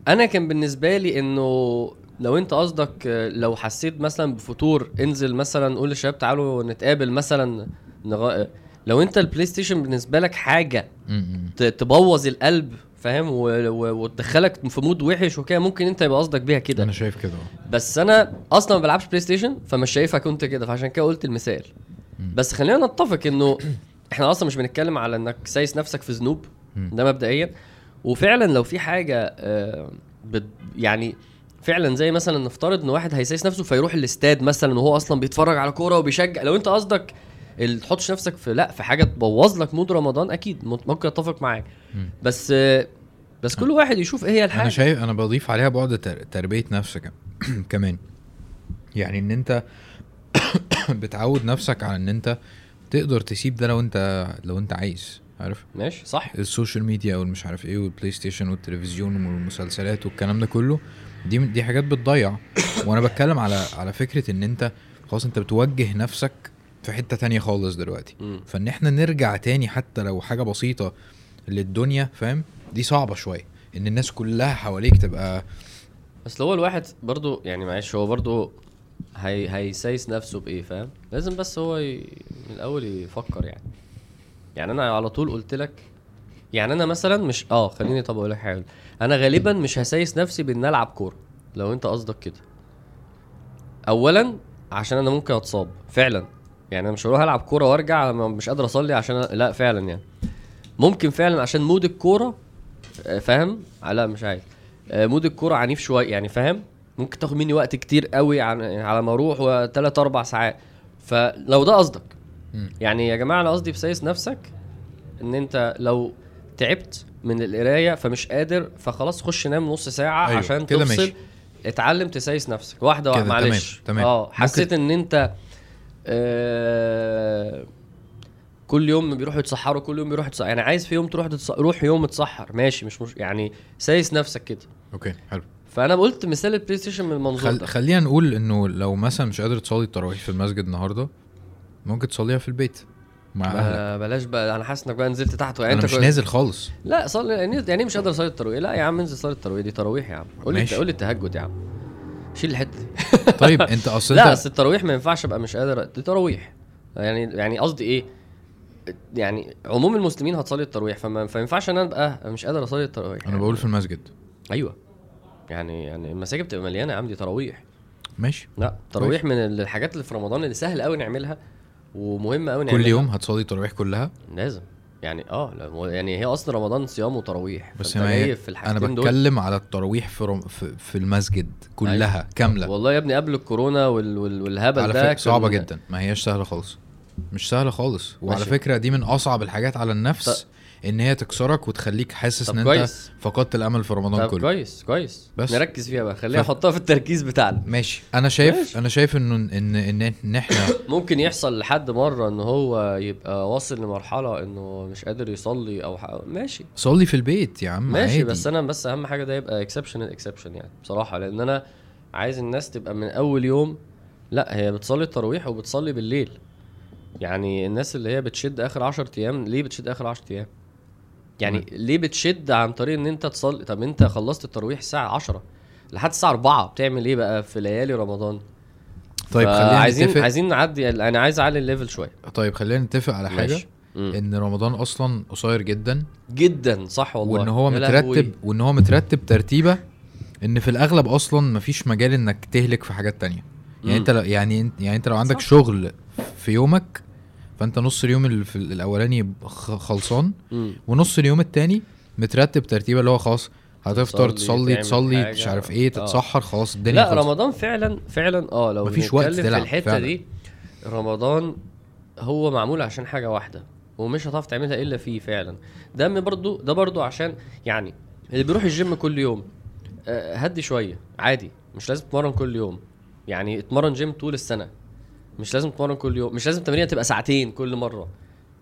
أنا كان بالنسبة لي إنه لو أنت قصدك لو حسيت مثلا بفتور انزل مثلا قول للشباب تعالوا نتقابل مثلا نغ... لو أنت ال PlayStation بالنسبة لك حاجة تبوظ القلب فاهم. وتدخلك في mood وحش وكده ممكن انت يبقى قصدك بيها كده أنا شايف كده. بس أنا أصلا ما بلعبش PlayStation فمش شايفها كنت كده فعشان كده قلت المثال. بس خلينا نتفق إنه إحنا أصلا مش بنتكلم على إنك سايس نفسك في ذنوب. ده مبدئيا وفعلا لو في حاجة آه، بت يعني فعلا زي مثلا نفترض إن واحد هيسايس نفسه فيروح الاستاد مثلا وهو أصلا بيتفرج على كورة وبيشجع لو أنت قصدك تحطش نفسك في لأ في حاجة تبوظ لك مود رمضان أكيد ممكن أتفق معاك. بس بس كل واحد يشوف إيه هي الحاجة. أنا شايف أنا بضيف عليها بعد تر- تربية نفسك [CLEARS THROAT] كمان. يعني إن أنت [CLEARS THROAT] بتعود نفسك على إن أنت تقدر تسيب ده لو أنت لو أنت عايز عارف؟ ماشي صح. ال social media والمش عارف إيه وال PlayStation والتلفزيون والمسلسلات والكلام ده كله دي دي حاجات بتضيع. [CLEARS THROAT] وأنا بتكلم على على فكرة إن أنت خلاص أنت بتوجه نفسك في حتة تانية خالص دلوقتي. مم. فإن إحنا نرجع تاني حتى لو حاجة بسيطة للدنيا فاهم؟ دي صعبة شوية إن الناس كلها حواليك تبقى بس هو الواحد برضو يعني معلش هو برضو هي هيسايس نفسه بإيه فاهم؟ لازم بس هو ي... من الأول يفكر يعني. يعني أنا على طول قلت لك يعني أنا مثلا مش آه خليني طب أقول لك حاجة. أنا غالبا مش هسايس نفسي بان ألعب كورة لو أنت قصدك كده. اولا عشان أنا ممكن أتصاب فعلا. يعني أنا مش هروح ألعب كورة وأرجع مش قادر أصلي عشان أنا... لا فعلا يعني. ممكن فعلا عشان mood الكورة آه، فاهم؟ لا مش عايز آه، mood الكورة عنيف شوية يعني فاهم؟ ممكن تاخد مني وقت كتير قوي على ما أروح وثلاث أربع ساعات. فلو ده قصدك. يعني يا جماعة أنا قصدي بسايس نفسك إن أنت لو تعبت من القراية فمش قادر فخلاص خش نام نص ساعة أيوة، عشان كده تفصل. ماشي. اتعلم تسايس نفسك واحدة واحدة معلش. تمام، تمام. آه حسيت إن أنت آه كل يوم بيروحوا يتسحروا كل يوم بيروحوا يتسحروا يعني عايز في يوم تروح تتص... روح يوم اتسحر ماشي مش مش يعني سايس نفسك كده. okay حلو. فأنا قلت مثال ال PlayStation من المنظور خل... ده. خلينا نقول إنه لو مثلا مش قادر تصلي التراويح في المسجد النهارده ممكن تصليها في البيت مع أهلك. بلاش بقى أنا حاسس إنك بقى نزلت تحت يعني أنا انت مش كنت- نازل خالص. لا صلي يعني يعني مش قادر أصلي التراويح. لا يا عم انزل صلي التراويح دي تراويح يا عم. قول لي. قول لي التهجد يا عم. شيل الحتة دي. طيب أنت [LAUGHS] أصل لا بس التراويح ما ينفعش أبقى مش قادر دي تراويح. يعني يعني قصدي إيه؟ يعني عموم المسلمين هتصلي التراويح فما ينفعش إن أنا أبقى مش قادر أصلي التراويح. أنا يعني. بقول في المسجد. أيوه. يعني يعني المساجد بتبقى مليانة يا عم دي تراويح. ماشي. لا تراويح من الحاجات اللي في رمضان اللي سهل قوي نعملها ومهم قوي نعملها كل يوم هتصلي التراويح كلها؟ لازم. يعني آه يعني هي أصلا رمضان صيام وتراويح. بس ما هي في أنا الحاجتين دول. بتكلم على التراويح في, رم... في في المسجد كلها أيوة. كاملة. والله يا ابني قبل الكورونا وال... وال... والهبل ده فكرة كان- صعبة جدا. ما هياش سهلة خالص. مش سهلة خالص وعلى ماشي. فكرة دي من أصعب الحاجات على النفس إن هي تكسرك وتخليك حاسس إن أنت. فقدت الأمل في رمضان طب كله كويس كويس بس. نركز فيها بقى خلينا ف- نحطها في التركيز بتاعنا ماشي أنا شايف ماشي. أنا شايف إنه ان ان إن إحنا [COUGHS] ممكن يحصل لحد مرة إن هو يبقى واصل لمرحلة إنه مش قادر يصلي أو ح... ماشي صلي في البيت يا عم ماشي عادي. بس أنا بس أهم حاجة ده يبقى exception exception يعني بصراحة لأن أنا عايز الناس تبقى من أول يوم لأ هي بتصلي التراويح وبتصلي بالليل يعني الناس اللي هي بتشد آخر 10 أيام ليه بتشد آخر 10 أيام يعني ليه بتشد عن طريق إن أنت تصلي طب أنت خلصت التراويح الساعة 10 لحد الساعة 4 بتعمل إيه بقى في ليالي رمضان طيب خلينا عايزين نتفق عايزين نعدي أنا عايز أعلي الليفل شوية طيب خلينا نتفق على حاجة ماشي. إن رمضان أصلا قصير جدا جدا صح والله وإن هو. مترتب وإن هو مترتب ترتيبة إن في الأغلب أصلا مفيش مجال إنك تهلك في حاجات تانية يعني مم. أنت يعني يعني أنت لو عندك صح. شغل في يومك فأنت نص اليوم الأولاني خلصان. ونص اليوم التاني مترتب ترتيبه اللي هو خلاص هتفطر تصلي، تصلي. مش عارف إيه آه. تتسحر خلاص الدنيا لا خلصت. رمضان فعلا فعلا آه لو مفيش وقت في الحتة فعلا. دي رمضان هو معمول عشان حاجة واحدة ومش هتعرف تعملها إلا فيه فعلا ده برضو ده برضو عشان يعني اللي بيروح الجيم كل يوم آه، هدي شوية عادي مش لازم تتمرن كل يوم يعني اتمرن جيم طول السنة مش لازم تتمرن كل يوم مش لازم تمرينه تبقى ساعتين كل مرة.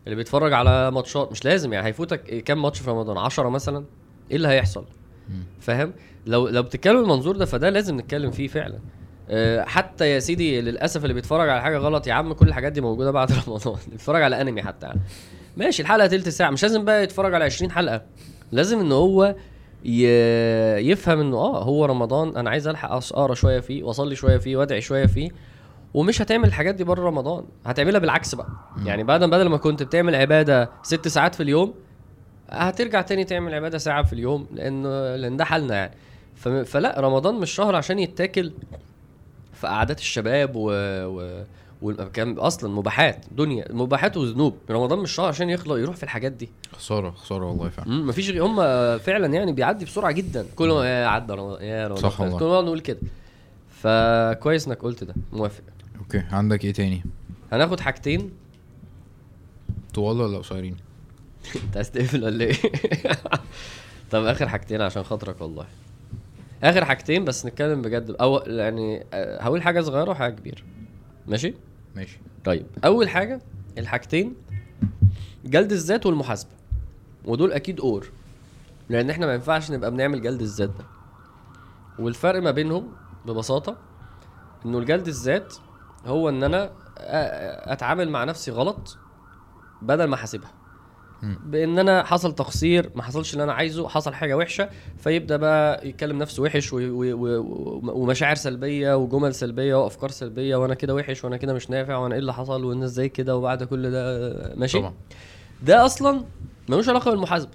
اللي بيتفرج على ماتشات مش لازم يعني هيفوتك كام ماتش في رمضان؟ 10 مثلا؟ إيه اللي هيحصل. فاهم؟ لو لو بتتكلم المنظور ده فده لازم نتكلم فيه فعلا. آه، حتى يا سيدي للأسف اللي بيتفرج على حاجة غلط يا عم كل الحاجات دي موجودة بعد [LAUGHS] رمضان. بيتفرج على أنمي حتى. يعني. ماشي الحلقة تلت ساعة. مش لازم بقى يتفرج على 20 حلقة. لازم إن هو. يفهم إنه آه هو رمضان أنا عايز ألحق أقرأ شوية فيه وأصلي شوية فيه وأدعي شوية فيه. ومش هتعمل الحاجات دي بره رمضان. هتعملها بالعكس بقى. يعني بعد بدل ما كنت بتعمل عبادة ست ساعات في اليوم هترجع تاني تعمل عبادة ساعة في اليوم لأن لأن ده حالنا يعني. ف... فلا رمضان مش شهر عشان يتاكل في قعدات الشباب و, و... والكلام أصلا مباحات دنيا مباحات وذنوب. رمضان مش شهر عشان يخلق يروح في الحاجات دي. خسارة خسارة والله فعلا. مفيش هم فعلا يعني بيعدي بسرعة جدا. كل ما عدى رمضان يا رمضان. صح والله. كل ما نقول كده. فكويس إنك قلت ده. موافق. أوكي عندك إيه تاني؟ هناخد حاجتين. طوال ولا قصيرين؟ [LAUGHS] انت عايز تقفل ولا إيه؟ [LAUGHS] طب آخر حاجتين عشان خاطرك والله. آخر حاجتين بس نتكلم بجد. أو يعني آه، هقول حاجة صغيرة وحاجة كبيرة. ماشي؟ ماشي. طيب أول حاجة الحاجتين جلد الذات والمحاسبة. ودول أكيد اور لأن إحنا ما ينفعش نبقى بنعمل جلد الذات ده. والفرق ما بينهم ببساطة إنه الجلد الذات هو إن أنا أتعامل مع نفسي غلط بدل ما أحاسبها. بإن أنا حصل تقصير ما حصلش اللي أنا عايزه حصل حاجة وحشة فيبدأ بقى يتكلم نفسه وحش و... و... و... ومشاعر سلبية وجمل سلبية وأفكار سلبية وأنا كده وحش وأنا كده مش نافع وأنا إيه اللي حصل وأنا إزاي كده وبعد كل ده ماشي؟ طبعا. ده أصلا ملوش علاقة بالمحاسبة.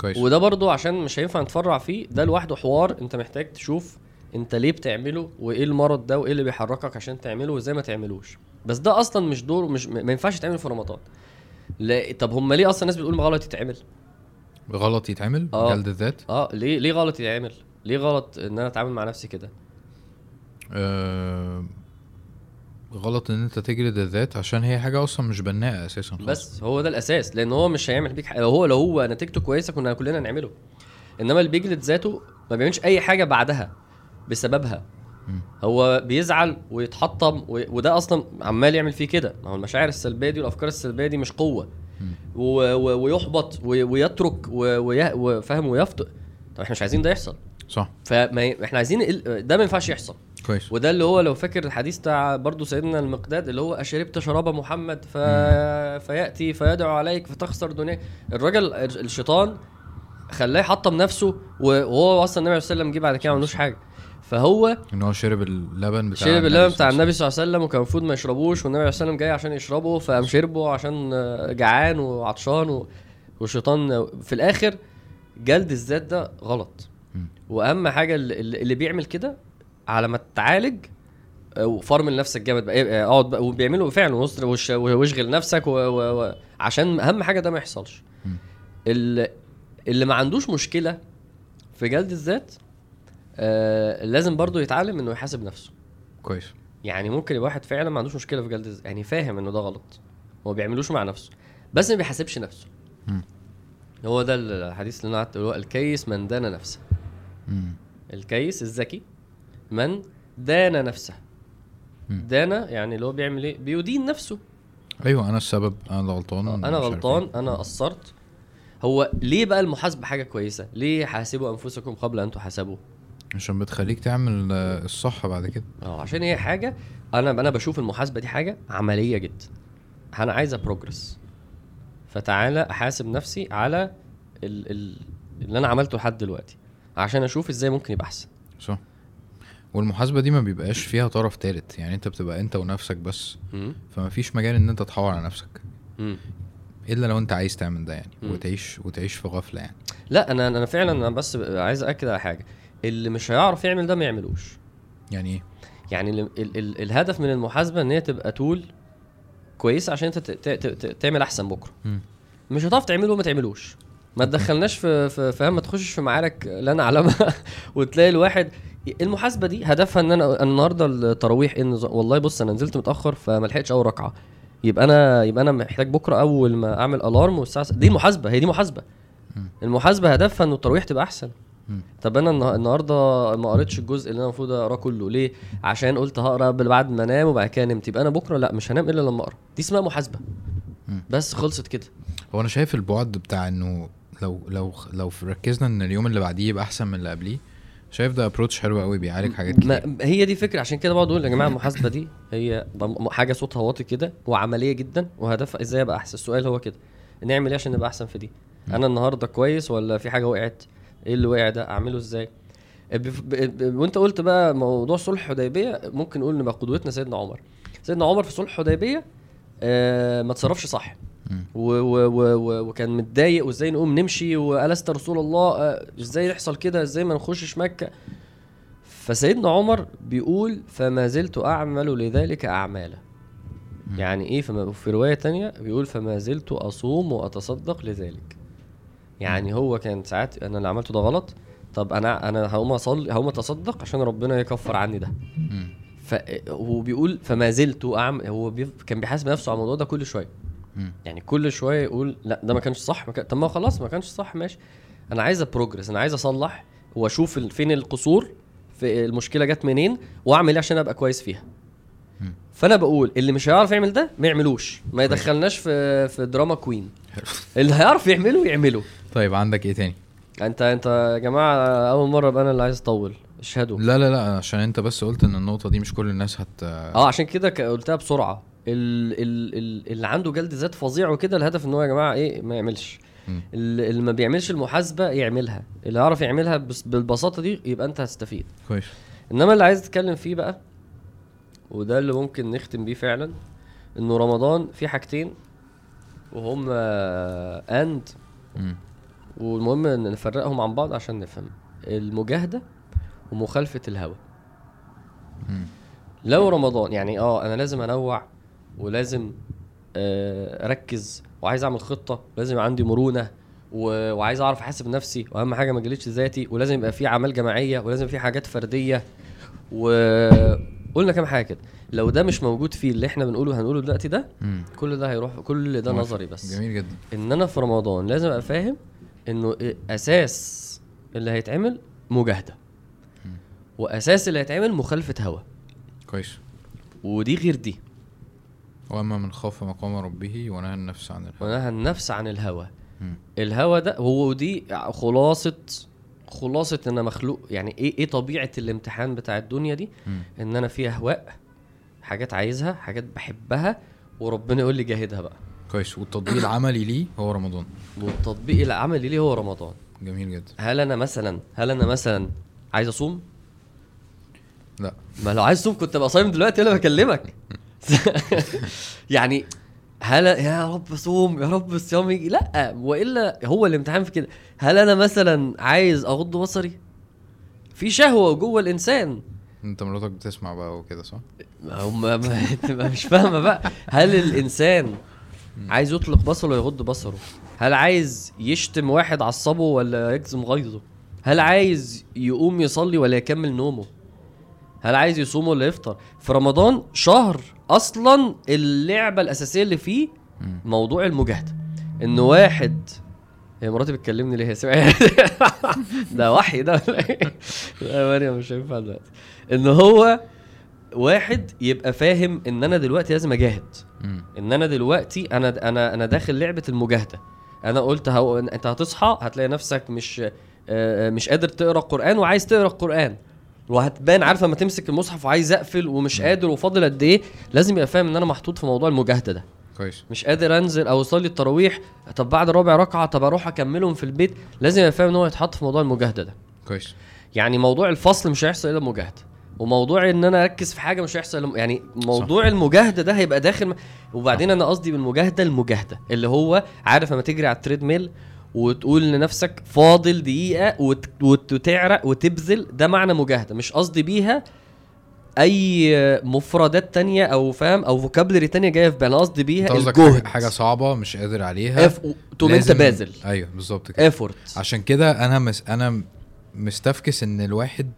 كويس. وده برضو عشان مش هينفع نتفرع فيه ده لوحده حوار أنت محتاج تشوف انت ليه بتعمله وايه المرض ده وايه اللي بيحركك عشان تعمله وازاي ما تعملوش. بس ده أصلا مش دور مش ما ينفعش يتعمل في رمضان. لا طب هم ليه أصلا الناس بتقول غلط يتعمل؟ غلط يتعمل؟ آه. جلد الذات؟ آه ليه ليه غلط يتعمل؟ ليه غلط إن أنا أتعامل مع نفسي كده؟ آه غلط إن أنت تجلد الذات عشان هي حاجة أصلا مش بناءة أساسا خالص. بس هو ده الأساس لأن هو مش هيعمل بيك حاجة. لو هو لو هو نتيجته كويسة كنا كلنا نعمله. إنما اللي بيجلد ذاته ما بيعملش أي حاجة بعدها. بسببها. هو بيزعل ويتحطم. وده أصلا عمال يعمل فيه كده ما هو المشاعر السلبية دي والأفكار السلبية دي مش قوة. ويحبط. ويترك. وفاهم ويفطر طب إحنا مش عايزين ده يحصل صح فما. إحنا عايزين ده ما ينفعش يحصل كويس وده اللي هو لو فاكر الحديث بتاع برضه سيدنا المقداد اللي هو أشربت شراب محمد ف... فيأتي فيدعو عليك فتخسر دنياك الراجل الشيطان خلاه يحطم نفسه وهو أصلا النبي صلى الله عليه وسلم جه بعد كده ما عملوش حاجة فهو إن هو شرب اللبن بتاع شرب اللبن بتاع النبي صلى الله عليه وسلم وكان المفروض ما يشربوش والنبي صلى الله عليه وسلم جاي عشان يشربه فقام شربه عشان آه، جعان وعطشان و... والشيطان آه، في الآخر جلد الذات ده غلط. وأهم حاجة اللي, اللي بيعمل كده على ما تتعالج آه، وفرمل نفسك جامد بقى اقعد بقى وبيعملوا فعلا واشغل نفسك و... و... عشان أهم حاجة ده ما يحصلش. اللي ما عندوش مشكلة في جلد الذات آه لازم برضو يتعلم إنه يحاسب نفسه. كويس. يعني ممكن يبقى واحد فعلا ما عندوش مشكلة في جلد يعني فاهم إنه ده غلط. هو بيعملوش مع نفسه بس ما بيحاسبش نفسه. مم. هو ده الحديث اللي أنا قعدت أقوله الكيس من دان نفسه. مم. الكيس الذكي من دان نفسه. مم. دان يعني اللي هو بيعمل إيه؟ بيدين نفسه. أيوه أنا السبب أنا غلطان أنا غلطان إيه. أنا قصرت. هو ليه بقى المحاسبة حاجة كويسة؟ ليه حاسبوا أنفسكم قبل أن تحاسبوا عشان بتخليك تعمل آه، الصح بعد كده. آه عشان هي حاجة أنا أنا بشوف المحاسبة دي حاجة عملية جدا. أنا عايزه بروجرس فتعالى أحاسب نفسي على ال ال اللي أنا عملته لحد دلوقتي عشان أشوف إزاي ممكن يبقى أحسن. صح. والمحاسبة دي ما بيبقاش فيها طرف تالت. يعني أنت بتبقى أنت ونفسك بس. فما فيش مجال إن أنت تحور على نفسك. إلا لو أنت عايز تعمل ده يعني. وتعيش وتعيش في غفلة يعني. لا أنا أنا فعلا أنا بس عايز اكد على حاجة. اللي مش هيعرف يعمل ده ما يعملوش. يعني إيه؟ يعني ال ال ال الهدف من المحاسبة إن هي تبقى تول كويسه عشان أنت تعمل أحسن بكرة. مم. مش هتعرف تعمله ما تعملوش. ما تدخلناش في في فاهم؟ ما تخشش في معارك لا نعلمها [LAUGHS] وتلاقي الواحد المحاسبة دي هدفها إن أنا النهارده التراويح إن والله بص أنا نزلت متأخر فما لحقتش أول ركعة. يبقى أنا يبقى أنا محتاج بكرة أول ما أعمل الارم والساعة دي محاسبة هي دي محاسبة. المحاسبة هدفها انه التراويح تبقى أحسن. طب أنا النه- النهارده ما قريتش الجزء اللي أنا المفروض اقراه كله. ليه؟ عشان قلت هقرأ قبل- بعد ما أنام وبعد كده نمت. يبقى أنا بكرة لا مش هنام إلا لما أقرأ. دي اسمها محاسبة. بس خلصت كده. هو أنا شايف البعد بتاع إنه لو لو لو ركزنا إن اليوم اللي بعديه يبقى أحسن من اللي قبليه شايف ده ابروتش حلو قوي بيعالج حاجات كتير. هي دي فكرة. عشان كده بقعد أقول يا جماعة المحاسبة دي هي حاجة صوتها واطي كده وعملية جدا وهدفها إزاي ابقى أحسن. السؤال هو كده. نعمل إيه عشان نبقى أحسن في دي؟ أنا النهارده كويس ولا في حاجة وقعت؟ إيه اللي وقع ده؟ أعمله إزاي؟ ب- وأنت قلت بقى موضوع صلح الحديبيه ممكن نقول نبقى قدوتنا سيدنا عمر. سيدنا عمر في صلح الحديبيه آه ما تصرفش صح. و و وكان متضايق وإزاي نقوم نمشي؟ وألست رسول الله؟ آه، إزاي يحصل كده؟ إزاي ما نخشش مكة؟ فسيدنا عمر بيقول فما زلت أعمل لذلك أعمالا. يعني إيه؟ فما في رواية تانية بيقول فما زلت أصوم وأتصدق لذلك. يعني هو كان ساعات أنا اللي عملته ده غلط. طب أنا أنا هقوم أصلي هقوم أتصدق عشان ربنا يكفر عني ده. مم. فهو بيقول فما زلت اعمل هو بي... كان بيحاسب نفسه على الموضوع ده كل شوية. يعني كل شوية يقول لا ده ما كانش صح ما كان... طب ما خلاص ما كانش صح ماشي. أنا عايز بروجرس أنا عايز أصلح وأشوف فين القصور في المشكلة جت منين وأعمل إيه عشان أبقى كويس فيها. فأنا بقول اللي مش هيعرف يعمل ده ما يعملوش. ما يدخلناش في في دراما كوين. اللي هيعرف يعمله يعمله. طيب عندك إيه تاني؟ انت أنت يا جماعة أول مرة ابقى أنا اللي عايز أطول. اشهدوا. لا لا لا عشان أنت بس قلت إن النقطة دي مش كل الناس هت آه عشان كده قلتها بسرعة. ال ال ال اللي عنده جلد ذات فظيع وكده الهدف إن هو يا جماعة إيه ما يعملش. اللي ما بيعملش المحاسبة يعملها. اللي يعرف يعملها بس بالبساطة دي يبقى أنت هتستفيد. كويس. إنما اللي عايز اتكلم فيه بقى وده اللي ممكن نختم بيه فعلا إنه رمضان فيه حاجتين وهم اند مم. والمهم إن نفرقهم عن بعض عشان نفهم المجاهدة ومخالفة الهوى. لو رمضان يعني آه أنا لازم أنوع ولازم آه، أركز وعايز أعمل خطة ولازم يبقى عندي مرونة و- وعايز أعرف أحاسب نفسي وأهم حاجة ما اجلدش ذاتي ولازم يبقى في أعمال جماعية ولازم في حاجات فردية وقلنا كام حاجة كده لو ده مش موجود فيه اللي إحنا بنقوله هنقوله دلوقتي ده مم. كل ده هيروح كل ده. نظري بس جميل جدا إن أنا في رمضان لازم أبقى فاهم إنه أساس اللي هيتعمل مجاهدة. وأساس اللي هيتعمل مخالفة هوى. كويس. ودي غير دي. وأما من خاف مقام ربه ونهى النفس عن الهوى. ونهى النفس عن الهوى. الهوى ده هو دي خلاصة خلاصة إن أنا مخلوق. يعني إيه إيه طبيعة الامتحان بتاع الدنيا دي؟ مم. إن أنا في اهواء حاجات عايزها حاجات بحبها وربنا يقول لي جاهدها بقى. كويس. والتطبيق العملي ليه هو رمضان. والتطبيق العملي ليه هو رمضان. جميل جدا. هل أنا مثلا هل أنا مثلا عايز أصوم؟ لا. ما لو عايز تصوم كنت أبقى صايم دلوقتي أنا بكلمك. [LAUGHS] يعني هل يا رب صوم يا رب الصيام يجي. لا. وإلا هو الامتحان في كده. هل أنا مثلا عايز أغض بصري؟ في شهوة جوه الإنسان. أنت مراتك بتسمع بقى وكده صح؟ ما هم [LAUGHS] مش فاهمة بقى. هل الإنسان عايز يطلق بصره يغض بصره. هل عايز يشتم واحد عصبه ولا يكظم غيظه؟ هل عايز يقوم يصلي ولا يكمل نومه؟ هل عايز يصوم ولا يفطر؟ في رمضان شهر أصلا اللعبة الأساسية اللي فيه. موضوع المجاهدة. إن واحد هي مراتي بتكلمني ليه هي سمعت [LAUGHS] ده وحي ده إيه؟ لا مريم مش هينفع دلوقتي. إن هو واحد يبقى فاهم إن أنا دلوقتي لازم أجاهد. إن أنا دلوقتي أنا أنا أنا داخل لعبة المجاهدة. أنا قلت هو أنت هتصحى هتلاقي نفسك مش آه، مش قادر تقرأ القران وعايز تقرأ القران وهتبان عارف لما تمسك المصحف وعايز أقفل ومش قادر وفاضل قد إيه لازم يبقى فاهم إن أنا محطوط في موضوع المجاهدة ده. كويس. مش قادر أنزل أو أصلي التراويح طب بعد ربع ركعة طب أروح أكملهم في البيت لازم يبقى فاهم إن هو يتحط في موضوع المجاهدة ده. كويس. يعني موضوع الفصل مش هيحصل إلا مجاهدة. وموضوع إن أنا أركز في حاجة مش هيحصل يعني موضوع صح. المجاهدة ده هيبقى داخل وبعدين أنا قصدي بالمجاهدة المجاهدة اللي هو عارف لما تجري على التريد ميل وتقول لنفسك فاضل دقيقة وت... وتعرق وتبذل ده معنى مجاهدة مش قصدي بيها أي مفردات تانية أو فاهم أو vocabulary تانية جاية في بالي قصدي بيها الجهد. حاجة صعبة مش قادر عليها اف تقوم انت باذل أيوه بالظبط كده. effort عشان كده أنا مس... أنا مستفكس إن الواحد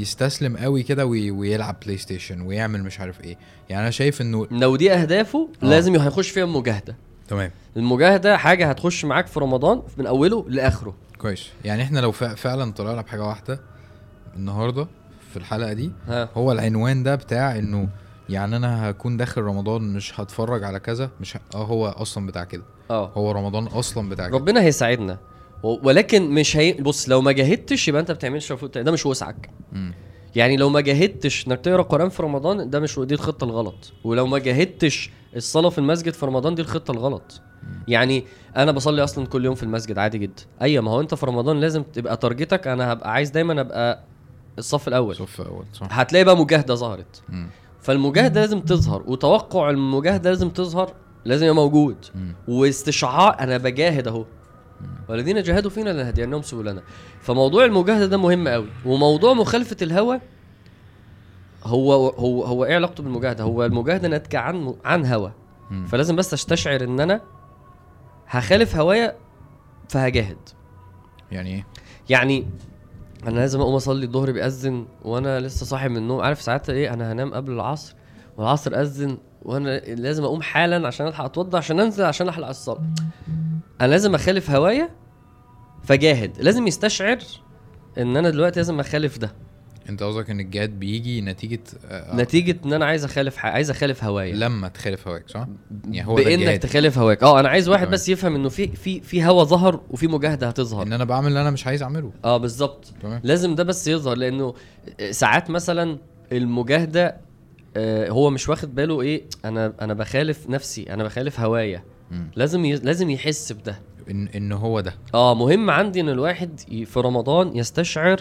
يستسلم قوي كده وي... ويلعب PlayStation ويعمل مش عارف إيه. يعني أنا شايف إنه لو دي أهدافه آه. لازم هيخش فيها مجاهدة. تمام. المجاهدة حاجة هتخش معاك في رمضان من أوله لآخره. كويس. يعني إحنا لو فعلا طلعنا بحاجة واحدة النهارده في الحلقة دي ها. هو العنوان ده بتاع إنه يعني أنا هكون داخل رمضان مش هتفرج على كذا مش ه... آه هو أصلا بتاع كده. آه. هو رمضان أصلا بتاع كده. ربنا هيساعدنا. ولكن مش هي بص لو ما جاهدتش يبقى انت بتعملش ده مش وسعك. يعني لو ما جاهدتش انك تقرأ قران في رمضان ده مش دي الخطة الغلط. ولو ما جاهدتش الصلاة في المسجد في رمضان دي الخطة الغلط. يعني أنا بصلي أصلا كل يوم في المسجد عادي جدا. أيوه ما هو أنت في رمضان لازم تبقى تارجتك أنا هبقى عايز دايما أبقى الصف الأول. صف اول صح. هتلاقي بقى مجاهدة ظهرت. مم. فالمجاهده لازم تظهر وتوقع المجاهده لازم تظهر لازم يبقى موجود. واستشعار أنا بجاهد أهو. والذين جاهدوا فينا لنهدينهم سبلنا. فموضوع المجاهدة ده مهم قوي وموضوع مخالفة الهوى هو هو هو إيه علاقته بالمجاهدة؟ هو المجاهدة ناتجه عن عن هوى. فلازم بس أستشعر إن أنا هخالف هوايا فهجاهد. يعني إيه؟ يعني أنا لازم أقوم أصلي الظهر بيأذن وأنا لسه صاحي من النوم. عارف ساعات إيه؟ أنا هنام قبل العصر والعصر أذن وأنا لازم أقوم حالا عشان ألحق أتوضى عشان أنزل عشان احلق الصلاة. أنا لازم أخالف هوايا فجاهد. لازم يستشعر إن أنا دلوقتي لازم أخالف ده. أنت قصدك إن الجهاد بيجي نتيجة آه نتيجة إن أنا عايز أخالف ح... عايز أخالف هوايا. لما تخالف هواك صح؟ يعني هو بإنك تخالف هواك آه أنا عايز واحد. بس يفهم إنه في في في هوا ظهر وفي مجاهدة هتظهر. إن أنا بعمل اللي أنا مش عايز أعمله. آه بالظبط. لازم ده بس يظهر لأنه ساعات مثلا المجاهدة آه، هو مش واخد باله إيه؟ أنا أنا بخالف نفسي أنا بخالف هوايا. لازم ي... لازم يحس بده. إن ان هو ده. آه مهم عندي إن الواحد في رمضان يستشعر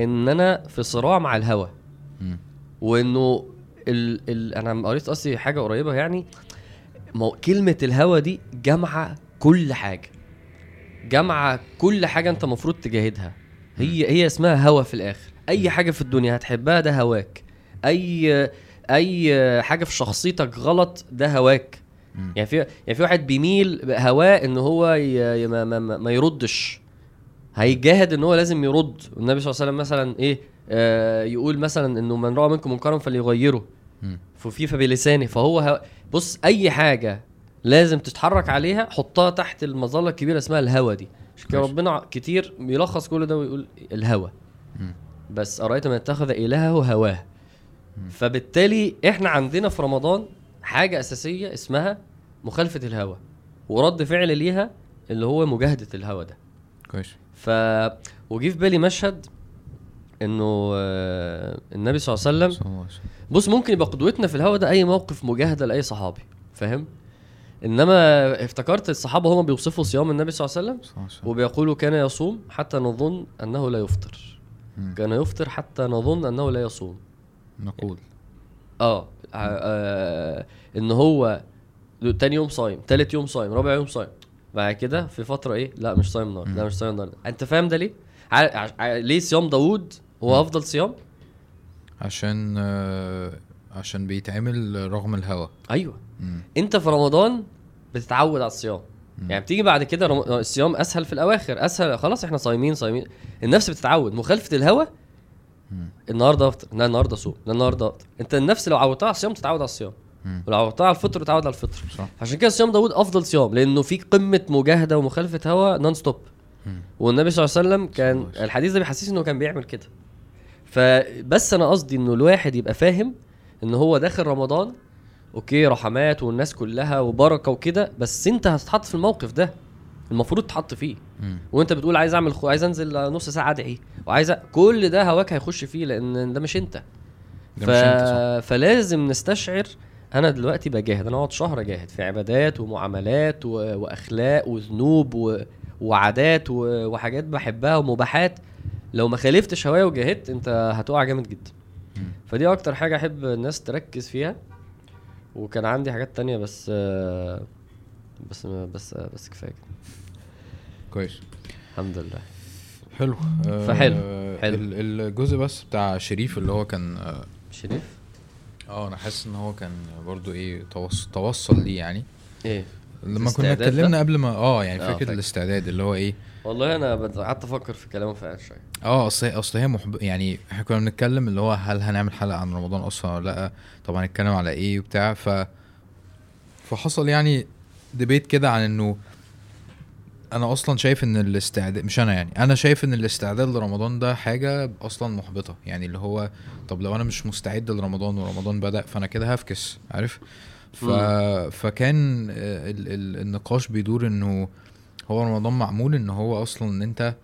إن أنا في صراع مع الهوى. وإنه ال... ال... أنا قريت اصلي حاجة قريبة يعني. مو... كلمة الهوى دي جامعه كل حاجة. جامعه كل حاجة أنت المفروض تجاهدها. هي هي اسمها هوى في الآخر. أي حاجة في الدنيا هتحبها ده هواك. أي أي حاجة في شخصيتك غلط ده هواك مم. يعني في يعني في واحد بيميل هواه إن هو ي... ما, ما, ما يردش هيجاهد إن هو لازم يرد النبي صلى الله عليه وسلم مثلا إيه آه يقول مثلا إنه من رأى منكم منكرا فليغيره. ففي فبلسانه فهو هو بص أي حاجة لازم تتحرك عليها حطها تحت المظلة الكبيرة اسمها الهوى دي عشان كده. ربنا كتير بيلخص كل ده ويقول الهوى. بس أرأيت من اتخذ إلهه هواه فبالتالي إحنا عندنا في رمضان حاجة أساسية اسمها مخالفة الهوى ورد فعل ليها اللي هو مجاهدة الهوى ده كويس ف وجي في بالي مشهد إنه آه، النبي صلى الله عليه وسلم. بص ممكن يبقى قدوتنا في الهوا ده أي موقف مجاهدة لأي صحابي فاهم إنما افتكرت الصحابة هم بيوصفوا صيام النبي صلى الله عليه وسلم. وبيقولوا كان يصوم حتى نظن أنه لا يفطر. كان يفطر حتى نظن أنه لا يصوم نقول. آه, آه إن هو تاني يوم صايم تالت يوم صايم رابع يوم صايم. بعد كده في فترة إيه؟ لا مش صايم النهارده. لا. مش صايم النهارده. أنت فاهم ده ليه؟ ع- ع- ليه صيام داوود هو أفضل صيام؟ عشان آه عشان بيتعمل رغم الهوى. أيوه. مم. أنت في رمضان بتتعود على الصيام. مم. يعني بتيجي بعد كده رم... الصيام أسهل في الأواخر أسهل خلاص إحنا صايمين صايمين. النفس بتتعود. مخالفة الهوى. النهارده افطر لا النهارده صوم لا النهارده افطر. انت النفس لو عودتها على الصيام تتعود على الصيام. ولو عودتها على الفطر تتعود على الفطر. صح. عشان كده صيام داوود أفضل صيام لأنه في قمة مجاهدة ومخالفة هوى non-stop. والنبي صلى الله عليه وسلم كان. الحديث ده بيحسسني إنه كان بيعمل كده. فبس أنا قصدي إنه الواحد يبقى فاهم إن هو داخل رمضان okay رحمات والناس كلها وبركة وكده بس أنت هتتحط في الموقف ده. المفروض تتحط فيه. مم. وانت بتقول عايز اعمل خو... عايز انزل نص ساعة ادعي وعايز أ... كل ده هواك هيخش فيه لأن ده مش انت. ده ف... مش انت صح. فلازم نستشعر أنا دلوقتي بجاهد أنا أقعد شهر اجاهد في عبادات ومعاملات و... وأخلاق وذنوب و... وعادات و... وحاجات بحبها ومباحات. لو ما خالفتش هوايا وجاهدت أنت هتقع جامد جدا. فدي أكتر حاجة أحب الناس تركز فيها. وكان عندي حاجات تانية بس آه، بس بس بس كفاية كده. كويس. الحمد لله. حلو. آه، فحلو، حلو. ال- الجزء بس بتاع شريف اللي هو كان آه شريف؟ آه، أنا حاسس إن هو كان برضو إيه توصل توصل ليه يعني. إيه؟ لما كنا؟ اتكلمنا قبل ما آه يعني آه، فكرة فاكر. الاستعداد اللي هو إيه. والله أنا قعدت أفكر في كلامه فعلا شوية. آه أصل أصل هي محب... يعني إحنا كنا بنتكلم اللي هو هل هنعمل حلقة عن رمضان أصلا ولا لأ؟ طب هنتكلم على إيه وبتاع؟ ف فحصل يعني ديبيت كده عن إنه أنا أصلا شايف إن الاستعداد مش أنا يعني أنا شايف إن الاستعداد لرمضان ده حاجة أصلا محبطة. يعني اللي هو طب لو أنا مش مستعد لرمضان ورمضان بدأ فأنا كده هفكس عارف؟ ف... فكان ال... ال... النقاش بيدور إنه هو رمضان معمول إن هو أصلا إن أنت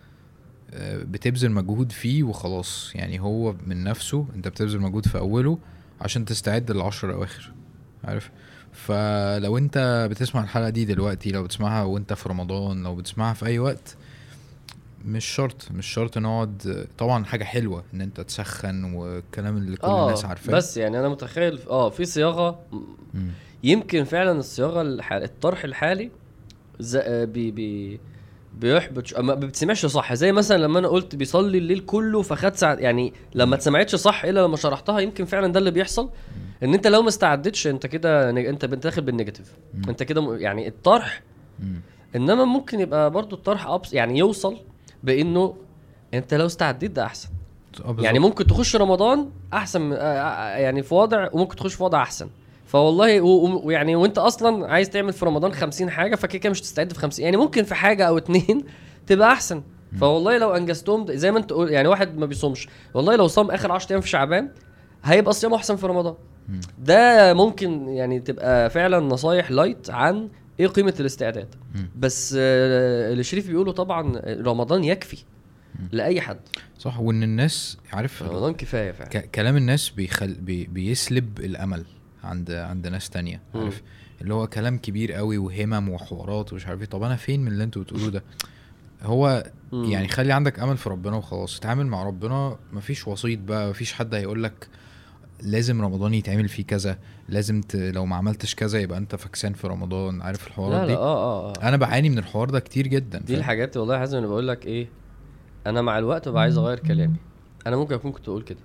آه، بتبذل مجهود فيه وخلاص. يعني هو من نفسه أنت بتبذل مجهود في أوله عشان تستعد للعشر الأواخر عارف؟ فلو انت بتسمع الحلقة دي دلوقتي لو بتسمعها وانت في رمضان لو بتسمعها في أي وقت مش شرط مش شرط نقعد طبعا حاجة حلوة إن انت تسخن والكلام اللي كل الناس عارفاه آه، بس يعني أنا متخيل آه في صياغة. يمكن فعلا الصياغة. الطرح الحالي. آه، بي... بي... بيحبط ما بتسمعش صح زي مثلا لما أنا قلت بيصلي الليل كله فخد ساعة يعني لما اتسمعتش صح إلا لما شرحتها يمكن فعلا ده اللي بيحصل إن أنت لو ما استعدتش أنت كده أنت بتدخل بالنيجاتيف. أنت كده يعني الطرح. إنما ممكن يبقى برضو الطرح أبس يعني يوصل بإنه أنت لو استعديت ده أحسن آه،. يعني ممكن تخش رمضان أحسن من- آه، آه، يعني في وضع وممكن تخش في وضع أحسن فوالله ويعني وأنت أصلا عايز تعمل في رمضان 50 حاجة فكده كده مش تستعد في 50 يعني ممكن في حاجة أو اتنين [LAUGHS] تبقى أحسن فوالله لو أنجزتهم زي ما أنت يعني واحد ما بيصومش والله لو صام آخر 10 أيام في شعبان هيبقى صيامه أحسن في رمضان. ده ممكن يعني تبقى فعلا نصايح light عن إيه قيمة الاستعداد. بس آه، اللي شريف بيقوله طبعا رمضان يكفي لأي حد. صح وإن الناس عارف رمضان كفاية فعلا. كلام الناس بيخل بي بيسلب الأمل عند عند ناس تانية. عارف؟ اللي هو كلام كبير قوي وهمم وحوارات ومش عارف إيه. طب أنا فين من اللي أنتوا بتقولوه ده؟ هو مم. يعني خلي عندك أمل في ربنا وخلاص. اتعامل مع ربنا مفيش وسيط بقى مفيش حد هيقول لك لازم رمضان يتعمل فيه كذا لازم ت... لو ما عملتش كذا يبقى انت فكسان في رمضان عارف الحوارات لا دي؟ لا آه آه آه. أنا بعاني من الحوار ده كتير جدا دي؟ الحاجات والله يا حازم أنا بقول لك إيه أنا مع الوقت ببقى عايز أغير كلامي. أنا ممكن أكون كنت أقول كده.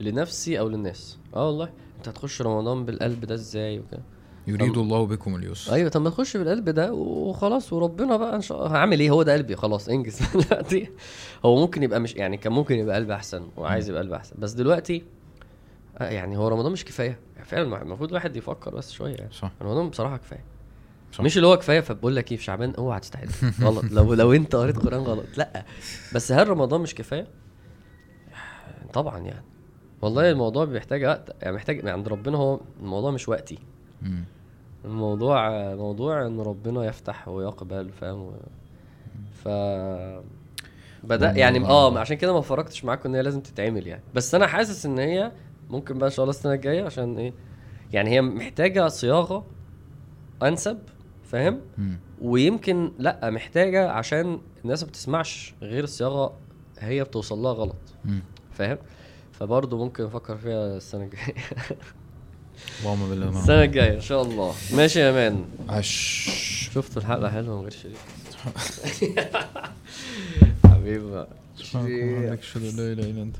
لنفسي أو للناس. آه والله. أنت هتخش رمضان بالقلب ده إزاي وكده؟ يريد الله بكم اليسر. أيوه طب ما تخش بالقلب ده وخلاص وربنا بقى إن شاء الله. هعمل إيه؟ هو ده قلبي خلاص انجز. [LAUGHS] دلوقتي هو ممكن يبقى مش يعني كان ممكن يبقى قلب أحسن وعايز يبقى قلب أحسن. بس دلوقتي آه، يعني هو رمضان مش كفاية. فعلا المفروض الواحد يفكر بس شوية يعني. صح. رمضان بصراحة كفاية. صح. مش اللي هو كفاية فبقول لك إيه في شعبان اوعى تستعد [LAUGHS] غلط. لو لو أنت قريت قرآن غلط. لأ. بس هل رمضان مش كفاية؟ طبعا يعني. والله الموضوع بيحتاج وقت. يعني محتاج يعني عند ربنا هو الموضوع مش وقتي. الموضوع موضوع إن ربنا يفتح ويقبل فاهم؟ و... ف بدأ. يعني آه عشان كده ما فرقتش معاكم إن هي لازم تتعمل يعني. بس أنا حاسس إن هي ممكن بقى إن شاء الله السنة الجاية عشان إيه؟ يعني هي محتاجة صياغة أنسب فاهم. ويمكن لأ محتاجة عشان الناس ما بتسمعش غير الصياغه هي بتوصل لها غلط. فاهم؟ فبرضه ممكن نفكر فيها السنة الجاية. اللهم بالله السنة الجاية إن شاء الله. ماشي يا مان. عش. شفتوا الحلقة حلوة من غير شريف. [LAUGHS] حبيبي وبحمدك اشهد ان لا إله إلا أنت.